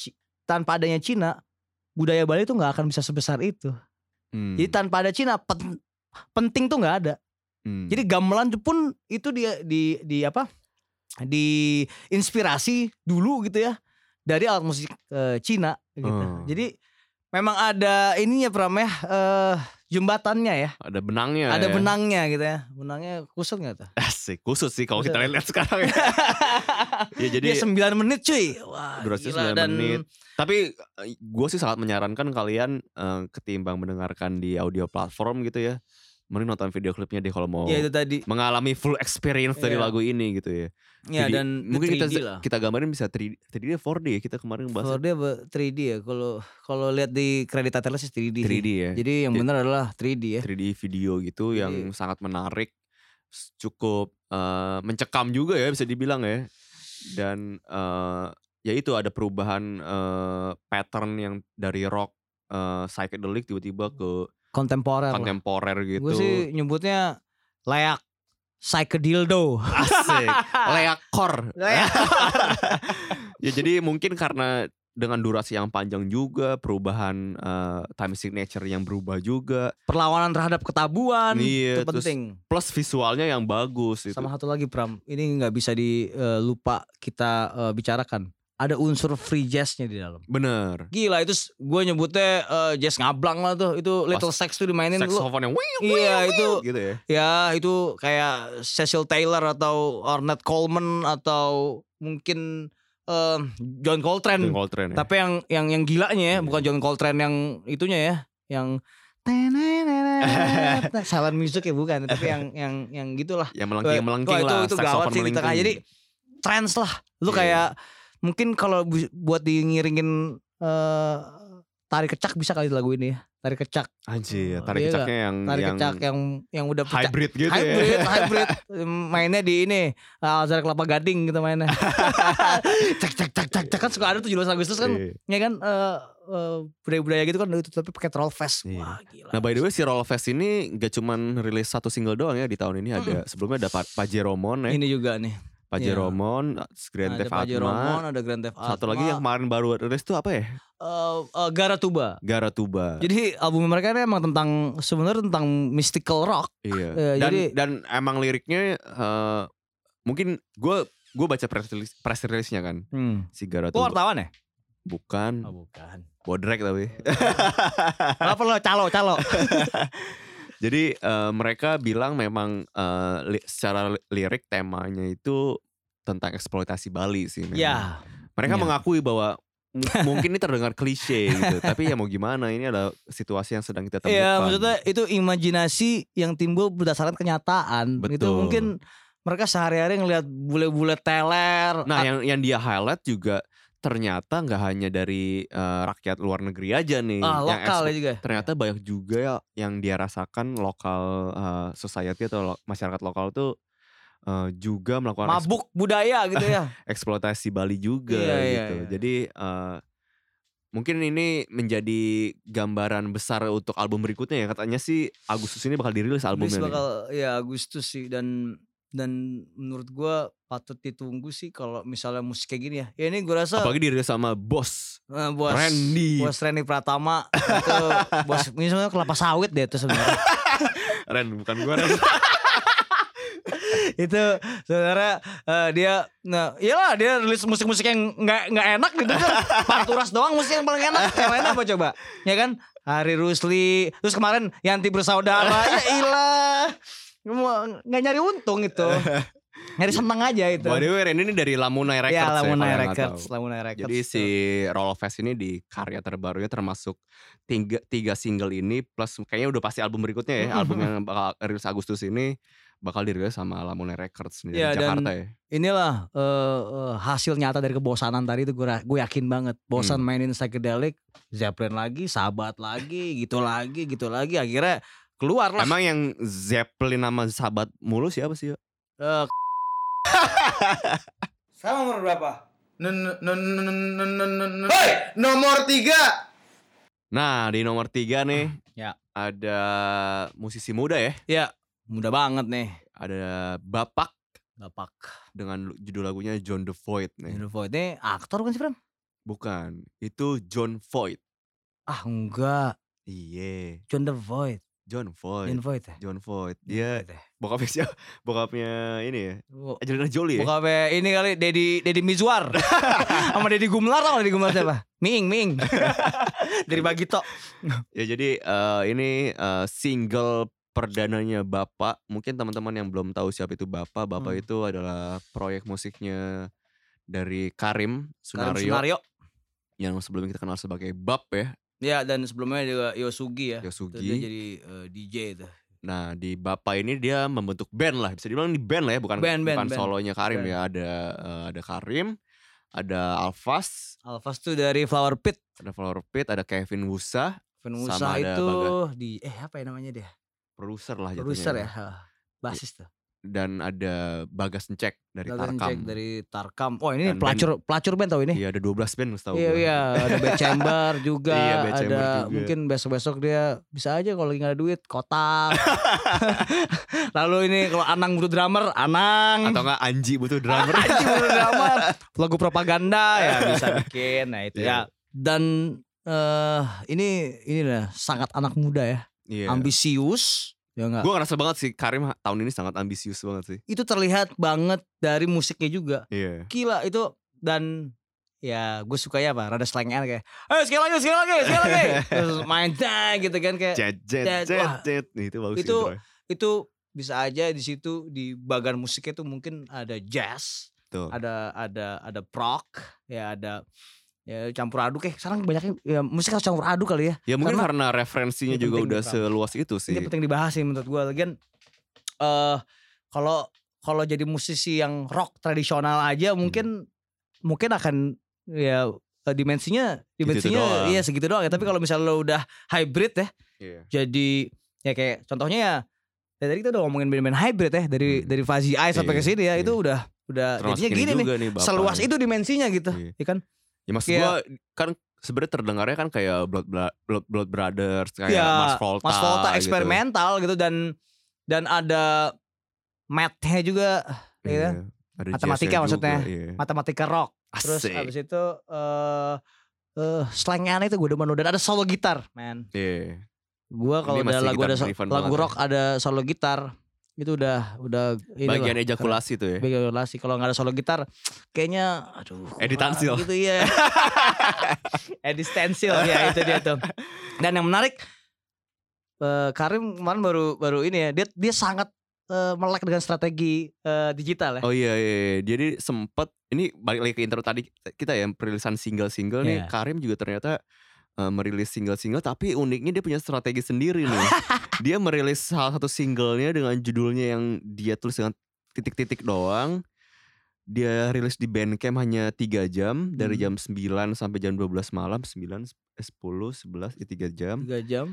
Speaker 1: tanpa adanya Cina budaya Bali itu nggak akan bisa sebesar itu.
Speaker 2: Hmm.
Speaker 1: Jadi tanpa ada Cina pen- penting tuh nggak ada.
Speaker 2: Hmm.
Speaker 1: Jadi gamelan pun itu dia di di apa? Di inspirasi dulu gitu ya dari alat musik eh, Cina gitu.
Speaker 2: Oh.
Speaker 1: Jadi memang ada ininya Pram ya eh, jembatannya ya.
Speaker 2: ada benangnya
Speaker 1: ada
Speaker 2: ya.
Speaker 1: benangnya gitu ya. Benangnya kusut nggak tuh?
Speaker 2: Asik, khusus sih kalau kita lihat sekarang ya. ya jadi
Speaker 1: Dia 9 menit cuy. Wah,
Speaker 2: Durasinya
Speaker 1: gila.
Speaker 2: 9
Speaker 1: dan
Speaker 2: menit. tapi gue sih sangat menyarankan kalian eh, ketimbang mendengarkan di audio platform gitu ya, mending nonton video klipnya deh kalau mau
Speaker 1: ya itu tadi.
Speaker 2: mengalami full experience dari
Speaker 1: Iya.
Speaker 2: lagu ini gitu ya.
Speaker 1: Ya
Speaker 2: 3D
Speaker 1: dan
Speaker 2: mungkin kita
Speaker 1: 3D lah.
Speaker 2: kita gambarin bisa 3D, 3D 4D ya kita kemarin bahas
Speaker 1: Kalau dia apa, 3D ya. Kalau kalau lihat di kredit titelnya sih 3D. sih.
Speaker 2: 3D ya.
Speaker 1: Jadi yang benar adalah 3D ya.
Speaker 2: 3D video gitu yang
Speaker 1: Jadi-
Speaker 2: sangat menarik, cukup eh, mencekam juga ya bisa dibilang ya. Dan eh, ya itu ada perubahan eh, pattern yang dari rock eh, psychedelic tiba-tiba ke
Speaker 1: Kontemporer. lah.
Speaker 2: kontemporer gitu.
Speaker 1: Gue sih nyebutnya layak psychedildo.
Speaker 2: Asik.
Speaker 1: Layak.
Speaker 2: ya jadi mungkin karena dengan durasi yang panjang juga, perubahan eh, time signature yang berubah juga,
Speaker 1: Perlawanan terhadap ketabuan
Speaker 2: Iya,
Speaker 1: itu penting.
Speaker 2: plus visualnya yang bagus itu.
Speaker 1: Sama satu lagi Pram, ini nggak bisa dilupa kita eh, bicarakan. Ada unsur free jazznya di dalam.
Speaker 2: Bener.
Speaker 1: Gila itu gue nyebutnya eh, jazz ngablang lah tuh. Itu Little Sax tuh dimainin lu.
Speaker 2: Saxophone yang wih,
Speaker 1: Iya itu
Speaker 2: gitu ya.
Speaker 1: ya itu kayak Cecil Taylor atau Ornette Coleman atau mungkin eh, John Coltrane.
Speaker 2: John Coltrane ya.
Speaker 1: Tapi yang yang yang gilanya ya,
Speaker 2: Iya.
Speaker 1: bukan John Coltrane yang itunya ya, yang silent music ya bukan, tapi yang yang yang gitulah.
Speaker 2: yang melengking melengking
Speaker 1: Wah, itu,
Speaker 2: lah.
Speaker 1: itu gawat sih di tengah.
Speaker 2: melengking.
Speaker 1: Jadi trance lah. Lu
Speaker 2: Iya.
Speaker 1: kayak mungkin kalau bu- buat di ngiringin eh tari kecak bisa kali lagu ini ya. Tari kecak.
Speaker 2: anjir,
Speaker 1: Oh,
Speaker 2: tarik
Speaker 1: iya
Speaker 2: kecaknya yang
Speaker 1: Tari
Speaker 2: yang
Speaker 1: kecak yang yang udah pecah.
Speaker 2: hybrid gitu
Speaker 1: hybrid,
Speaker 2: ya.
Speaker 1: hybrid. Mainnya di ini Alzar Kelapa Gading gitu mainnya. cek cek cek cek cek kan suka ada tuh 17 Agustus kan
Speaker 2: Iya.
Speaker 1: ya kan eh, eh, budaya-budaya gitu kan itu tapi pakai troll fest.
Speaker 2: Iya.
Speaker 1: Wah, gila.
Speaker 2: Nah by the way si Rollfest ini gak cuman rilis satu single doang ya di tahun ini ada sebelumnya ada Pa- Pajero Mon ya
Speaker 1: ini juga nih.
Speaker 2: Pajeromon, Grand
Speaker 1: ada
Speaker 2: Theft
Speaker 1: Pajeromon,
Speaker 2: Atma.
Speaker 1: ada Grand Theft Auto.
Speaker 2: Satu lagi yang kemarin baru rilis tuh apa ya?
Speaker 1: eh eh, Garatuba.
Speaker 2: Garatuba.
Speaker 1: Jadi album mereka ini emang tentang sebenarnya tentang mystical rock.
Speaker 2: Iya.
Speaker 1: Eh,
Speaker 2: dan
Speaker 1: jadi-
Speaker 2: dan emang liriknya eh, mungkin gue gue baca press release, press release-nya kan
Speaker 1: Hmm.
Speaker 2: si Garatuba.
Speaker 1: wartawan ya?
Speaker 2: Bukan,
Speaker 1: bukan.
Speaker 2: bodrek tapi.
Speaker 1: Apa lo calo calo?
Speaker 2: Jadi eh, mereka bilang memang eh, li- secara li- lirik temanya itu tentang eksploitasi Bali sih. memang.
Speaker 1: ya.
Speaker 2: Mereka
Speaker 1: Ya.
Speaker 2: mengakui bahwa mungkin ini terdengar klise gitu, tapi ya mau gimana ini adalah situasi yang sedang kita temukan.
Speaker 1: Iya, maksudnya itu imajinasi yang timbul berdasarkan kenyataan. Itu
Speaker 2: Betul.
Speaker 1: mungkin mereka sehari-hari ngelihat bule-bule teler.
Speaker 2: Nah, yang yang dia highlight juga ternyata nggak hanya dari eh, rakyat luar negeri aja nih
Speaker 1: ah,
Speaker 2: yang
Speaker 1: lokal ya juga.
Speaker 2: ternyata banyak juga ya yang dia rasakan lokal eh, society atau lo- masyarakat lokal tuh eh, juga melakukan
Speaker 1: Mabuk budaya gitu ya.
Speaker 2: eksploitasi Bali juga
Speaker 1: Iya, iya,
Speaker 2: gitu.
Speaker 1: iya.
Speaker 2: Jadi eh, mungkin ini menjadi gambaran besar untuk album berikutnya ya. Katanya sih Agustus ini bakal dirilis albumnya. nih.
Speaker 1: bakal ya Agustus sih dan dan menurut gua patut ditunggu sih kalau misalnya musik kayak gini ya. Ya ini gua rasa
Speaker 2: Apalagi dirilis sama Bos.
Speaker 1: Eh, bos.
Speaker 2: Randy.
Speaker 1: bos Reni Pratama. Itu bos misalnya kelapa sawit deh itu sebenarnya.
Speaker 2: Ren bukan gua Ren.
Speaker 1: itu sebenarnya eh, dia nah iyalah dia rilis musik-musik yang nggak nggak enak gitu. Kan Panturas doang musik yang paling enak. Yang lain apa coba? Ya kan? Hari Rusli. Terus kemarin Yanti bersaudara. Ya ilah nggak nyari untung itu nyari seneng aja itu
Speaker 2: By the way Ren ini dari Lamunai Records
Speaker 1: ya
Speaker 2: ya,
Speaker 1: Lamunai
Speaker 2: nggak
Speaker 1: Records. Lamunai Records
Speaker 2: Jadi si Roll of Fest ini di karya terbarunya termasuk tiga, tiga single ini plus kayaknya udah pasti album berikutnya ya. album yang bakal rilis Agustus ini bakal dirilis sama Lamunai Records nih,
Speaker 1: Ya,
Speaker 2: dari
Speaker 1: dan-
Speaker 2: Jakarta ya.
Speaker 1: inilah eh, hasil nyata dari kebosanan tadi itu gue gue yakin banget bosan
Speaker 2: Hmm.
Speaker 1: mainin psychedelic Zeppelin lagi sahabat lagi gitu lagi gitu lagi akhirnya keluar lah
Speaker 2: Emang yang Zeppelin sama sahabat mulu siapa sih? Yo?
Speaker 1: Eh,
Speaker 5: Sama nomor berapa? Hei, nomor tiga.
Speaker 2: Nah di nomor tiga nih
Speaker 1: Ya.
Speaker 2: ada musisi muda ya.
Speaker 1: ya mudah banget nih
Speaker 2: Ada Bapak
Speaker 1: bapak
Speaker 2: dengan judul lagunya John the Void nih.
Speaker 1: John Voight ini aktor kan sih Bram?
Speaker 2: Bukan, itu John Voight.
Speaker 1: ah enggak
Speaker 2: Iya,
Speaker 1: John the Void
Speaker 2: John Voight.
Speaker 1: John Void ya
Speaker 2: John Voight. Dia
Speaker 1: Voight ya.
Speaker 2: bokapnya siapa? Bokapnya ini ya.
Speaker 1: Bu-
Speaker 2: Angelina Jolie ya.
Speaker 1: Bukan ini kali Dedi Dedi Mizwar sama Dedi Gumlar tau Dedi Gumlar siapa? Miing Miing dari Bagito.
Speaker 2: Ya jadi eh, ini eh, single perdananya Bapak. Mungkin teman-teman yang belum tahu siapa itu Bapak. Bapak
Speaker 1: Hmm.
Speaker 2: itu adalah proyek musiknya dari Karim
Speaker 1: Karim
Speaker 2: Sunario
Speaker 1: Sunario.
Speaker 2: yang sebelumnya kita kenal sebagai Bab ya,
Speaker 1: Ya dan sebelumnya juga Yosugi ya. Itu
Speaker 2: Yosugi.
Speaker 1: Dia jadi eh, DJ itu.
Speaker 2: Nah di Bapak ini dia membentuk band lah, bisa dibilang ini band lah ya, bukan
Speaker 1: Band, band,
Speaker 2: bukan
Speaker 1: band.
Speaker 2: solonya Karim
Speaker 1: Band.
Speaker 2: ya. Ada eh, ada Karim, ada Alfas,
Speaker 1: Alfas tuh dari Flower Pit.
Speaker 2: ada Flower Pit, ada Kevin Wusa, Sama ada
Speaker 1: itu
Speaker 2: Bagas.
Speaker 1: di eh apa ya namanya dia?
Speaker 2: produser lah jatuhnya.
Speaker 1: Produser ya. ha, Basis tuh.
Speaker 2: Dan ada Bagas Ncek dari
Speaker 1: Bagas
Speaker 2: Tarkam.
Speaker 1: Dari Tarkam. Oh ini
Speaker 2: Dan
Speaker 1: pelacur pelacur band tau ini.
Speaker 2: Iya ada 12 band setahu
Speaker 1: Iya iya ada Bad Chamber juga
Speaker 2: Iya, Bad
Speaker 1: ada
Speaker 2: Chamber juga.
Speaker 1: mungkin besok-besok dia bisa aja kalau lagi gak ada duit kotak. Lalu ini kalau Anang butuh drummer, Anang.
Speaker 2: Atau enggak Anji butuh drummer.
Speaker 1: Anjing butuh drummer. Lagu propaganda ya bisa bikin. Nah itu
Speaker 2: Iya.
Speaker 1: ya. Dan eh ini ini lah sangat anak muda ya,
Speaker 2: Iya.
Speaker 1: ambisius. Ya enggak?
Speaker 2: Gue ngerasa banget sih Karim tahun ini sangat ambisius banget sih.
Speaker 1: Itu terlihat banget dari musiknya juga.
Speaker 2: Iya.
Speaker 1: Gila itu dan ya gue suka ya apa rada slangan kayak eh sekali lagi sekali lagi sekali lagi terus main dah gitu kan kayak
Speaker 2: Jet jet
Speaker 1: Jet,
Speaker 2: jet
Speaker 1: wah.
Speaker 2: jet. Nih, Itu bagus
Speaker 1: Itu-
Speaker 2: sih, Bro.
Speaker 1: itu bisa aja di situ di bagian musiknya itu mungkin ada jazz
Speaker 2: Tuh.
Speaker 1: ada ada ada prog ya ada ya campur aduk eh sekarang banyaknya ya musik harus campur aduk kali ya
Speaker 2: Ya mungkin
Speaker 1: Karena
Speaker 2: karena referensinya juga udah
Speaker 1: Pram.
Speaker 2: seluas itu sih.
Speaker 1: ini penting dibahas sih menurut gue lagian eh kalau kalau jadi musisi yang rock tradisional aja
Speaker 2: Hmm.
Speaker 1: mungkin mungkin akan ya eh, dimensinya dimensinya
Speaker 2: doang.
Speaker 1: iya segitu doang ya tapi kalau misalnya lo udah hybrid ya
Speaker 2: Iya.
Speaker 1: jadi ya kayak contohnya ya ya tadi kita udah ngomongin band-band hybrid ya dari
Speaker 2: Hmm.
Speaker 1: dari Fazi Eye sampai ke
Speaker 2: Iya,
Speaker 1: sini ya itu
Speaker 2: iya.
Speaker 1: udah udah
Speaker 2: Termasuk
Speaker 1: jadinya
Speaker 2: ini
Speaker 1: gini nih
Speaker 2: nih,
Speaker 1: seluas itu dimensinya gitu
Speaker 2: Iya.
Speaker 1: ya kan
Speaker 2: Ya maksud
Speaker 1: Kayak-
Speaker 2: gua kan sebenarnya terdengarnya kan kayak Blood Blood, Blood, Brothers kayak
Speaker 1: ya
Speaker 2: Mars Volta.
Speaker 1: Mas Volta
Speaker 2: gitu.
Speaker 1: eksperimental gitu dan dan ada math-nya juga ya kan?
Speaker 2: Iya. Ada
Speaker 1: Matematika
Speaker 2: jazznya
Speaker 1: maksudnya.
Speaker 2: juga, iya.
Speaker 1: matematika rock. Terus
Speaker 2: Asik.
Speaker 1: abis itu eh eh slangnya itu gue demen dan ada solo gitar, man.
Speaker 2: Iya.
Speaker 1: Gua kalau
Speaker 2: masih
Speaker 1: lagu ada lagu
Speaker 2: banget ya.
Speaker 1: rock ada solo gitar itu udah udah
Speaker 2: Bagian ejakulasi tuh ya.
Speaker 1: Bagian ejakulasi kalau nggak ada solo gitar kayaknya aduh
Speaker 2: Edit
Speaker 1: kurang
Speaker 2: tansil.
Speaker 1: gitu ya. Edit stensil ya itu dia tuh. Dan yang menarik eh, Karim kemarin baru baru ini ya dia dia sangat eh, melek dengan strategi eh, digital ya.
Speaker 2: Oh iya, iya, iya. Jadi sempet ini balik lagi ke intro tadi kita ya perilisan single-single nih.
Speaker 1: Iya.
Speaker 2: Karim juga ternyata eh, merilis single-single tapi uniknya dia punya strategi sendiri nih. dia merilis salah satu singlenya dengan judulnya yang dia tulis dengan titik-titik doang. Dia rilis di Bandcamp hanya 3 jam dari
Speaker 1: Hmm.
Speaker 2: jam 9 sampai jam 12 malam, 9 10 11 ya 3 jam
Speaker 1: Tiga jam.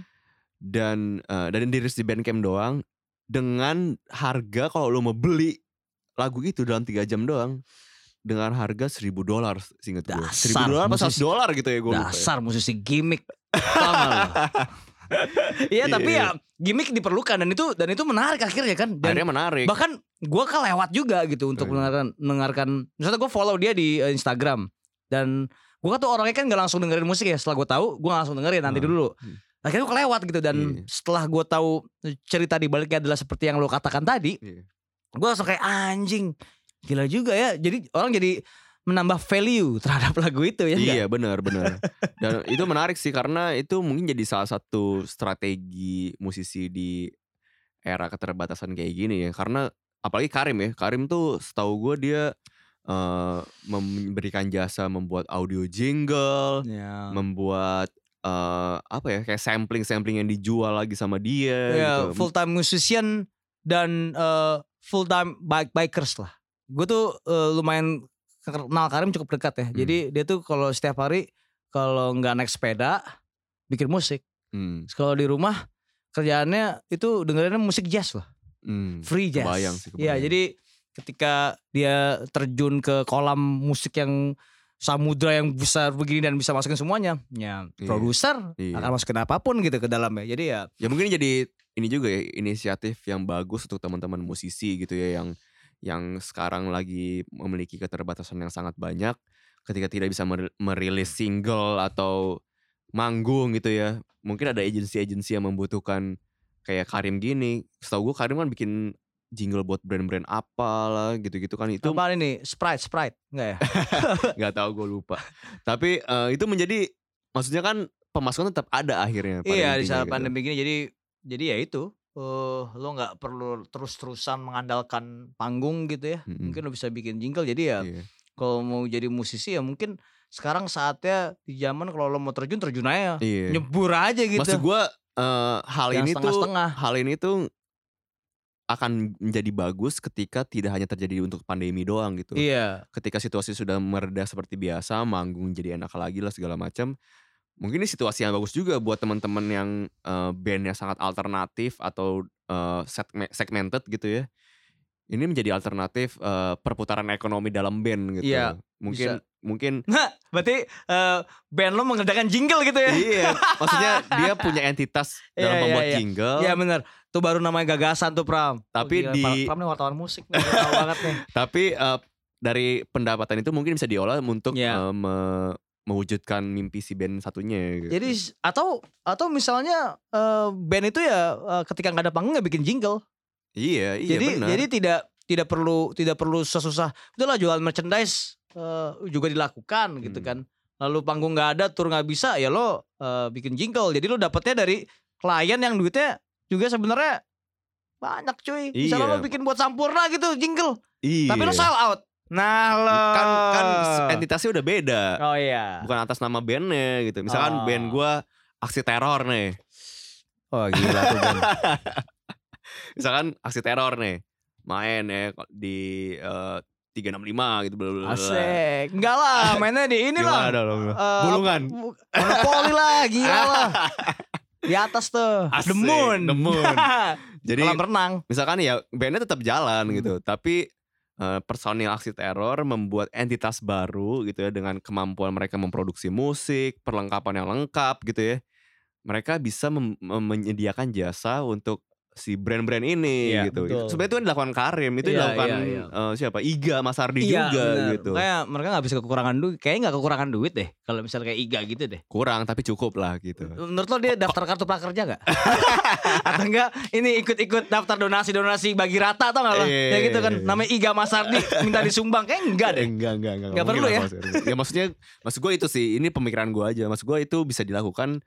Speaker 2: dan eh, dan dirilis di Bandcamp doang dengan harga kalau lo mau beli lagu itu dalam tiga jam doang dengan harga seribu dolar singkat gue seribu dolar apa
Speaker 1: musisi-
Speaker 2: seratus dolar gitu ya gue lupa ya.
Speaker 1: Dasar musisi gimmick. Iya tapi
Speaker 2: Iya.
Speaker 1: ya gimmick diperlukan dan itu dan itu menarik akhirnya kan. Dan
Speaker 2: akhirnya menarik
Speaker 1: bahkan gue kelewat juga gitu untuk
Speaker 2: iya.
Speaker 1: mendengarkan mendengarkan. Misalnya gue follow dia di eh, Instagram dan gue kan tuh orangnya kan gak langsung dengerin musik ya. Setelah gue tahu gue langsung dengerin nanti
Speaker 2: Ah,
Speaker 1: dulu.
Speaker 2: hmm.
Speaker 1: Akhirnya gue kelewat gitu dan
Speaker 2: Iya.
Speaker 1: setelah gue tahu cerita di baliknya adalah seperti yang lo katakan tadi,
Speaker 2: Iya.
Speaker 1: gue langsung kayak anjing gila juga ya. Jadi orang jadi menambah value terhadap lagu itu ya.
Speaker 2: Iya benar benar. Dan itu menarik sih karena itu mungkin jadi salah satu strategi musisi di era keterbatasan kayak gini ya. Karena apalagi Karim ya. Karim tuh setahu gue dia eh, memberikan jasa membuat audio jingle,
Speaker 1: Ya.
Speaker 2: membuat eh, apa ya kayak sampling sampling yang dijual lagi sama dia.
Speaker 1: Ya,
Speaker 2: gitu.
Speaker 1: full time musician dan full time bike bikers lah. Gue tuh eh, lumayan kenal Karim cukup dekat ya.
Speaker 2: Hmm.
Speaker 1: Jadi dia tuh kalau setiap hari kalau nggak naik sepeda bikin musik.
Speaker 2: Hmm,
Speaker 1: Kalau di rumah kerjaannya itu dengerinnya musik jazz lah,
Speaker 2: hmm.
Speaker 1: free jazz.
Speaker 2: Kebayang sih,
Speaker 1: Iya,
Speaker 2: kebayang.
Speaker 1: jadi ketika dia terjun ke kolam musik yang samudra yang besar begini dan bisa masukin semuanya, ya
Speaker 2: Iya.
Speaker 1: produser
Speaker 2: Iya.
Speaker 1: akan masukin apa pun gitu ke dalamnya. Jadi ya
Speaker 2: ya mungkin jadi ini juga ya inisiatif yang bagus untuk teman-teman musisi gitu ya yang yang sekarang lagi memiliki keterbatasan yang sangat banyak ketika tidak bisa mer- merilis single atau manggung gitu ya mungkin ada agensi-agensi yang membutuhkan kayak Karim gini setahu gue Karim kan bikin jingle buat brand-brand apa lah gitu-gitu kan itu
Speaker 1: apa ini Sprite Sprite enggak ya?
Speaker 2: nggak tahu gue lupa tapi eh, itu menjadi maksudnya kan pemasukan tetap ada akhirnya
Speaker 1: Iya di saat
Speaker 2: gitu.
Speaker 1: pandemi gini jadi jadi ya itu eh lo nggak perlu terus-terusan mengandalkan panggung gitu ya.
Speaker 2: Mm-mm.
Speaker 1: Mungkin lo bisa bikin jingle jadi ya
Speaker 2: Iya.
Speaker 1: kalau mau jadi musisi ya mungkin sekarang saatnya di zaman kalau lo mau terjun terjun aja.
Speaker 2: Iya.
Speaker 1: Nyebur aja gitu.
Speaker 2: Maksud gue eh, hal
Speaker 1: Yang
Speaker 2: ini tuh hal ini tuh akan menjadi bagus ketika tidak hanya terjadi untuk pandemi doang gitu.
Speaker 1: Iya.
Speaker 2: Ketika situasi sudah mereda seperti biasa, manggung jadi enak lagi lah segala macam. Mungkin ini situasi yang bagus juga buat teman-teman yang eh, bandnya sangat alternatif atau segme- segmented gitu ya. Ini menjadi alternatif eh, perputaran ekonomi dalam band gitu.
Speaker 1: Iya,
Speaker 2: mungkin mungkin
Speaker 1: Nah, berarti eh, band lo mengerjakan jingle gitu ya?
Speaker 2: iya, maksudnya dia punya entitas dalam
Speaker 1: Iya, iya,
Speaker 2: membuat
Speaker 1: iya.
Speaker 2: jingle.
Speaker 1: Iya bener. Tuh baru namanya gagasan tuh Pram.
Speaker 2: Tapi
Speaker 1: Oh, gila,
Speaker 2: di-
Speaker 1: Pram nih wartawan musik nih. Tahu banget nih.
Speaker 2: Tapi eh, dari pendapatan itu mungkin bisa diolah untuk
Speaker 1: Iya.
Speaker 2: eh, me- mewujudkan mimpi si band satunya. Gitu.
Speaker 1: Jadi atau atau misalnya eh, band itu ya eh, ketika nggak ada panggung nggak bikin jingle.
Speaker 2: iya, iya
Speaker 1: jadi
Speaker 2: benar.
Speaker 1: jadi tidak tidak perlu tidak perlu susah-susah. Udahlah jualan merchandise eh, juga dilakukan gitu
Speaker 2: Hmm.
Speaker 1: kan. Lalu panggung nggak ada, tur nggak bisa, ya lo eh, bikin jingle. Jadi lo dapetnya dari klien yang duitnya juga sebenarnya banyak cuy. Misalnya
Speaker 2: Iya.
Speaker 1: lo bikin buat Sampurna gitu jingle,
Speaker 2: iya.
Speaker 1: tapi lo sell out. Nah lo
Speaker 2: kan kan entitasnya udah beda.
Speaker 1: Oh iya.
Speaker 2: Bukan atas nama bandnya gitu. Misalkan
Speaker 1: Oh.
Speaker 2: band gua aksi teror nih.
Speaker 1: Oh gila tuh band.
Speaker 2: Misalkan aksi teror nih. Main ya di eh, 365 gitu bla bla.
Speaker 1: Asik. Enggak lah, mainnya di ini lah.
Speaker 2: dong?
Speaker 1: Eh,
Speaker 2: Bulungan.
Speaker 1: bu- Monopoli lah, gila lah. Di atas tuh.
Speaker 2: Asik,
Speaker 1: The Moon.
Speaker 2: The Moon. Jadi
Speaker 1: Kolam renang.
Speaker 2: misalkan ya bandnya tetap jalan
Speaker 1: Hmm.
Speaker 2: gitu tapi eh, personil aksi teror membuat entitas baru gitu ya dengan kemampuan mereka memproduksi musik perlengkapan yang lengkap gitu ya. Mereka bisa menyediakan jasa untuk si brand-brand ini
Speaker 1: Iya,
Speaker 2: gitu.
Speaker 1: betul.
Speaker 2: Sebenarnya itu yang dilakukan Karim, itu
Speaker 1: Iya,
Speaker 2: dilakukan
Speaker 1: iya, iya.
Speaker 2: eh, siapa? Iga Mas Ardi
Speaker 1: Iya,
Speaker 2: juga
Speaker 1: bener.
Speaker 2: gitu.
Speaker 1: Kayak mereka nggak bisa kekurangan duit. Kayaknya nggak kekurangan duit deh. Kalau misalnya kayak Iga gitu deh.
Speaker 2: Kurang tapi cukup lah gitu.
Speaker 1: Menurut lo dia daftar kartu prakerja nggak? Atau enggak ini ikut-ikut daftar donasi-donasi bagi rata atau enggak?
Speaker 2: Iya,
Speaker 1: Ya gitu kan.
Speaker 2: iya, iya.
Speaker 1: Namanya Iga Masardi minta disumbang. Kayak enggak deh.
Speaker 2: Enggak, enggak, enggak.
Speaker 1: Nggak
Speaker 2: mungkin
Speaker 1: perlu
Speaker 2: lah
Speaker 1: ya?
Speaker 2: Mas Ardi. ya maksudnya maksud gue itu sih, ini pemikiran gue aja. Maksud gue itu bisa dilakukan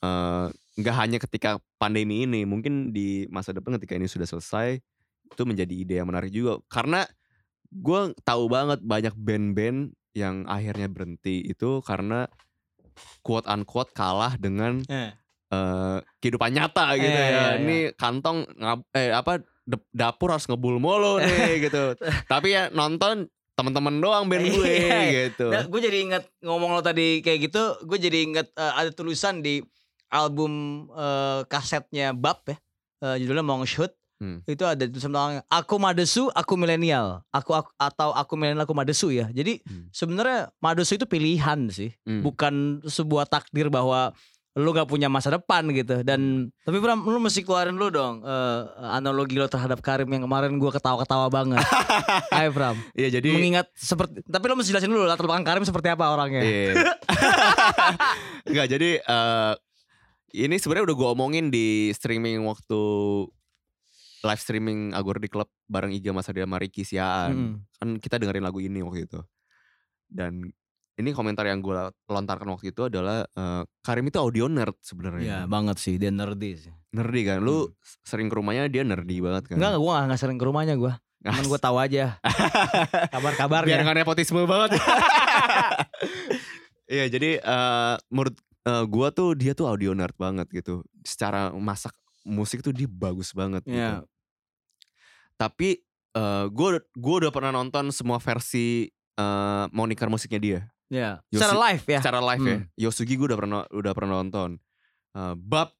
Speaker 2: eh nggak hanya ketika pandemi ini, mungkin di masa depan ketika ini sudah selesai itu menjadi ide yang menarik juga karena gue tahu banget banyak band-band yang akhirnya berhenti itu karena quote unquote kalah dengan
Speaker 1: Eh.
Speaker 2: eh, kehidupan nyata gitu
Speaker 1: Eh,
Speaker 2: ya.
Speaker 1: iya,
Speaker 2: Ini kantong ngab- eh apa dapur harus ngebul mulu nih gitu. Tapi ya nonton teman-teman doang band gue
Speaker 1: Iya,
Speaker 2: gitu.
Speaker 1: Nah, gue jadi inget ngomong lo tadi kayak gitu, gue jadi inget eh, ada tulisan di album eh, kasetnya Bab ya, eh, judulnya Mongshoot.
Speaker 2: Hmm.
Speaker 1: Itu ada tulisan tentang aku Madesu, aku milenial, aku, aku atau aku milenial, aku Madesu ya. Jadi
Speaker 2: Hmm.
Speaker 1: sebenarnya Madesu itu pilihan sih,
Speaker 2: Hmm.
Speaker 1: bukan sebuah takdir bahwa lu gak punya masa depan gitu. Dan tapi Bram, lu mesti keluarin lu dong eh, analogi lo terhadap Karim yang kemarin gue ketawa-ketawa banget. Ayo Bram
Speaker 2: Iya jadi
Speaker 1: mengingat seperti tapi lo mesti jelasin dulu latar belakang Karim seperti apa orangnya.
Speaker 2: Iya. Enggak jadi eh ini sebenarnya udah gue omongin di streaming waktu live streaming Agor di Club bareng Iga Mas Adi sama Ricky Siaan.
Speaker 1: Mm-mm.
Speaker 2: Kan kita dengerin lagu ini waktu itu. Dan ini komentar yang gue lontarkan waktu itu adalah eh, Karim itu audio nerd
Speaker 1: Iya
Speaker 2: sebenarnya.
Speaker 1: banget sih dia nerdy sih.
Speaker 2: Nerdy kan. Lu sering ke rumahnya dia nerdy banget kan.
Speaker 1: Enggak gue gak, sering ke rumahnya gue. Cuman gue tahu aja
Speaker 2: Biar
Speaker 1: kabar-kabarnya.
Speaker 2: gak nepotisme banget. Iya jadi eh menurut eh, gua tuh dia tuh audio nerd banget gitu. Secara masak musik tuh dia bagus banget gitu.
Speaker 1: Iya.
Speaker 2: Tapi eh gua gua udah pernah nonton semua versi eh moniker musiknya dia.
Speaker 1: Iya.
Speaker 2: Yosi-
Speaker 1: Secara live ya.
Speaker 2: Secara live ya.
Speaker 1: Hmm.
Speaker 2: Yosugi gua udah pernah udah pernah nonton. Eh Bab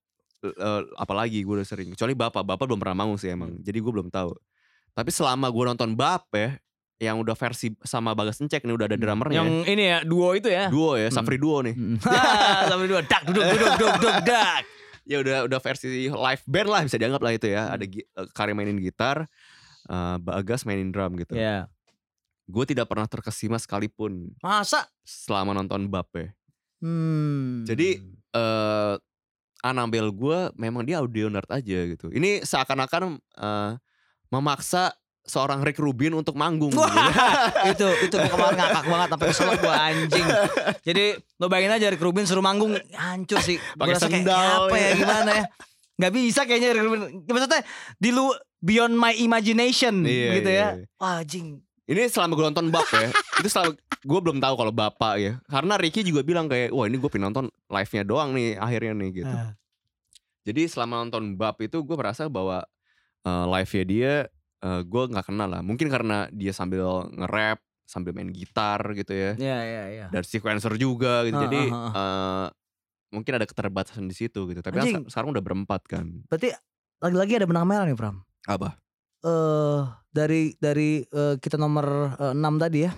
Speaker 2: eh, apalagi gua udah sering. Kecuali Bapak, Bapak belum pernah manggung sih emang. Jadi gua belum tahu. Tapi selama gua nonton Bab ya yang udah versi sama Bagas Encek nih udah ada drummernya.
Speaker 1: Yang ini ya duo itu ya.
Speaker 2: duo ya, Safri duo nih.
Speaker 1: Mm. Sampai dua dak duduk duduk duduk duduk dak.
Speaker 2: ya udah udah versi live band lah bisa dianggap lah itu ya ada eh, Karim mainin gitar eh, Bagas mainin drum gitu
Speaker 1: Ya.
Speaker 2: gue tidak pernah terkesima sekalipun
Speaker 1: Masa?
Speaker 2: selama nonton bab ya
Speaker 1: Hmm.
Speaker 2: Jadi, eh Anabel gue memang dia audio nerd aja gitu ini seakan-akan eh, memaksa seorang Rick Rubin untuk manggung
Speaker 1: Wah,
Speaker 2: gitu.
Speaker 1: itu itu kemarin ngakak banget sampai keselak gua anjing. Jadi lo bayangin aja Rick Rubin suruh manggung hancur sih.
Speaker 2: Pakai
Speaker 1: kayak,
Speaker 2: sendal,
Speaker 1: apa ya
Speaker 2: ya.
Speaker 1: gimana ya? Gak bisa kayaknya Rick Rubin. Maksudnya di lu beyond my imagination
Speaker 2: Iya,
Speaker 1: gitu
Speaker 2: iya,
Speaker 1: ya.
Speaker 2: iya.
Speaker 1: Wah anjing.
Speaker 2: Ini selama gue nonton Bab ya Itu selama Gue belum tahu kalau Bapak ya Karena Ricky juga bilang kayak Wah ini gue pengen nonton live-nya doang nih Akhirnya nih gitu
Speaker 1: Ah.
Speaker 2: Jadi selama nonton Bab itu Gue merasa bahwa eh, Live-nya dia eh, Gue gak kenal lah Mungkin karena dia sambil nge-rap Sambil main gitar gitu ya
Speaker 1: Iya iya iya.
Speaker 2: Dan sequencer juga gitu
Speaker 1: Ah,
Speaker 2: Jadi
Speaker 1: ah, ah.
Speaker 2: eh, Mungkin ada keterbatasan di situ gitu Tapi kan
Speaker 1: Anjing.
Speaker 2: se- sekarang udah berempat kan
Speaker 1: Berarti lagi-lagi ada benang merah nih Pram.
Speaker 2: Apa?
Speaker 1: Eh dari dari eh, kita nomor 6 tadi ya.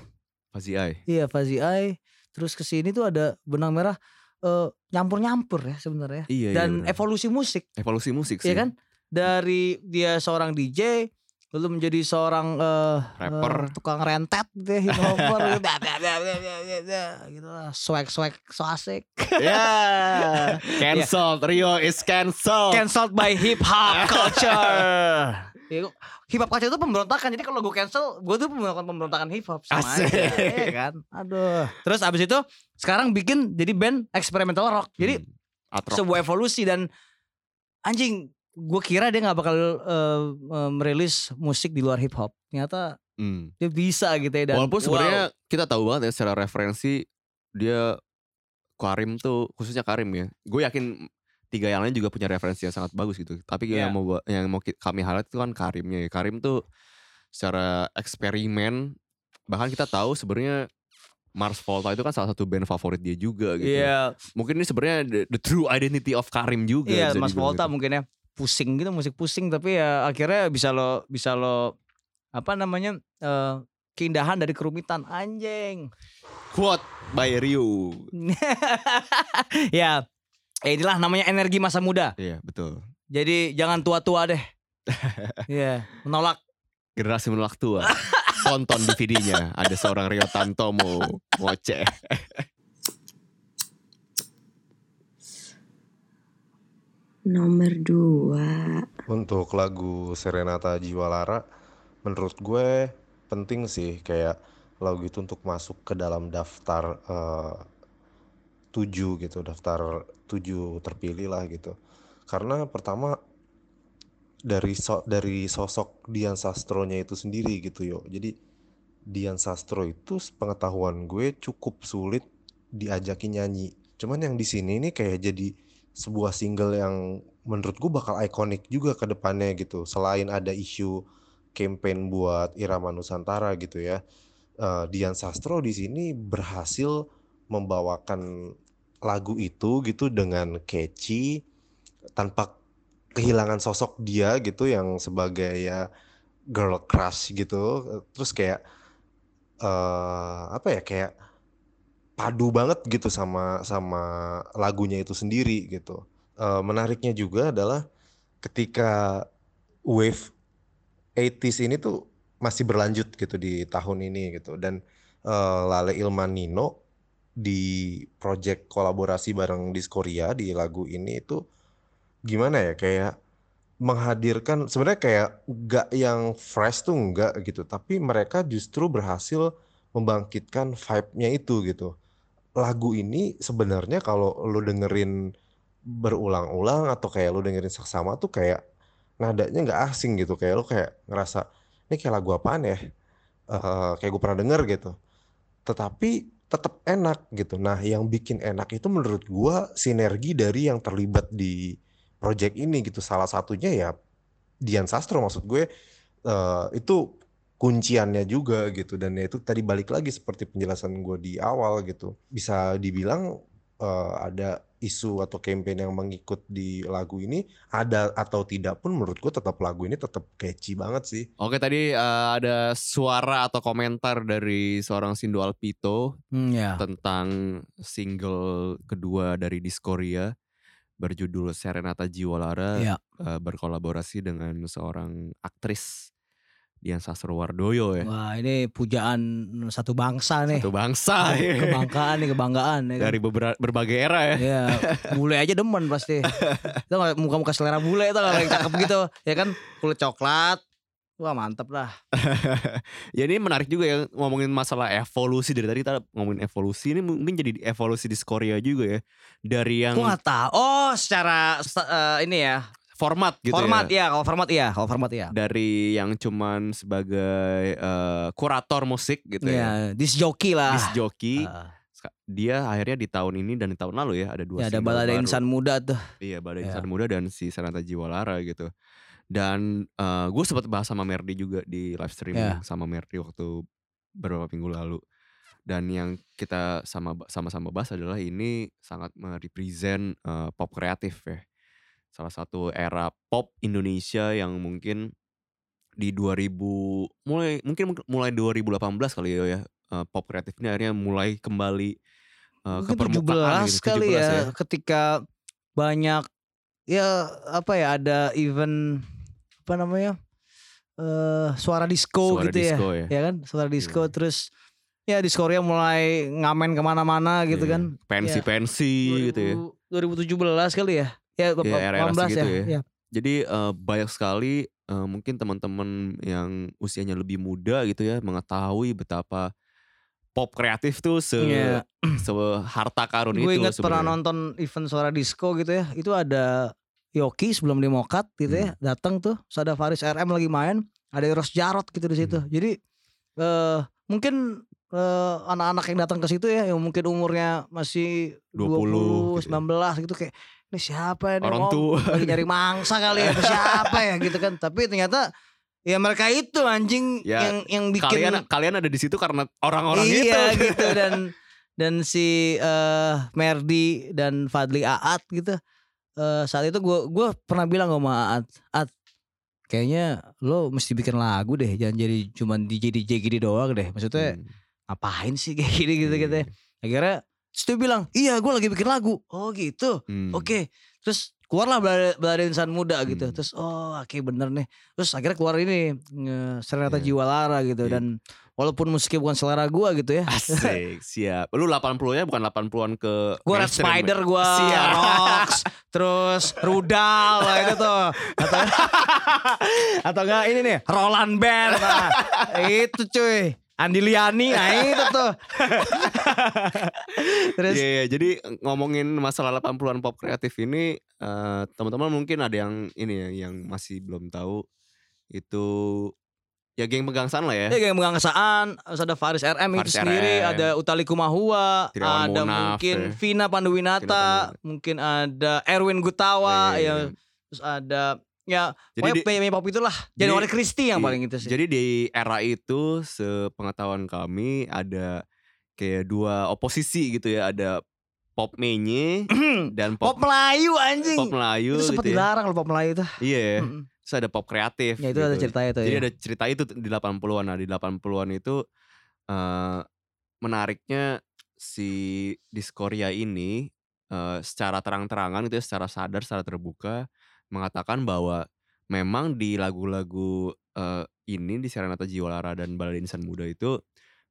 Speaker 2: Fazi Ai
Speaker 1: Iya Fazi Ai. Terus ke sini tuh ada benang merah eh, nyampur-nyampur ya sebenarnya.
Speaker 2: Iya, iya
Speaker 1: Dan
Speaker 2: benar.
Speaker 1: evolusi musik.
Speaker 2: Evolusi musik sih
Speaker 1: Iya kan? Dari dia seorang DJ lalu menjadi seorang eh,
Speaker 2: Rapper.
Speaker 1: eh, tukang rentet ya, hip hopper gitu. Blah, gitu lah. Swag swag so asik.
Speaker 2: Ya Cancelled Rio is cancelled
Speaker 1: Cancelled by hip hop culture. Ya, hip hop culture itu pemberontakan. Jadi kalau gue cancel, gue tuh melakukan pemberontakan hip hop sama
Speaker 2: Asik.
Speaker 1: aja, ya kan? Aduh. Terus abis itu sekarang bikin jadi band experimental rock. Jadi
Speaker 2: Hmm,
Speaker 1: sebuah evolusi dan anjing gue kira dia nggak bakal eh, merilis musik di luar hip hop ternyata
Speaker 2: Hmm.
Speaker 1: dia bisa gitu ya dan
Speaker 2: Walaupun
Speaker 1: wow.
Speaker 2: sebenarnya kita tahu banget ya secara referensi dia Karim tuh khususnya Karim ya. Gue yakin tiga yang lain juga punya referensi yang sangat bagus gitu. Tapi
Speaker 1: Iya.
Speaker 2: yang mau yang mau kami highlight itu kan Karimnya. ya. Karim tuh secara eksperimen bahkan kita tahu sebenarnya Mars Volta itu kan salah satu band favorit dia juga gitu.
Speaker 1: iya
Speaker 2: Mungkin ini sebenarnya the, the true identity of Karim juga.
Speaker 1: iya Mas
Speaker 2: dibilang
Speaker 1: Volta
Speaker 2: gitu.
Speaker 1: mungkin ya pusing gitu musik pusing tapi ya akhirnya bisa lo bisa lo apa namanya eh, keindahan dari kerumitan anjing
Speaker 2: Quote by Ryu.
Speaker 1: ya ya inilah namanya energi masa muda
Speaker 2: Iya betul.
Speaker 1: Jadi jangan tua-tua deh. Iya, menolak.
Speaker 2: Generasi menolak tua. Tonton DVD-nya ada seorang Rio Tantomo ngoceh.
Speaker 8: Nomor dua.
Speaker 9: Untuk lagu Serenata Jiwa Lara, menurut gue penting sih kayak lagu itu untuk masuk ke dalam daftar eh, tujuh gitu, daftar tujuh terpilih lah gitu. Karena pertama dari so- dari sosok Dian Sastronya itu sendiri gitu yo. Jadi Dian Sastro itu pengetahuan gue cukup sulit diajakin nyanyi. Cuman yang di sini ini kayak jadi sebuah single yang menurut gue bakal ikonik juga ke depannya gitu. Selain ada isu campaign buat Irama Nusantara gitu ya. eh, Dian Sastro di sini berhasil membawakan lagu itu gitu dengan catchy tanpa kehilangan sosok dia gitu yang sebagai ya girl crush gitu. Terus kayak eh apa ya kayak padu banget gitu sama sama lagunya itu sendiri gitu. Eh, menariknya juga adalah ketika wave 80s ini tuh masih berlanjut gitu di tahun ini gitu dan eh, Lale Ilman Nino di project kolaborasi bareng Diskoria di lagu ini itu gimana ya kayak menghadirkan sebenarnya kayak gak yang fresh tuh enggak gitu tapi mereka justru berhasil membangkitkan vibe-nya itu gitu lagu ini sebenarnya kalau lu dengerin berulang-ulang atau kayak lu dengerin seksama tuh kayak nadanya nggak asing gitu. Kayak lu kayak ngerasa ini kayak lagu apaan ya? Eh, kayak gue pernah denger gitu. Tetapi tetap enak gitu. Nah yang bikin enak itu menurut gua sinergi dari yang terlibat di project ini gitu. Salah satunya ya Dian Sastro maksud gue. Eh, itu kunciannya juga gitu dan ya itu tadi balik lagi seperti penjelasan gue di awal gitu bisa dibilang eh, ada isu atau campaign yang mengikut di lagu ini ada atau tidak pun menurut gue tetap lagu ini tetap catchy banget sih
Speaker 2: Oke tadi eh, ada suara atau komentar dari seorang Sindo Alpito
Speaker 1: Hmm, ya.
Speaker 2: tentang single kedua dari Diskoria berjudul Serenata Jiwa Lara
Speaker 1: Iya.
Speaker 2: eh, berkolaborasi dengan seorang aktris Dian Sastrowardoyo ya.
Speaker 1: Wah, ini pujaan satu bangsa nih.
Speaker 2: Satu bangsa ya.
Speaker 1: Kebanggaan nih, kebanggaan ya kan?
Speaker 2: dari beberapa berbagai era ya.
Speaker 1: Iya, bule aja demen pasti. Itu muka-muka selera bule itu kalau cakep gitu, ya kan kulit coklat. Wah mantep lah.
Speaker 2: ya ini menarik juga ya ngomongin masalah evolusi dari tadi kita ngomongin evolusi ini mungkin jadi evolusi di Korea juga ya dari yang
Speaker 1: tahu. Oh, secara eh, ini ya
Speaker 2: format gitu
Speaker 1: format
Speaker 2: ya.
Speaker 1: ya. Kalau format iya, kalau format iya.
Speaker 2: Dari yang cuman sebagai eh, kurator musik gitu ya.
Speaker 1: Iya, disc jockey lah.
Speaker 2: Disc jockey.
Speaker 1: Ah.
Speaker 2: Ska- Dia akhirnya di tahun ini dan di tahun lalu ya ada dua
Speaker 1: ya ada balada
Speaker 2: baru.
Speaker 1: insan muda tuh.
Speaker 2: Iya Badai
Speaker 1: Ya.
Speaker 2: Insan Muda dan si Sanata Jiwalara gitu. Dan gue sempat bahas sama Merdi juga di live streaming
Speaker 1: Ya.
Speaker 2: sama Merdi waktu beberapa minggu lalu. Dan yang kita sama sama-sama bahas adalah ini sangat merepresent eh, pop kreatif ya. Salah satu era pop Indonesia yang mungkin di 2000 mulai mungkin mulai 2018 kali ya, ya eh, pop kreatif ini akhirnya mulai kembali eh, ke
Speaker 1: Mungkin
Speaker 2: permukaan
Speaker 1: 17
Speaker 2: gitu.
Speaker 1: kali
Speaker 2: 17
Speaker 1: ya, ketika banyak ya apa ya ada event apa namanya eh suara disco
Speaker 2: Suara
Speaker 1: gitu
Speaker 2: disco
Speaker 1: ya,
Speaker 2: ya.
Speaker 1: kan suara disco
Speaker 2: Iya.
Speaker 1: terus ya di Korea mulai ngamen ke mana-mana gitu
Speaker 2: Iya.
Speaker 1: kan
Speaker 2: Pensi-pensi gitu ya.
Speaker 1: 2017 kali ya ya
Speaker 2: Ya, era-era
Speaker 1: 18
Speaker 2: segitu
Speaker 1: ya,
Speaker 2: ya.
Speaker 1: ya.
Speaker 2: Jadi eh, banyak sekali eh, mungkin teman-teman yang usianya lebih muda gitu ya mengetahui betapa pop kreatif tuh se
Speaker 1: Iya.
Speaker 2: harta karun
Speaker 1: gue
Speaker 2: itu
Speaker 1: ingat pernah
Speaker 2: sebenarnya.
Speaker 1: nonton event suara disco gitu ya itu ada Yoki sebelum dia mokat gitu ya
Speaker 2: Hmm.
Speaker 1: datang tuh terus ada Faris RM lagi main ada Eros Jarot gitu di situ
Speaker 2: Hmm.
Speaker 1: jadi eh mungkin eh, anak-anak yang datang ke situ ya yang mungkin umurnya masih
Speaker 2: 20
Speaker 1: 20,
Speaker 2: gitu ya.
Speaker 1: 19 gitu kayak ini siapa ya
Speaker 2: Orang tua.
Speaker 1: lagi nyari mangsa kali ya siapa ya gitu kan tapi ternyata ya mereka itu anjing
Speaker 2: Ya,
Speaker 1: yang yang bikin
Speaker 2: Kalian kalian ada di situ karena orang-orang
Speaker 1: iya
Speaker 2: itu.
Speaker 1: gitu dan dan si eh Merdi dan Fadli Aat gitu eh saat itu gue gua pernah bilang sama Aat Aat kayaknya lo mesti bikin lagu deh jangan jadi cuman DJ DJ gini doang deh maksudnya
Speaker 2: Hmm,
Speaker 1: ngapain sih kayak gini gitu gitu
Speaker 2: iya.
Speaker 1: ya akhirnya terus dia bilang iya gue lagi bikin lagu oh gitu
Speaker 2: Hmm.
Speaker 1: oke terus keluarlah balada, insan muda gitu
Speaker 2: Hmm.
Speaker 1: terus oh oke bener nih terus akhirnya keluar ini Serenata
Speaker 2: Iya.
Speaker 1: Jiwa Lara gitu
Speaker 2: Iya.
Speaker 1: dan walaupun musiknya bukan selera gua gitu ya
Speaker 2: Asik, siap. Lu 80-nya bukan 80-an ke
Speaker 1: Gue Red
Speaker 2: mainstream.
Speaker 1: Spider gue. Rocks Terus Rudal lah itu tuh Atau Atau enggak ini nih Roland Band nah, Itu cuy Andi Liani Nah itu tuh Terus
Speaker 2: Iya, iya. jadi ngomongin masalah 80-an pop kreatif ini eh, teman-teman mungkin ada yang ini ya yang masih belum tahu itu ya geng pegangsaan lah ya.
Speaker 1: Ya mengangsaan Terus ada Faris RM itu
Speaker 2: Faris
Speaker 1: sendiri
Speaker 2: RM.
Speaker 1: Ada Utali Kumahua
Speaker 2: Triawan
Speaker 1: Ada
Speaker 2: Munaf,
Speaker 1: mungkin
Speaker 2: ya.
Speaker 1: Vina Panduwinata Mungkin ada Erwin Gutawa
Speaker 2: Iya, iya,
Speaker 1: ya. Terus ada Ya
Speaker 2: Jadi
Speaker 1: pokoknya pop itulah
Speaker 2: jadi-
Speaker 1: Januari Christie yang paling itu sih
Speaker 2: Jadi di era itu sepengetahuan kami ada kayak dua oposisi gitu ya, ada pop menye dan
Speaker 1: Pop
Speaker 2: pop
Speaker 1: Melayu anjing
Speaker 2: pop Melayu
Speaker 1: Itu sempat
Speaker 2: gitu ya.
Speaker 1: dilarang loh pop Melayu itu
Speaker 2: Iya.
Speaker 1: Mm-mm.
Speaker 2: Terus ada pop kreatif.
Speaker 1: Ya itu ada
Speaker 2: gitu.
Speaker 1: ceritanya tuh
Speaker 2: Jadi
Speaker 1: ya.
Speaker 2: ada cerita itu di 80-an. Nah, di 80-an itu eh menariknya si Diskoria ini eh secara terang-terangan gitu ya, secara sadar, secara terbuka mengatakan bahwa memang di lagu-lagu eh ini di Serenata Jiwalara dan Balada Insan Muda itu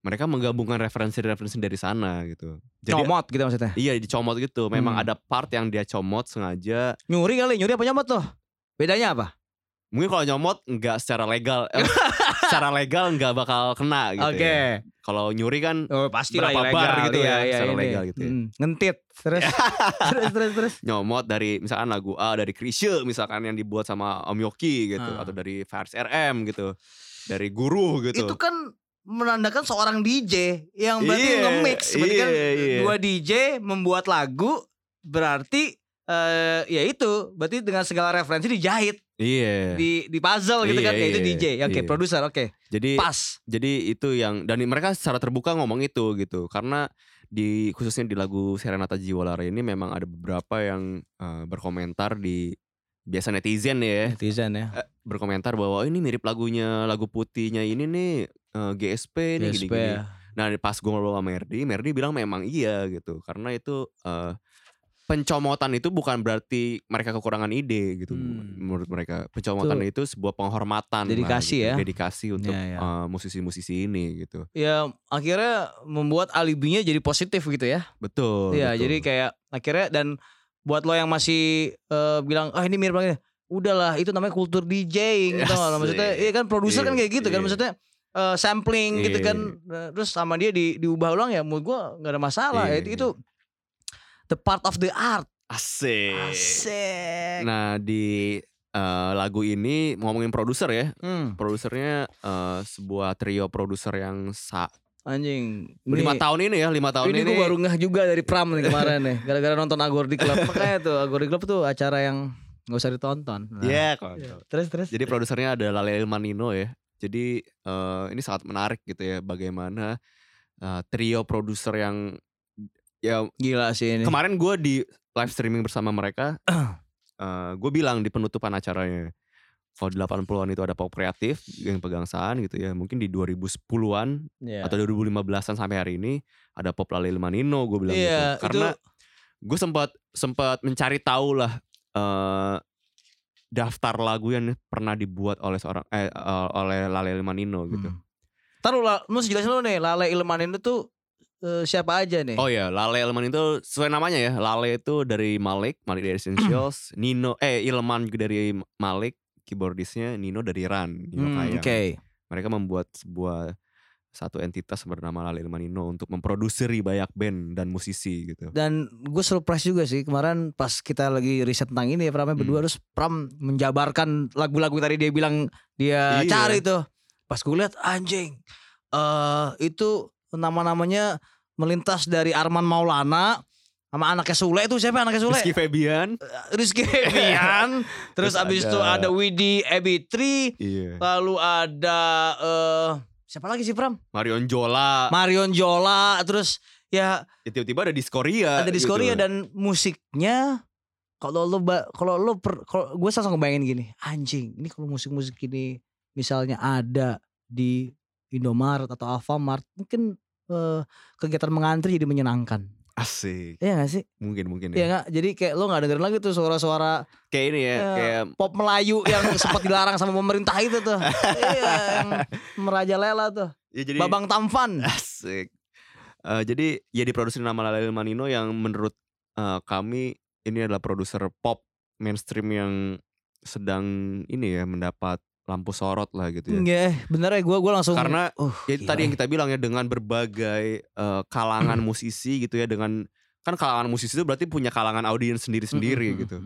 Speaker 2: mereka menggabungkan referensi-referensi dari sana gitu.
Speaker 1: Comot gitu maksudnya
Speaker 2: Iya dicomot gitu. Memang
Speaker 1: Hmm.
Speaker 2: ada part yang dia comot sengaja.
Speaker 1: Nyuri kali Nyuri apa nyomot tuh Bedanya apa
Speaker 2: Mungkin kalau nyomot nggak secara legal, eh, secara legal nggak bakal kena gitu.
Speaker 1: Oke
Speaker 2: ya. Kalau nyuri kan
Speaker 1: Oh pasti
Speaker 2: Berapa
Speaker 1: lah
Speaker 2: bar
Speaker 1: ilegal
Speaker 2: gitu ya,
Speaker 1: iya, iya,
Speaker 2: secara
Speaker 1: ini.
Speaker 2: legal gitu ya.
Speaker 1: Hmm, Ngentit Terus Terus terus terus
Speaker 2: nyomot dari misalkan lagu A dari Krisye misalkan yang dibuat sama Om Yoki gitu
Speaker 1: Ah.
Speaker 2: atau dari Fars RM gitu. Dari guru gitu.
Speaker 1: Itu kan menandakan seorang DJ yang berarti
Speaker 2: Iya,
Speaker 1: nge-mix berarti kan
Speaker 2: iya, iya.
Speaker 1: dua DJ membuat lagu berarti eh ya itu berarti dengan segala referensi dijahit
Speaker 2: Iya.
Speaker 1: di di puzzle gitu
Speaker 2: Iya,
Speaker 1: kan ya itu
Speaker 2: iya,
Speaker 1: DJ oke
Speaker 2: iya.
Speaker 1: produser oke
Speaker 2: Jadi
Speaker 1: pas
Speaker 2: jadi itu yang dan mereka secara terbuka ngomong itu gitu karena di khususnya di lagu Serenata Jiwalara ini memang ada beberapa yang eh, berkomentar di biasa netizen ya
Speaker 1: netizen ya
Speaker 2: eh, berkomentar bahwa "Oh, ini mirip lagunya lagu putihnya ini nih eh, GSP nih
Speaker 1: GSP
Speaker 2: gini-gini.
Speaker 1: ya.
Speaker 2: Nah pas gue ngobrol sama Merdi, Merdi bilang memang iya gitu karena itu eh, pencomotan itu bukan berarti mereka kekurangan ide gitu
Speaker 1: Hmm.
Speaker 2: menurut mereka pencomotan itu sebuah penghormatan lah
Speaker 1: Dedikasi
Speaker 2: gitu.
Speaker 1: ya.
Speaker 2: dedikasi untuk
Speaker 1: Ya, ya.
Speaker 2: eh, musisi-musisi ini gitu
Speaker 1: ya akhirnya membuat alibinya jadi positif gitu ya
Speaker 2: betul
Speaker 1: Iya,
Speaker 2: betul.
Speaker 1: jadi kayak akhirnya dan buat lo yang masih eh, bilang ah ini mirip lagi, udahlah itu namanya kultur DJing gitu
Speaker 2: Asik.
Speaker 1: maksudnya iya kan produser kan
Speaker 2: Iya,
Speaker 1: kayak gitu kan
Speaker 2: iya.
Speaker 1: maksudnya eh, sampling gitu
Speaker 2: Iya.
Speaker 1: kan Eh, terus sama dia di diubah ulang ya menurut gua nggak ada masalah
Speaker 2: Iya,
Speaker 1: itu,
Speaker 2: iya.
Speaker 1: itu the part of the art.
Speaker 2: Asik.
Speaker 1: Asik.
Speaker 2: Nah di eh, lagu ini ngomongin produser ya.
Speaker 1: Hmm,
Speaker 2: produsernya eh, sebuah trio produser yang sa
Speaker 1: anjing
Speaker 2: lima
Speaker 1: Ini-
Speaker 2: tahun ini ya lima tahun
Speaker 1: ini
Speaker 2: ini,
Speaker 1: gue baru ngeh juga dari Pram nih kemarin nih. Gara-gara nonton Agordi Club. Makanya tuh Agordi Club tuh acara yang nggak usah ditonton. Nah,
Speaker 2: Iya, kok.
Speaker 1: terus terus.
Speaker 2: Jadi produsernya ada Lale Ilmanino ya. Jadi eh, ini sangat menarik gitu ya bagaimana eh, trio produser yang ya
Speaker 1: gila sih ini
Speaker 2: kemarin gue di live streaming bersama mereka, gue bilang di penutupan acaranya kalau di 80-an itu ada pop kreatif yang pegangsaan gitu ya. Mungkin di 2010-an
Speaker 1: Iya.
Speaker 2: atau 2015-an sampai hari ini ada pop Lale Ilmanino gue bilang
Speaker 1: Iya,
Speaker 2: gitu. Karena
Speaker 1: itu-
Speaker 2: gue sempat sempat mencari tahu lah eh daftar lagu yang pernah dibuat oleh seorang eh eh, oleh Lale Ilmanino gitu.
Speaker 1: Hmm. Ntar lu, la- lu mesti jelasin dulu nih Lale Ilman itu eh, siapa aja nih?
Speaker 2: Oh ya, Lale Ilman itu sesuai namanya ya. Lale itu dari Malik, Malik dari Essentials, Nino eh Ilman juga dari Malik, keyboardisnya Nino dari Ran, Nino
Speaker 1: Hmm. Oke.
Speaker 2: Mereka membuat sebuah satu entitas bernama Lale Ilmanino untuk memproduseri banyak band dan musisi gitu.
Speaker 1: Dan gue surprise juga sih kemarin pas kita lagi riset tentang ini ya Pramnya berdua
Speaker 2: Hmm.
Speaker 1: terus Pram menjabarkan lagu-lagu tadi dia bilang dia
Speaker 2: Iya.
Speaker 1: cari tuh. Pas gue lihat anjing eh itu nama-namanya melintas dari Arman Maulana sama anaknya Sule itu siapa anaknya Sule?
Speaker 2: Rizky Febian.
Speaker 1: Rizky Febian. terus,
Speaker 2: Terus
Speaker 1: abis
Speaker 2: ada-
Speaker 1: itu ada Widi Ebitri.
Speaker 2: Iya.
Speaker 1: Lalu ada eh siapa lagi sih Pram?
Speaker 2: Marion Jola.
Speaker 1: Marion Jola terus ya
Speaker 2: Ya, tiba-tiba ada Diskoria.
Speaker 1: ada di
Speaker 2: gitu.
Speaker 1: Dan musiknya kalau lo kalau lo kalau gue langsung ngebayangin gini anjing ini kalau musik-musik ini misalnya ada di Indomaret atau Alfamart mungkin eh, kegiatan mengantri jadi menyenangkan
Speaker 2: Asik.
Speaker 1: Iya gak sih?
Speaker 2: Mungkin mungkin
Speaker 1: Iya
Speaker 2: ya.
Speaker 1: gak? Jadi kayak lo gak dengerin lagi tuh suara-suara
Speaker 2: Kayak ini ya,
Speaker 1: eh,
Speaker 2: kayak
Speaker 1: pop Melayu yang sempat dilarang sama pemerintah itu tuh. iya, yang merajalela tuh.
Speaker 2: ya jadi
Speaker 1: Babang Tampan.
Speaker 2: Asik. Eh, jadi ya diproduksi nama Lale Manino yang menurut eh, kami ini adalah produser pop mainstream yang sedang ini ya mendapat lampu sorot lah gitu ya.
Speaker 1: Iya, bener ya gue gua langsung
Speaker 2: Karena
Speaker 1: uh,
Speaker 2: ya
Speaker 1: gila
Speaker 2: tadi yang
Speaker 1: ya.
Speaker 2: kita bilang ya dengan berbagai eh, kalangan musisi gitu ya dengan kan kalangan musisi itu berarti punya kalangan audiens sendiri-sendiri
Speaker 1: Mm, mm,
Speaker 2: gitu.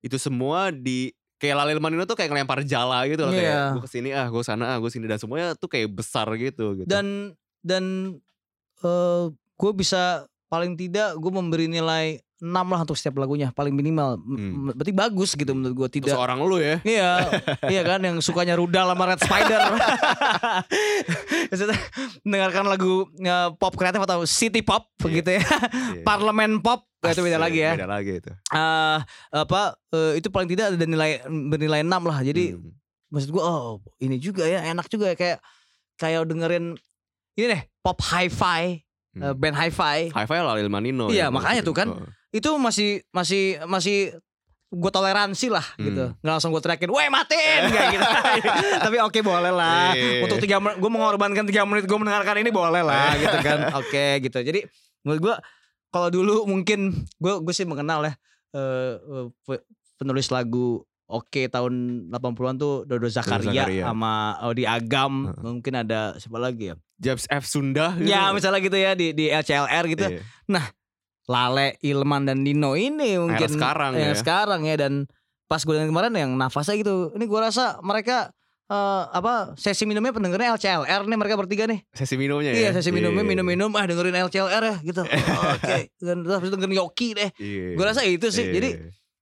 Speaker 2: Itu semua di kayak Lalil Manino tuh kayak ngelempar jala gitu loh
Speaker 1: Iya.
Speaker 2: kayak gue ke sini ah gue sana ah gue sini dan semuanya tuh kayak besar gitu gitu.
Speaker 1: Dan dan eh gue bisa paling tidak gue memberi nilai 6 lah untuk setiap lagunya paling minimal.
Speaker 2: Hmm.
Speaker 1: Berarti bagus gitu menurut gue tidak.
Speaker 2: seorang lu ya.
Speaker 1: Iya, iya kan yang sukanya rudal sama Red Spider. Maksudnya mendengarkan lagu eh, pop kreatif atau city pop begitu ya.
Speaker 2: Iya.
Speaker 1: Parlemen pop itu beda lagi ya.
Speaker 2: Beda lagi itu.
Speaker 1: eh apa eh, itu paling tidak ada nilai bernilai 6 lah. Jadi
Speaker 2: Hmm.
Speaker 1: maksud gua oh ini juga ya enak juga ya kayak kayak dengerin ini deh pop hi-fi
Speaker 2: Hmm.
Speaker 1: band hi-fi
Speaker 2: Hi-Fi Lalil Manino.
Speaker 1: Iya,
Speaker 2: ya,
Speaker 1: makanya
Speaker 2: gitu.
Speaker 1: tuh kan.
Speaker 2: Oh.
Speaker 1: Itu masih masih masih gue toleransi lah gitu
Speaker 2: Hmm.
Speaker 1: nggak langsung gue teriakin weh matiin kayak gitu tapi oke boleh lah
Speaker 2: Iya.
Speaker 1: untuk tiga menit gue mengorbankan tiga menit gue mendengarkan ini boleh lah gitu kan oke gitu jadi menurut gue kalau dulu mungkin gue gue sih mengenal ya pe- penulis lagu Oke tahun 80-an tuh Dodo Zakaria,
Speaker 2: Zakaria.
Speaker 1: sama Audi Agam
Speaker 2: Heeh.
Speaker 1: mungkin ada siapa lagi ya
Speaker 2: James F Sunda. gitu.
Speaker 1: ya misalnya gitu ya di di LCLR gitu
Speaker 2: Iya.
Speaker 1: Lale, Ilman dan Dino ini mungkin
Speaker 2: sekarang
Speaker 1: yang
Speaker 2: ya.
Speaker 1: sekarang ya dan pas gue dengerin kemarin yang nafasnya gitu. Ini gue rasa mereka eh, apa sesi minumnya pendengarnya LCLR nih mereka bertiga nih.
Speaker 2: Sesi minumnya ya.
Speaker 1: Iya sesi minumnya minum-minum ah dengerin LCLR ya gitu. Oh, Oke. Dan terus dengerin Yoki deh.
Speaker 2: Iya.
Speaker 1: Gue rasa itu sih.
Speaker 2: Iya.
Speaker 1: Jadi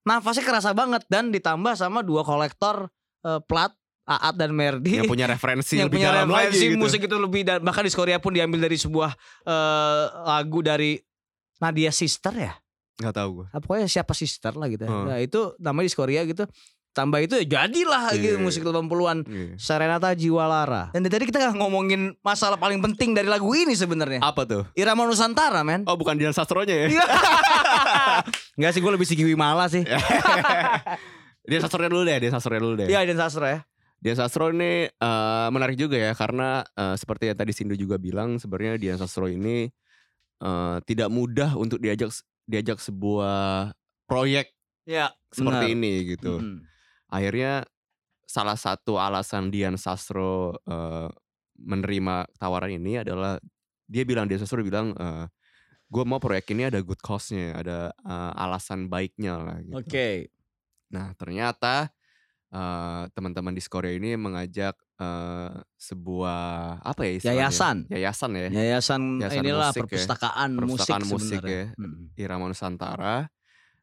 Speaker 1: nafasnya kerasa banget dan ditambah sama dua kolektor eh, plat Aat dan Merdi
Speaker 2: yang punya referensi
Speaker 1: yang
Speaker 2: lebih
Speaker 1: punya
Speaker 2: dalam
Speaker 1: referensi
Speaker 2: lagi gitu.
Speaker 1: musik itu lebih dan bahkan di Korea pun diambil dari sebuah eh, lagu dari Nadia Sister ya
Speaker 2: Gak tahu gue.
Speaker 1: Ah, pokoknya siapa sister lah gitu.
Speaker 2: Hmm.
Speaker 1: Nah, itu namanya di Korea gitu. Tambah itu ya jadilah gitu
Speaker 2: Iya.
Speaker 1: musik 80-an.
Speaker 2: Iya.
Speaker 1: Serenata Jiwalara. Dan dari tadi kita nggak ngomongin masalah paling penting dari lagu ini sebenarnya.
Speaker 2: Apa tuh?
Speaker 1: Irama Nusantara, men.
Speaker 2: Oh bukan Dian Sastronya ya?
Speaker 1: Iya. Enggak sih gue lebih Sigi Wimala sih.
Speaker 2: Dian Sastronya dulu deh, Dian Sastronya dulu deh.
Speaker 1: Iya, dan sastra ya.
Speaker 2: Dian Sastro ini eh, menarik juga ya karena eh, seperti yang tadi Sindu juga bilang sebenarnya Dian Sastro ini eh, tidak mudah untuk diajak diajak sebuah proyek
Speaker 1: Iya,
Speaker 2: seperti ini gitu.
Speaker 1: Mm.
Speaker 2: Akhirnya salah satu alasan Dian Sastro eh, menerima tawaran ini adalah dia bilang Dian Sastro bilang gue mau proyek ini ada good cause-nya, ada eh, alasan baiknya lah gitu.
Speaker 1: Oke.
Speaker 2: Nah ternyata eh, teman-teman di Korea ini mengajak eh, sebuah apa ya istilahnya?
Speaker 1: Yayasan.
Speaker 2: Yayasan ya.
Speaker 1: Yayasan,
Speaker 2: Yayasan
Speaker 1: inilah
Speaker 2: musik ya.
Speaker 1: perpustakaan,
Speaker 2: Perpustakaan
Speaker 1: musik
Speaker 2: musik ya.
Speaker 1: Mm.
Speaker 2: Irama Nusantara.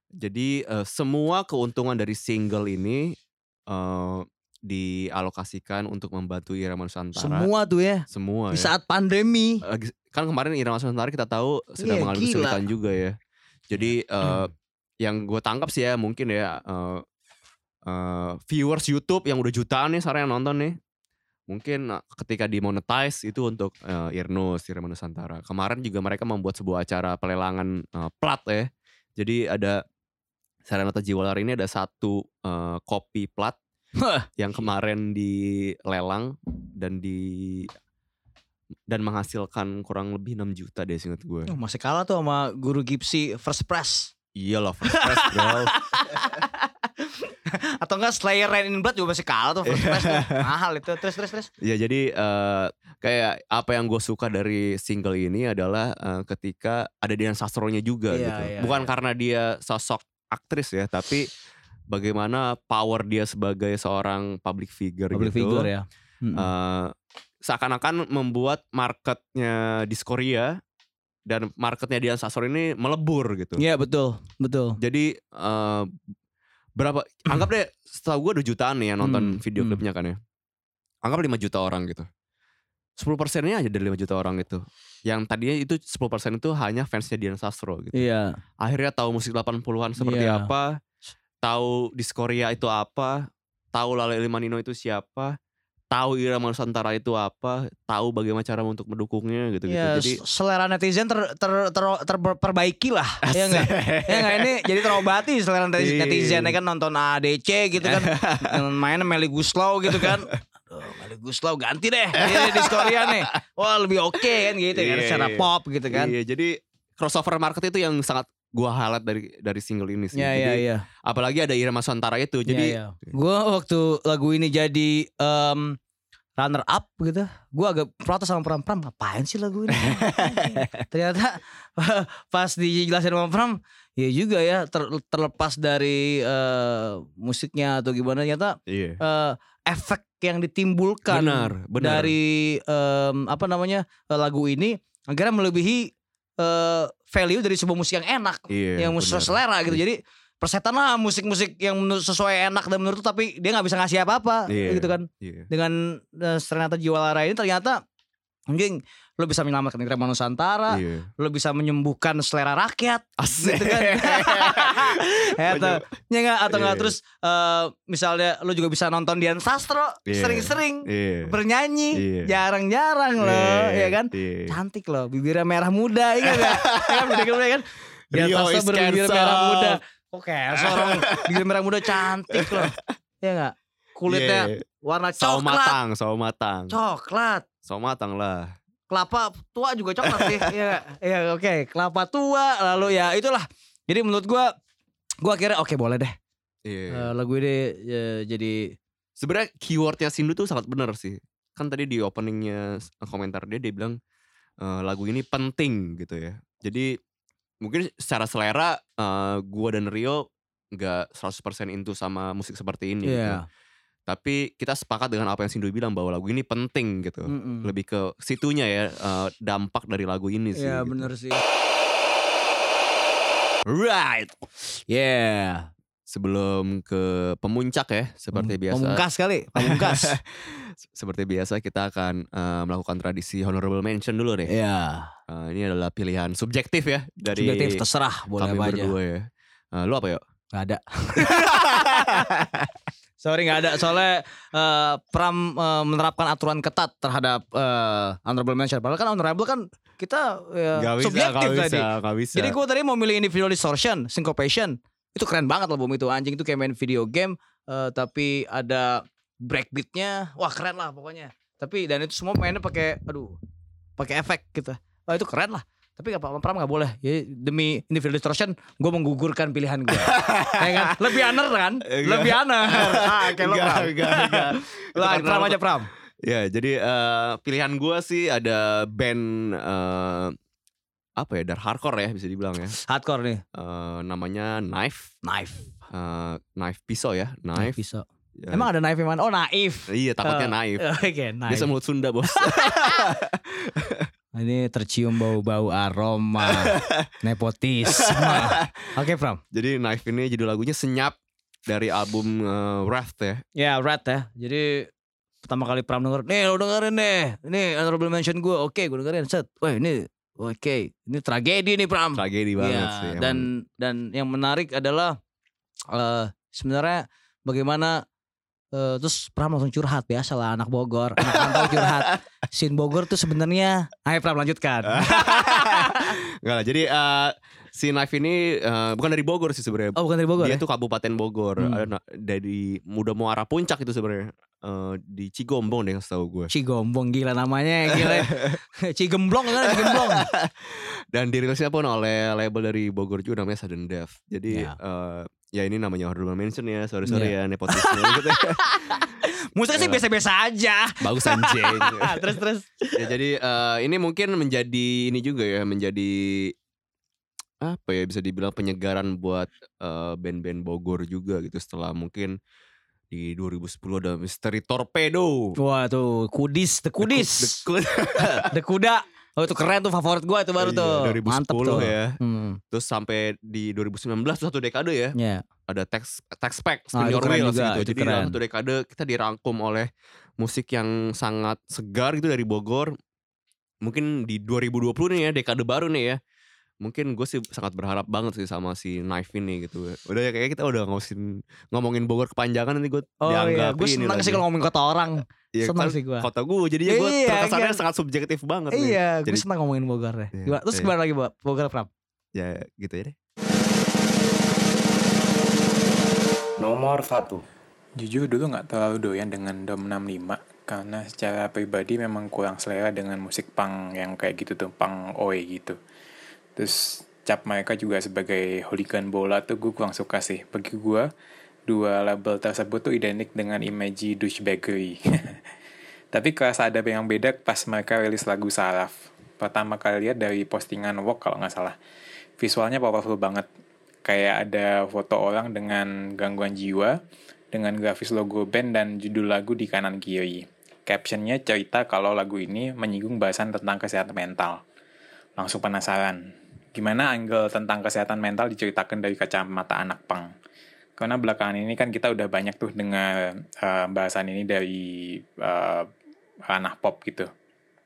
Speaker 2: Jadi eh, semua keuntungan dari single ini eh, dialokasikan untuk membantu Irama Nusantara.
Speaker 1: Semua tuh ya.
Speaker 2: Semua
Speaker 1: Di
Speaker 2: ya.
Speaker 1: saat pandemi.
Speaker 2: Lagi- kan kemarin Irama Nusantara kita tahu sedang
Speaker 1: Iya,
Speaker 2: mengalami
Speaker 1: gila.
Speaker 2: kesulitan juga ya. Jadi eh, yang gue tangkap sih ya mungkin ya eh, eh, viewers YouTube yang udah jutaan nih sekarang yang nonton nih. Mungkin eh, ketika dimonetize itu untuk eh, Irnus, Irama Nusantara. Kemarin juga mereka membuat sebuah acara pelelangan eh, plat ya. Jadi ada Serenata Jiwalar ini ada satu eh, kopi plat yang kemarin dilelang dan di dan menghasilkan kurang lebih 6 juta deh seingat gue.
Speaker 1: Oh, masih kalah tuh sama guru Gipsy First Press.
Speaker 2: Iya lah first press bro.
Speaker 1: Atau enggak Slayer Rain in Blood juga masih kalah tuh First tuh. Mahal itu. Terus terus terus.
Speaker 2: ya jadi eh, kayak apa yang gue suka dari single ini adalah eh, ketika ada Dian Sastronya juga
Speaker 1: Iya,
Speaker 2: gitu.
Speaker 1: iya,
Speaker 2: Bukan
Speaker 1: iya.
Speaker 2: karena dia sosok aktris ya, tapi bagaimana power dia sebagai seorang public figure
Speaker 1: Public
Speaker 2: gitu.
Speaker 1: figure ya. Mm-mm.
Speaker 2: eh, seakan-akan membuat marketnya Diskoria dan marketnya Dian Sastro ini melebur gitu.
Speaker 1: Iya betul, betul.
Speaker 2: Jadi eh, berapa? Anggap deh, setahu gue 2 jutaan nih yang nonton
Speaker 1: Hmm,
Speaker 2: video
Speaker 1: hmm.
Speaker 2: klipnya kan ya. Anggap 5 juta orang gitu. 10 persennya aja dari 5 juta orang itu. Yang tadinya itu 10 persen itu hanya fansnya Dian Sastro gitu.
Speaker 1: Iya.
Speaker 2: Akhirnya tahu musik 80-an seperti
Speaker 1: Iya.
Speaker 2: apa, tahu Diskoria itu apa, tahu Lale Limanino itu siapa, tahu irama Nusantara itu apa, tahu bagaimana cara untuk mendukungnya gitu gitu.
Speaker 1: Ya,
Speaker 2: Jadi
Speaker 1: selera netizen ter, ter, ter, terperbaiki lah, ya enggak? ya enggak ini jadi terobati selera netizen,
Speaker 2: Iya.
Speaker 1: netizen ya kan nonton ADC gitu kan, main Meli Guslau gitu kan. Aduh, Meli Guslau ganti deh ini di Korea nih. Wah lebih oke kan gitu kan,
Speaker 2: Iya,
Speaker 1: secara
Speaker 2: iya.
Speaker 1: pop gitu kan.
Speaker 2: Iya, jadi crossover market itu yang sangat gua highlight dari dari single ini sih.
Speaker 1: Iya iya
Speaker 2: Jadi,
Speaker 1: iya.
Speaker 2: Apalagi ada irama Nusantara itu. Jadi
Speaker 1: Iya, iya. Gue waktu lagu ini jadi em, runner up gitu, gue agak protes sama Pram Pram ngapain sih lagu ini? Ternyata pas dijelasin sama Pram, ya juga ya ter- terlepas dari eh, musiknya atau gimana, ternyata
Speaker 2: iya.
Speaker 1: eh, efek yang ditimbulkan
Speaker 2: Benar, benar.
Speaker 1: dari em, apa namanya eh, lagu ini akhirnya melebihi eh, value dari sebuah musik yang enak
Speaker 2: Iya,
Speaker 1: yang sesuai
Speaker 2: benar.
Speaker 1: selera gitu. Jadi persetan lah musik-musik yang menurut sesuai enak dan menurut tapi dia nggak bisa ngasih apa-apa
Speaker 2: Iya,
Speaker 1: gitu kan.
Speaker 2: iya.
Speaker 1: Dengan uh, Serenata Jiwa Lara ini ternyata mungkin lo bisa menyelamatkan irama Nusantara,
Speaker 2: Iya.
Speaker 1: lo bisa menyembuhkan selera rakyat
Speaker 2: Asik.
Speaker 1: gitu kan. Atau ya nggak atau nggak
Speaker 2: Iya.
Speaker 1: terus eh, misalnya lo juga bisa nonton Dian Sastro
Speaker 2: Iya.
Speaker 1: sering-sering
Speaker 2: Iya.
Speaker 1: bernyanyi
Speaker 2: Iya.
Speaker 1: jarang-jarang loh ya kan
Speaker 2: Iya.
Speaker 1: cantik loh bibirnya merah muda ingat gak? ya kan gitu kan Dian Sastro berbibir merah muda kok cancel orang bibir merah muda cantik loh ya nggak kulitnya warna
Speaker 2: Sawo
Speaker 1: coklat
Speaker 2: matang, sawo matang.
Speaker 1: coklat
Speaker 2: Sawo matang lah.
Speaker 1: kelapa tua juga coklat sih ya nggak? ya oke kelapa tua lalu ya itulah jadi menurut gua gua akhirnya oke boleh deh
Speaker 2: Iya.
Speaker 1: Eh, lagu ini ya, jadi
Speaker 2: Sebenarnya keywordnya Sindu tuh sangat benar sih. Kan tadi di openingnya komentar dia dia bilang eh, lagu ini penting gitu ya. Jadi mungkin secara selera eh, gua dan Rio nggak 100% into sama musik seperti ini. gitu. Tapi kita sepakat dengan apa yang Sindu bilang bahwa lagu ini penting gitu.
Speaker 1: Mm-mm.
Speaker 2: Lebih ke situnya ya eh, dampak dari lagu ini sih.
Speaker 1: Iya
Speaker 2: gitu.
Speaker 1: bener sih.
Speaker 2: Right.
Speaker 1: Yeah.
Speaker 2: Sebelum ke pemuncak ya, seperti biasa.
Speaker 1: Pamungkas kali, pamungkas.
Speaker 2: Seperti biasa kita akan eh, melakukan tradisi honorable mention dulu deh.
Speaker 1: Iya.
Speaker 2: Eh, ini adalah pilihan subjektif ya dari
Speaker 1: Subjektif terserah boleh
Speaker 2: kami
Speaker 1: apa aja.
Speaker 2: berdua ya. Eh, lu apa ya?
Speaker 1: Gak ada. Sorry gak ada soalnya eh, Pram eh, menerapkan aturan ketat terhadap eh, honorable mention. Padahal kan honorable kan kita ya, subjektif tadi.
Speaker 2: gak bisa.
Speaker 1: Jadi gue tadi mau milih individual distortion, syncopation. Itu keren banget album itu. Anjing itu kayak main video game eh, tapi ada breakbeatnya. Wah keren lah pokoknya. Tapi dan itu semua mainnya pakai aduh pakai efek gitu. Wah itu keren lah. Tapi gak apa Pram gak boleh. Jadi demi individual distortion gue menggugurkan pilihan gue. ya kan? Lebih aner kan? Lebih aner. Ah, kayak lo
Speaker 2: Enggak,
Speaker 1: Pram.
Speaker 2: enggak, enggak.
Speaker 1: Lah, Pram aja Pram.
Speaker 2: Ya, jadi eh, pilihan gua sih ada band eh, apa ya, dark hardcore ya bisa dibilang ya.
Speaker 1: Hardcore nih.
Speaker 2: Eh, namanya Knife.
Speaker 1: Knife.
Speaker 2: Eh, knife pisau ya, knife.
Speaker 1: Bisa.
Speaker 2: Ya,
Speaker 1: Emang ada knife yang mana? Oh naif.
Speaker 2: Iya, takutnya knife.
Speaker 1: Oke, knife.
Speaker 2: Biasa mulut Sunda, Bos.
Speaker 1: Ini tercium bau-bau aroma nepotisme. Oke, Pram.
Speaker 2: jadi Knife ini judul lagunya Senyap dari album eh, Wrath ya.
Speaker 1: Ya, Rat ya. Jadi pertama kali Pram denger, nih lo dengerin deh. Ini honorable mention gue. Oke, gue dengerin. Set. Wah, ini oke. Ini tragedi nih, Pram.
Speaker 2: Tragedi banget
Speaker 1: Iya,
Speaker 2: sih. emang.
Speaker 1: Dan dan yang menarik adalah eh sebenarnya bagaimana eh, terus Pram langsung curhat biasa lah anak Bogor, anak rantau curhat. Sin Bogor tuh sebenarnya, ayo Pram lanjutkan.
Speaker 2: Enggak lah. Jadi eh, si Knife ini eh, bukan dari Bogor sih sebenarnya.
Speaker 1: Oh bukan dari Bogor
Speaker 2: Dia
Speaker 1: ya?
Speaker 2: tuh Kabupaten Bogor.
Speaker 1: Hmm.
Speaker 2: Dari muda muara puncak itu sebenarnya. Eh, di Cigombong deh setahu gue.
Speaker 1: Cigombong gila namanya gila. Cigemblong kan Cigemblong.
Speaker 2: Dan dirilisnya pun oleh label dari Bogor juga namanya Sudden Death. Jadi
Speaker 1: Ya.
Speaker 2: eh, ya ini namanya honorable mention ya. Sorry sorry
Speaker 1: Iya.
Speaker 2: ya nepotisme gitu.
Speaker 1: Musiknya sih
Speaker 2: Ya.
Speaker 1: biasa-biasa aja.
Speaker 2: Bagus anjing.
Speaker 1: terus terus.
Speaker 2: ya jadi eh, ini mungkin menjadi ini juga ya menjadi apa ya bisa dibilang penyegaran buat eh, band-band Bogor juga gitu setelah mungkin di 2010 ada Misteri Torpedo.
Speaker 1: Wah tuh kudis, the kudis,
Speaker 2: The Kud-
Speaker 1: the kuda. Oh itu keren tuh favorit gua itu baru
Speaker 2: Iya,
Speaker 1: tuh.
Speaker 2: 2010
Speaker 1: Mantep tuh.
Speaker 2: ya.
Speaker 1: Hmm.
Speaker 2: Terus sampai di 2019 tuh satu dekade ya.
Speaker 1: Ya.
Speaker 2: Ada Tax Tax Pack,
Speaker 1: Ah,
Speaker 2: Spin
Speaker 1: itu
Speaker 2: Your Wheels gitu.
Speaker 1: itu
Speaker 2: Jadi dalam
Speaker 1: keren.
Speaker 2: satu dekade kita dirangkum oleh musik yang sangat segar gitu dari Bogor. Mungkin di 2020 nih ya, dekade baru nih ya. Mungkin gue sih sangat berharap banget sih sama si Knife ini gitu. Udah ya kayak kita udah ngosin ngomongin Bogor kepanjangan nanti gue
Speaker 1: Oh iya,
Speaker 2: dianggap
Speaker 1: gue
Speaker 2: ini
Speaker 1: seneng
Speaker 2: lagi.
Speaker 1: sih kalau ngomongin kota orang.
Speaker 2: Iya,
Speaker 1: senang
Speaker 2: kan
Speaker 1: sih gue.
Speaker 2: Kota gue jadinya gue
Speaker 1: Iya,
Speaker 2: terkesannya
Speaker 1: kan.
Speaker 2: sangat subjektif banget nih.
Speaker 1: Iya, gue
Speaker 2: Jadi
Speaker 1: senang ngomongin Bogor deh.
Speaker 2: Iya,
Speaker 1: Gimana- Terus
Speaker 2: iya.
Speaker 1: gimana lagi Bo- Bogor Pram?
Speaker 2: ya gitu ya deh.
Speaker 10: Nomor 1 Jujur dulu nggak terlalu doyan dengan Dom 65 karena secara pribadi memang kurang selera dengan musik punk yang kayak gitu tuh, punk oi gitu. Terus cap mereka juga sebagai hooligan bola tuh gue kurang suka sih. Bagi gue, dua label tersebut tuh identik dengan image douchebaggery. Tapi kerasa ada yang beda pas mereka rilis lagu Saraf. Pertama kali lihat dari postingan Walk kalau nggak salah. Visualnya powerful banget. Kayak ada foto orang dengan gangguan jiwa, dengan grafis logo band dan judul lagu di kanan kiri. Captionnya cerita kalau lagu ini menyinggung bahasan tentang kesehatan mental. Langsung penasaran, gimana angle tentang kesehatan mental diceritakan dari kacamata anak pang. Karena belakangan ini kan kita udah banyak tuh dengar eh, bahasan ini dari eh, ranah pop gitu.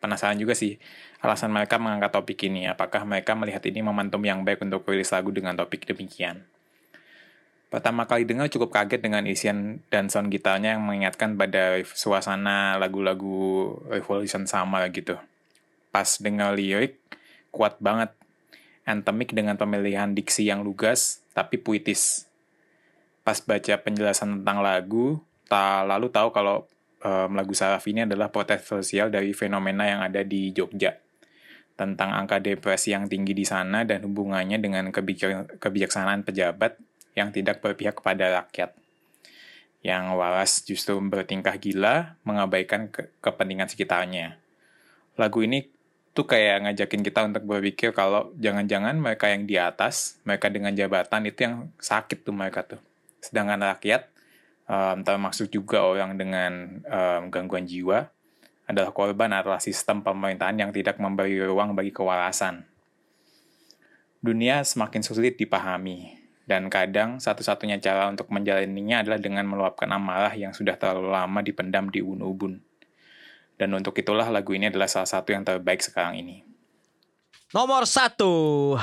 Speaker 10: Penasaran juga sih alasan mereka mengangkat topik ini. Apakah mereka melihat ini momentum yang baik untuk rilis lagu dengan topik demikian? Pertama kali dengar cukup kaget dengan isian dan sound gitarnya yang mengingatkan pada suasana lagu-lagu Revolution Summer gitu. Pas dengar lirik, kuat banget. Anthemic dengan pemilihan diksi yang lugas, tapi puitis. Pas baca penjelasan tentang lagu, tak lalu tahu kalau em, lagu Saraf ini adalah protes sosial dari fenomena yang ada di Jogja tentang angka depresi yang tinggi di sana dan hubungannya dengan kebijak- kebijaksanaan pejabat yang tidak berpihak kepada rakyat. Yang waras justru bertingkah gila, mengabaikan ke- kepentingan sekitarnya. Lagu ini tuh kayak ngajakin kita untuk berpikir kalau jangan-jangan mereka yang di atas, mereka dengan jabatan itu yang sakit tuh mereka tuh. Sedangkan rakyat, em, termasuk juga orang dengan em, gangguan jiwa, adalah korban adalah sistem pemerintahan yang tidak memberi ruang bagi kewarasan. Dunia semakin sulit dipahami, dan kadang satu-satunya cara untuk menjalaninya adalah dengan meluapkan amarah yang sudah terlalu lama dipendam di ubun-ubun. Dan untuk itulah lagu ini adalah salah satu yang terbaik sekarang ini.
Speaker 1: Nomor satu.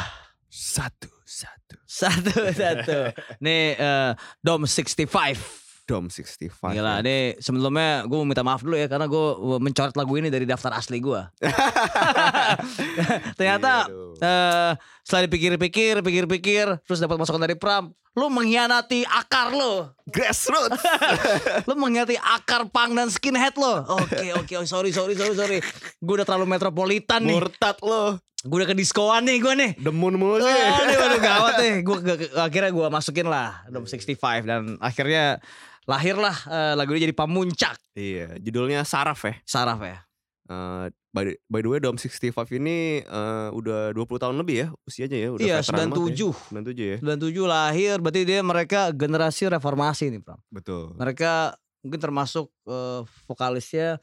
Speaker 2: Satu, satu.
Speaker 1: Satu, satu. Nih eh, Dom 65.
Speaker 2: Dom 65.
Speaker 1: Gila,
Speaker 2: ya.
Speaker 1: nih sebelumnya gue mau minta maaf dulu ya karena gue mencoret lagu ini dari daftar asli gue. Ternyata eh setelah dipikir-pikir, pikir-pikir, terus dapat masukan dari Pram, lu mengkhianati akar lo.
Speaker 2: Grassroots.
Speaker 1: lu mengkhianati akar punk dan skinhead lo. Oke, oke, oh, sorry, sorry, sorry, sorry. Gue udah terlalu metropolitan nih.
Speaker 2: Murtad lo.
Speaker 1: Gue udah ke diskoan nih gue nih.
Speaker 2: Demun mulu sih.
Speaker 1: Aduh, aduh gawat nih. Gue akhirnya gue masukin lah Dom 65 dan akhirnya lahirlah eh, lagu ini jadi pamuncak.
Speaker 2: Iya, judulnya Saraf ya.
Speaker 1: Saraf ya.
Speaker 2: Eh, by, the- by the way Dom 65 ini eh, udah 20 tahun lebih ya usianya ya udah
Speaker 1: Iya,
Speaker 2: veteran banget
Speaker 1: 97.
Speaker 2: ya. 97 ya.
Speaker 1: 97 lahir berarti dia mereka generasi reformasi nih, Pram.
Speaker 2: Betul.
Speaker 1: Mereka mungkin termasuk eh, vokalisnya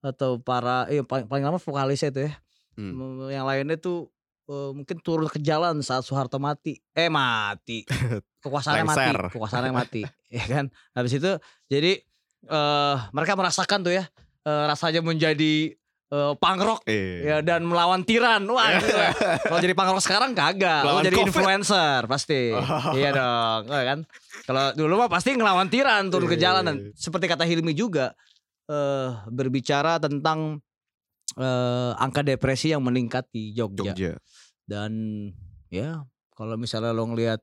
Speaker 1: atau para eh paling, paling lama vokalisnya itu ya.
Speaker 2: Hmm.
Speaker 1: Yang lainnya tuh eh, mungkin turun ke jalan saat Soeharto mati. Eh mati. Kekuasaannya mati. Kekuasaannya mati. ya kan? Habis itu jadi eh mereka merasakan tuh ya eh, rasanya menjadi punk rock ya
Speaker 2: Iya.
Speaker 1: dan melawan tiran. Wah, gila. kalau jadi punk rock sekarang kagak. Lo
Speaker 2: Lawan
Speaker 1: jadi
Speaker 2: COVID.
Speaker 1: influencer pasti. Iya dong, ya kan? Kalau dulu mah pasti ngelawan tiran turun ke
Speaker 2: Iya,
Speaker 1: jalan
Speaker 2: iya,
Speaker 1: dan
Speaker 2: iya.
Speaker 1: seperti kata Hilmi juga eh berbicara tentang eh angka depresi yang meningkat di Jogja.
Speaker 2: Jogja.
Speaker 1: Dan ya kalau misalnya lo ngelihat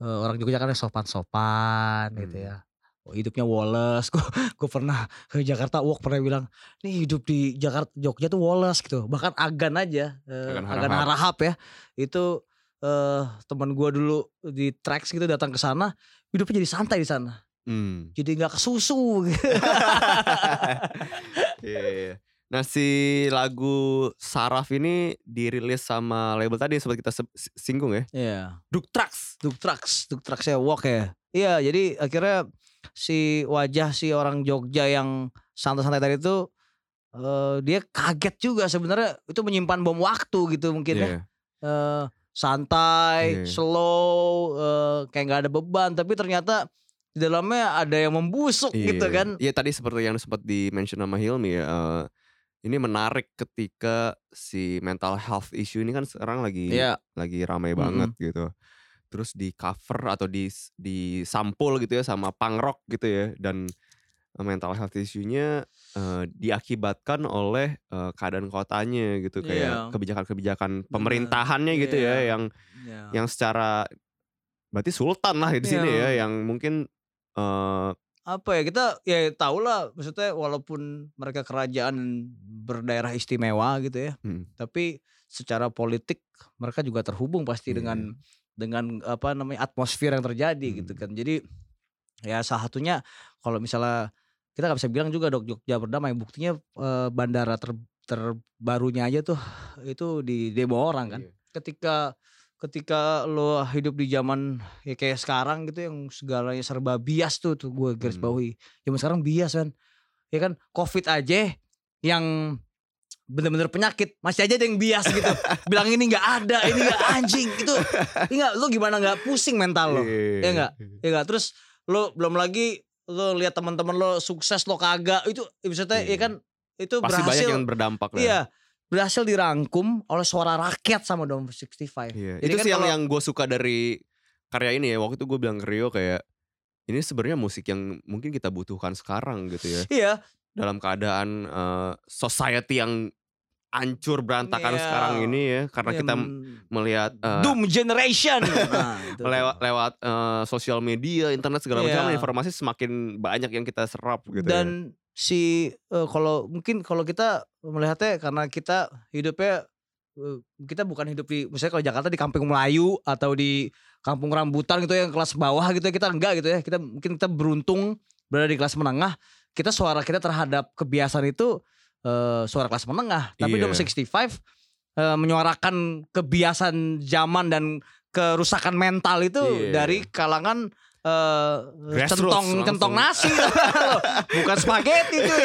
Speaker 1: eh, orang Jogja kan sopan-sopan gitu
Speaker 2: Hmm.
Speaker 1: ya. Oh, hidupnya woles. Gue gue pernah ke Jakarta walk pernah bilang, "Nih hidup di Jakarta Jogja tuh woles gitu." Bahkan Agan aja, eh,
Speaker 2: Agan
Speaker 1: Agan
Speaker 2: Harahap.
Speaker 1: Ya. Itu eh teman gua dulu di tracks gitu datang ke sana, hidupnya jadi santai di sana.
Speaker 2: Hmm.
Speaker 1: Jadi nggak kesusu gitu.
Speaker 2: Iya, iya. Nah si lagu Saraf ini dirilis sama label tadi yang sempat kita singgung ya.
Speaker 1: Iya.
Speaker 2: Duk Trax.
Speaker 1: Duk Trax, Duk Trax ya walk ya. Iya, jadi akhirnya si wajah si orang Jogja yang santai-santai tadi itu eh, dia kaget juga sebenarnya itu menyimpan bom waktu gitu mungkin ya.
Speaker 2: Iya.
Speaker 1: Eh, santai,
Speaker 2: Iya.
Speaker 1: slow, eh, kayak nggak ada beban, tapi ternyata di dalamnya ada yang membusuk gitu
Speaker 2: Iya.
Speaker 1: kan.
Speaker 2: Iya tadi seperti yang sempat di mention sama Hilmi ya. eh, ini menarik ketika si mental health issue ini kan sekarang lagi
Speaker 1: Iya.
Speaker 2: lagi ramai banget gitu. Terus di cover atau di di sampul gitu ya sama punk rock gitu ya dan eh, mental health issue-nya eh, diakibatkan oleh eh, keadaan kotanya gitu kayak kebijakan-kebijakan pemerintahannya gitu ya
Speaker 1: Iya.
Speaker 2: yang
Speaker 1: Iya.
Speaker 2: yang secara berarti sultan lah di sini
Speaker 1: Iya.
Speaker 2: ya yang mungkin eh,
Speaker 1: apa ya kita ya tahu lah maksudnya walaupun mereka kerajaan berdaerah istimewa gitu ya
Speaker 2: Hmm.
Speaker 1: tapi secara politik mereka juga terhubung pasti
Speaker 2: Iya.
Speaker 1: dengan dengan apa namanya atmosfer yang terjadi
Speaker 2: Hmm.
Speaker 1: gitu kan jadi ya salah satunya kalau misalnya kita nggak bisa bilang juga dok Jogja berdamai buktinya eh, bandara ter, terbarunya aja tuh itu di demo orang kan
Speaker 2: Iya.
Speaker 1: ketika ketika lo hidup di zaman ya kayak sekarang gitu yang segalanya serba bias tuh tuh gue garis
Speaker 2: Hmm.
Speaker 1: bawahi. Zaman sekarang bias kan ya kan covid aja yang bener-bener penyakit masih aja ada yang bias gitu. Bilang ini nggak ada ini nggak anjing. Itu enggak lo gimana nggak pusing mental lo? Ya nggak? Ya nggak? Terus lo belum lagi lo lihat teman-teman lo sukses lo kagak itu maksudnya ya
Speaker 2: Iya.
Speaker 1: kan itu
Speaker 2: pasti banyak
Speaker 1: berhasil
Speaker 2: yang berdampak lah.
Speaker 1: iya berhasil dirangkum oleh suara rakyat sama Dom 65
Speaker 2: Iya,
Speaker 1: Jadi
Speaker 2: itu
Speaker 1: kan
Speaker 2: sih yang yang gue suka dari karya ini ya. Waktu itu gue bilang ke Rio kayak ini sebenarnya musik yang mungkin kita butuhkan sekarang gitu ya.
Speaker 1: iya
Speaker 2: Dalam keadaan eh, society yang hancur berantakan
Speaker 1: Iya.
Speaker 2: sekarang ini ya, karena
Speaker 1: Iya,
Speaker 2: kita melihat eh,
Speaker 1: Doom Generation nah,
Speaker 2: lewat lewat eh, sosial media, internet segala macam
Speaker 1: Iya.
Speaker 2: informasi semakin banyak yang kita serap gitu ya.
Speaker 1: Si eh, kalau mungkin kalau kita melihatnya karena kita hidupnya eh, kita bukan hidup di misalnya kalau Jakarta di kampung Melayu atau di kampung rambutan gitu yang kelas bawah gitu ya kita enggak gitu ya kita mungkin kita beruntung berada di kelas menengah kita suara kita terhadap kebiasaan itu eh, suara kelas menengah tapi. Dom 65 eh, menyuarakan kebiasaan zaman dan kerusakan mental itu
Speaker 2: Iya.
Speaker 1: dari kalangan eh,
Speaker 2: Grassroots
Speaker 1: centong
Speaker 2: langsung.
Speaker 1: centong nasi. Bukan spaghetti cuy.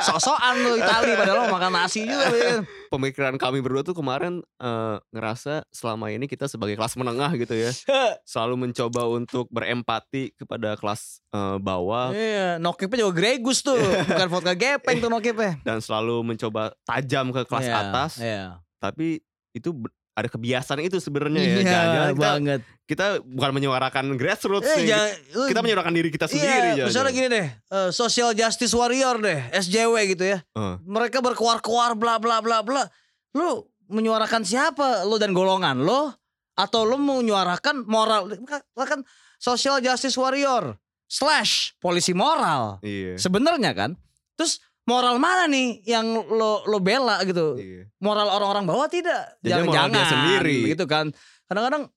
Speaker 1: Sok-sokan lu Itali padahal lo makan nasi juga ya.
Speaker 2: Pemikiran kami berdua tuh kemarin eh, ngerasa selama ini kita sebagai kelas menengah gitu ya, selalu mencoba untuk berempati kepada kelas eh, bawah.
Speaker 1: Iya nokipnya juga Gregus tuh. Bukan vodka gepeng tuh nokipnya.
Speaker 2: Dan selalu mencoba tajam ke kelas
Speaker 1: Iya,
Speaker 2: atas.
Speaker 1: iya.
Speaker 2: Tapi itu ada kebiasaan itu sebenarnya ya.
Speaker 1: iya
Speaker 2: kita,
Speaker 1: banget
Speaker 2: kita bukan menyuarakan grassroots
Speaker 1: eh,
Speaker 2: nih.
Speaker 1: jangan,
Speaker 2: Kita menyuarakan diri kita sendiri.
Speaker 1: Iya, misalnya gini deh, eh, social justice warrior deh, SJW gitu ya.
Speaker 2: Eh.
Speaker 1: Mereka berkuar-kuar bla bla bla bla. Lu menyuarakan siapa? Lu dan golongan lo atau lu menyuarakan moral? Kan social justice warrior slash polisi moral.
Speaker 2: Iya.
Speaker 1: Sebenarnya kan. Terus moral mana nih yang lo lo bela gitu?
Speaker 2: Iya.
Speaker 1: Moral orang-orang bawah tidak.
Speaker 2: Moral dia sendiri.
Speaker 1: Gitu kan. Kadang-kadang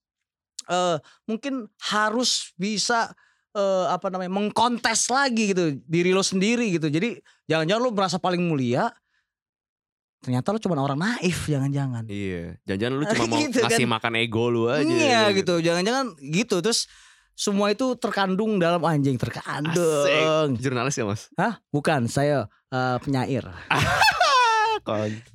Speaker 1: eh mungkin harus bisa eh, apa namanya mengkontes lagi gitu diri lo sendiri gitu. Jadi jangan-jangan lo merasa paling mulia ternyata lo cuma orang naif jangan-jangan.
Speaker 2: Iya. Jangan-jangan lu cuma mau
Speaker 1: Gitu kan.
Speaker 2: ngasih makan ego lu aja.
Speaker 1: Iya gitu. Jangan-jangan gitu terus semua itu terkandung dalam anjing terkandung.
Speaker 2: Asik. Jurnalis ya mas?
Speaker 1: Hah? Bukan, saya eh, penyair.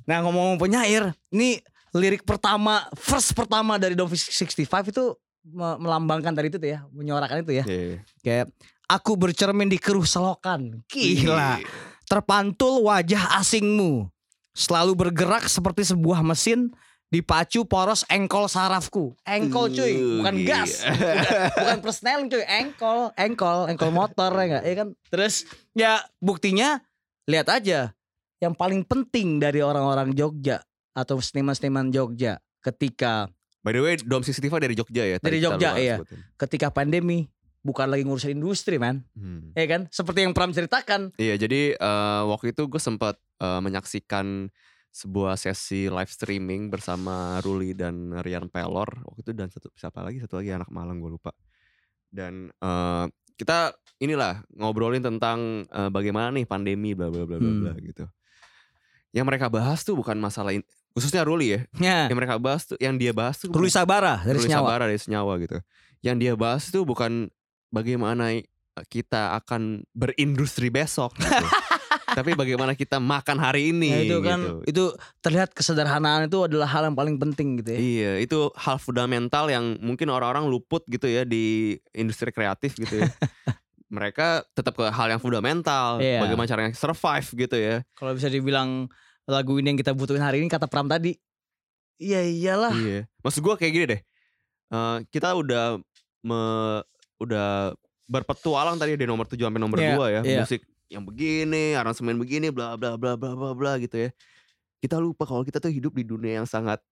Speaker 1: Nah ngomong penyair, ini lirik pertama, first pertama dari Dom 65 itu me- melambangkan tadi itu tuh ya, menyuarakan itu ya.
Speaker 2: Iya.
Speaker 1: Kayak aku bercermin di keruh selokan. Gila.
Speaker 2: Iya.
Speaker 1: Terpantul wajah asingmu. Selalu bergerak seperti sebuah mesin dipacu poros engkol sarafku. Engkol cuy,
Speaker 2: Uh,
Speaker 1: bukan gas. Bukan, bukan persneling cuy, engkol, engkol, engkol motor ya enggak? Ya kan? Terus ya buktinya lihat aja yang paling penting dari orang-orang Jogja atau seniman-seniman Jogja ketika
Speaker 2: By the way, Dom 65 dari Jogja ya?
Speaker 1: Dari Jogja, iya.
Speaker 2: sebutin.
Speaker 1: ketika pandemi bukan lagi ngurusin industri man
Speaker 2: Hmm.
Speaker 1: ya kan seperti yang Pram ceritakan
Speaker 2: Iya, jadi eh, waktu itu gue sempat eh, menyaksikan sebuah sesi live streaming bersama Ruli dan Rian Pelor. Waktu itu dan satu siapa lagi? Satu lagi anak Malang gue lupa. Dan eh, kita inilah ngobrolin tentang eh, bagaimana nih pandemi bla bla bla bla
Speaker 1: Hmm.
Speaker 2: bla gitu. Yang mereka bahas tuh bukan masalah in- khususnya Ruli ya.
Speaker 1: ya
Speaker 2: Yang mereka bahas tuh yang dia bahas tuh
Speaker 1: Ruli Sabara dari
Speaker 2: Ruli
Speaker 1: Senyawa
Speaker 2: Sabara dari Senyawa gitu. Yang dia bahas tuh bukan bagaimana kita akan berindustri besok gitu. Tapi bagaimana kita makan hari ini
Speaker 1: Ya, itu kan
Speaker 2: gitu.
Speaker 1: itu terlihat kesederhanaan itu adalah hal yang paling penting gitu ya
Speaker 2: Iya, itu hal fundamental yang mungkin orang-orang luput gitu ya di industri kreatif gitu ya. Mereka tetap ke hal yang fundamental,
Speaker 1: Iya.
Speaker 2: bagaimana caranya survive gitu ya.
Speaker 1: kalau bisa dibilang lagu ini yang kita butuhin hari ini kata Pram tadi iya iyalah
Speaker 2: Iya. Maksud gua kayak gini deh. Eh, kita udah me- udah berpetualang tadi di nomor 7 sampai nomor
Speaker 1: Iya,
Speaker 2: 2 ya.
Speaker 1: iya.
Speaker 2: Musik yang begini, aransemen begini, bla bla bla bla bla bla gitu ya. Kita lupa kalau kita tuh hidup di dunia yang sangat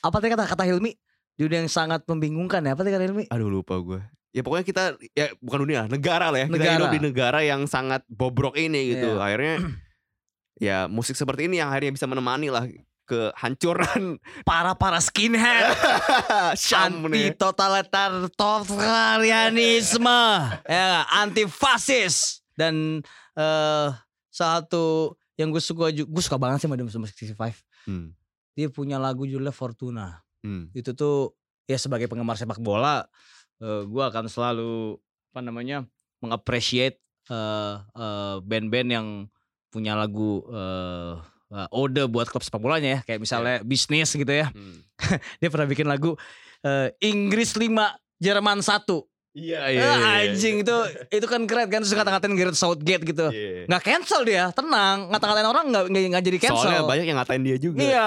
Speaker 1: Apa tadi kata kata Hilmi? Dunia yang sangat membingungkan ya. Apa tadi kata Hilmi?
Speaker 2: aduh lupa gue. Ya pokoknya kita ya bukan dunia, negara lah ya. Kita
Speaker 1: Negara.
Speaker 2: hidup di negara yang sangat bobrok ini gitu.
Speaker 1: Iya.
Speaker 2: Akhirnya ya musik seperti ini yang akhirnya bisa menemani lah kehancuran
Speaker 1: Para para skinhead. Anti
Speaker 2: nih.
Speaker 1: totalitarianisme ya anti fasis dan eh salah satu yang gue suka gue suka banget sih sama Dom 65
Speaker 2: Hmm.
Speaker 1: dia punya lagu judulnya Fortuna
Speaker 2: Hmm.
Speaker 1: itu tuh ya sebagai penggemar sepak bola eh, gue akan selalu apa namanya mengapresiate eh, eh, band-band yang punya lagu eh, eh, ode buat klub sepak bolanya ya kayak misalnya bisnis gitu ya
Speaker 2: Hmm.
Speaker 1: dia pernah bikin lagu eh, Inggris 5 Jerman 1
Speaker 2: Iya
Speaker 1: Eh, anjing itu itu kan keren kan terus ngata-ngatain Gareth Southgate gitu
Speaker 2: Iya.
Speaker 1: nggak cancel dia tenang ngata-ngatain orang nggak nggak nggak jadi cancel
Speaker 2: Soalnya banyak yang ngatain dia juga.
Speaker 1: Iya.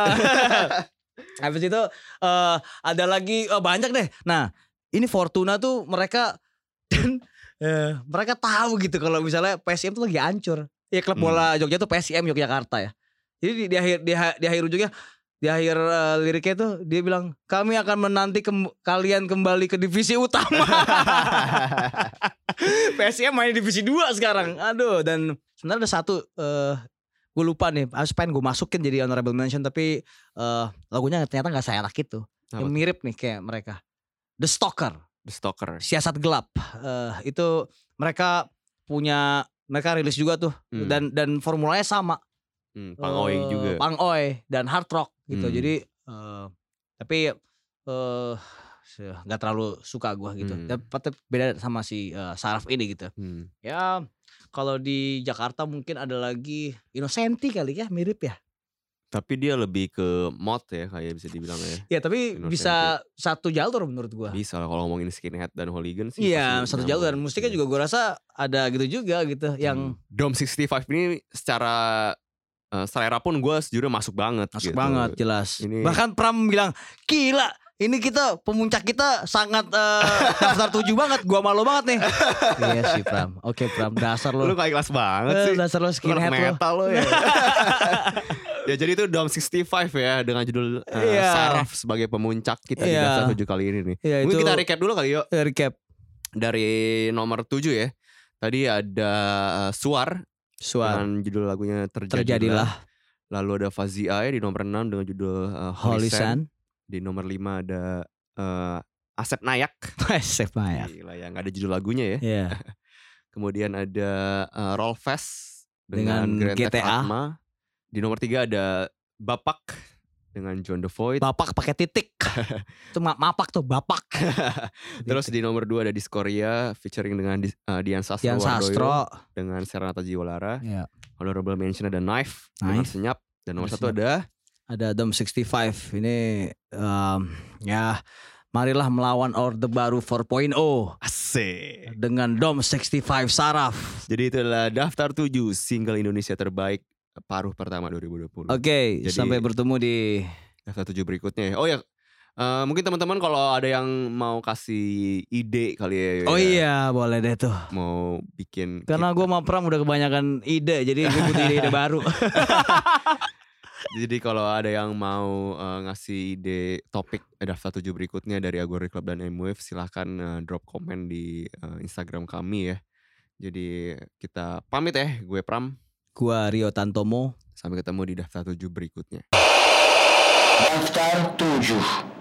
Speaker 1: Habis itu eh ada lagi oh, banyak deh. Nah, ini Fortuna tuh mereka dan eh, mereka tahu gitu kalau misalnya PSM tuh lagi hancur. Ya klub bola Jogja tuh PSM Yogyakarta ya. Jadi di, di akhir di, di akhir ujungnya di akhir eh, liriknya tuh dia bilang kami akan menanti kem- kalian kembali ke divisi utama. PSM main di divisi 2 sekarang. Aduh dan sebenarnya ada satu eh gue lupa nih, harus pengen gue masukin jadi honorable mention tapi eh lagunya ternyata nggak saya enak itu.
Speaker 2: Apa
Speaker 1: Yang mirip nih kayak mereka. The Stalker,
Speaker 2: The Stalker.
Speaker 1: Siasat Gelap. Eh itu mereka punya mereka rilis juga tuh
Speaker 2: Hmm.
Speaker 1: dan dan formulanya sama.
Speaker 2: Hmm, Pang Oi
Speaker 1: Eh,
Speaker 2: juga.
Speaker 1: Pang Oi dan hard rock gitu.
Speaker 2: Hmm.
Speaker 1: Jadi eh tapi eh se- nggak terlalu suka gua gitu.
Speaker 2: Hmm.
Speaker 1: Tapi beda sama si eh, Saraf ini gitu.
Speaker 2: Hmm.
Speaker 1: Ya kalau di Jakarta mungkin ada lagi Innocenti kali ya mirip ya.
Speaker 2: Tapi dia lebih ke mod ya kayak bisa dibilang ya.
Speaker 1: Ya tapi
Speaker 2: Innocenti.
Speaker 1: bisa satu jalur menurut gua.
Speaker 2: Bisa lah kalau ngomongin skinhead dan hooligan sih.
Speaker 1: Iya satu jalur dan musiknya juga gua rasa ada gitu juga gitu yang
Speaker 2: Hmm. Dom 65 ini secara eh, selera pun gue sejujurnya masuk banget
Speaker 1: masuk
Speaker 2: gitu.
Speaker 1: banget jelas.
Speaker 2: Ini-
Speaker 1: Bahkan Pram bilang gila ini kita pemuncak kita sangat daftar tujuh banget. Gua malu banget nih. iya sih Pram. Oke Pram dasar lo.
Speaker 2: Lu kayak kelas banget
Speaker 1: Eh,
Speaker 2: sih.
Speaker 1: dasar lo skinhead lo.
Speaker 2: metal lo ya. ya jadi itu Dom 65 ya dengan judul eh,
Speaker 1: Iya.
Speaker 2: Saraf sebagai pemuncak kita di
Speaker 1: Iya.
Speaker 2: daftar tujuh kali ini nih.
Speaker 1: Iya,
Speaker 2: Mungkin
Speaker 1: itu-
Speaker 2: kita recap dulu kali yuk
Speaker 1: Eh, Recap.
Speaker 2: dari nomor 7 ya. Tadi ada eh, Suar
Speaker 1: Suar.
Speaker 2: dengan judul lagunya Terjadilah.
Speaker 1: Terjadilah.
Speaker 2: Lalu ada Fazi Ai di nomor 6 dengan judul eh, Holy
Speaker 1: Holy
Speaker 2: Sand. Di nomor 5 ada eh, Asep Nayak.
Speaker 1: Asep Nayak.
Speaker 2: Gila ya, nggak ada judul lagunya ya.
Speaker 1: Iya.
Speaker 2: Kemudian ada uh, Rollfest dengan,
Speaker 1: Dengan
Speaker 2: Grand Theft
Speaker 1: GTA.
Speaker 2: Atma. Di nomor 3 ada Bapak dengan John The Void.
Speaker 1: Bapak pakai titik. Itu ma- mapak tuh bapak.
Speaker 2: Terus di nomor 2 ada Discoria featuring dengan uh, Dian Sastro,
Speaker 1: Dian
Speaker 2: Wardoyo
Speaker 1: Sastro.
Speaker 2: dengan Serenata Jiwalara.
Speaker 1: Iya.
Speaker 2: Honorable mention ada Knife, dengan
Speaker 1: Knife.
Speaker 2: Senyap dan nomor satu ada
Speaker 1: Ada Dom 65. Ini em, ya marilah melawan Orde Baru 4.0
Speaker 2: Asik.
Speaker 1: dengan Dom 65 Saraf.
Speaker 2: Jadi itu adalah daftar 7 single Indonesia terbaik paruh pertama 2020.
Speaker 1: Oke,
Speaker 2: Jadi-
Speaker 1: sampai bertemu di
Speaker 2: daftar tujuh berikutnya ya. Oh ya, eh, mungkin teman-teman kalau ada yang mau kasih ide kali ya.
Speaker 1: Oh
Speaker 2: ya,
Speaker 1: iya, boleh deh tuh.
Speaker 2: Mau bikin
Speaker 1: Karena gue sama Pram udah kebanyakan ide, jadi gue butuh ide-ide baru.
Speaker 2: Jadi kalau ada yang mau eh, ngasih ide topik daftar tujuh berikutnya dari Agori Club dan M-Wave silahkan eh, drop komen di eh, Instagram kami ya. Jadi kita pamit ya, gue Pram.
Speaker 1: Gua Rio Tantomo.
Speaker 2: Sampai ketemu di daftar tujuh berikutnya.
Speaker 4: Daftar 7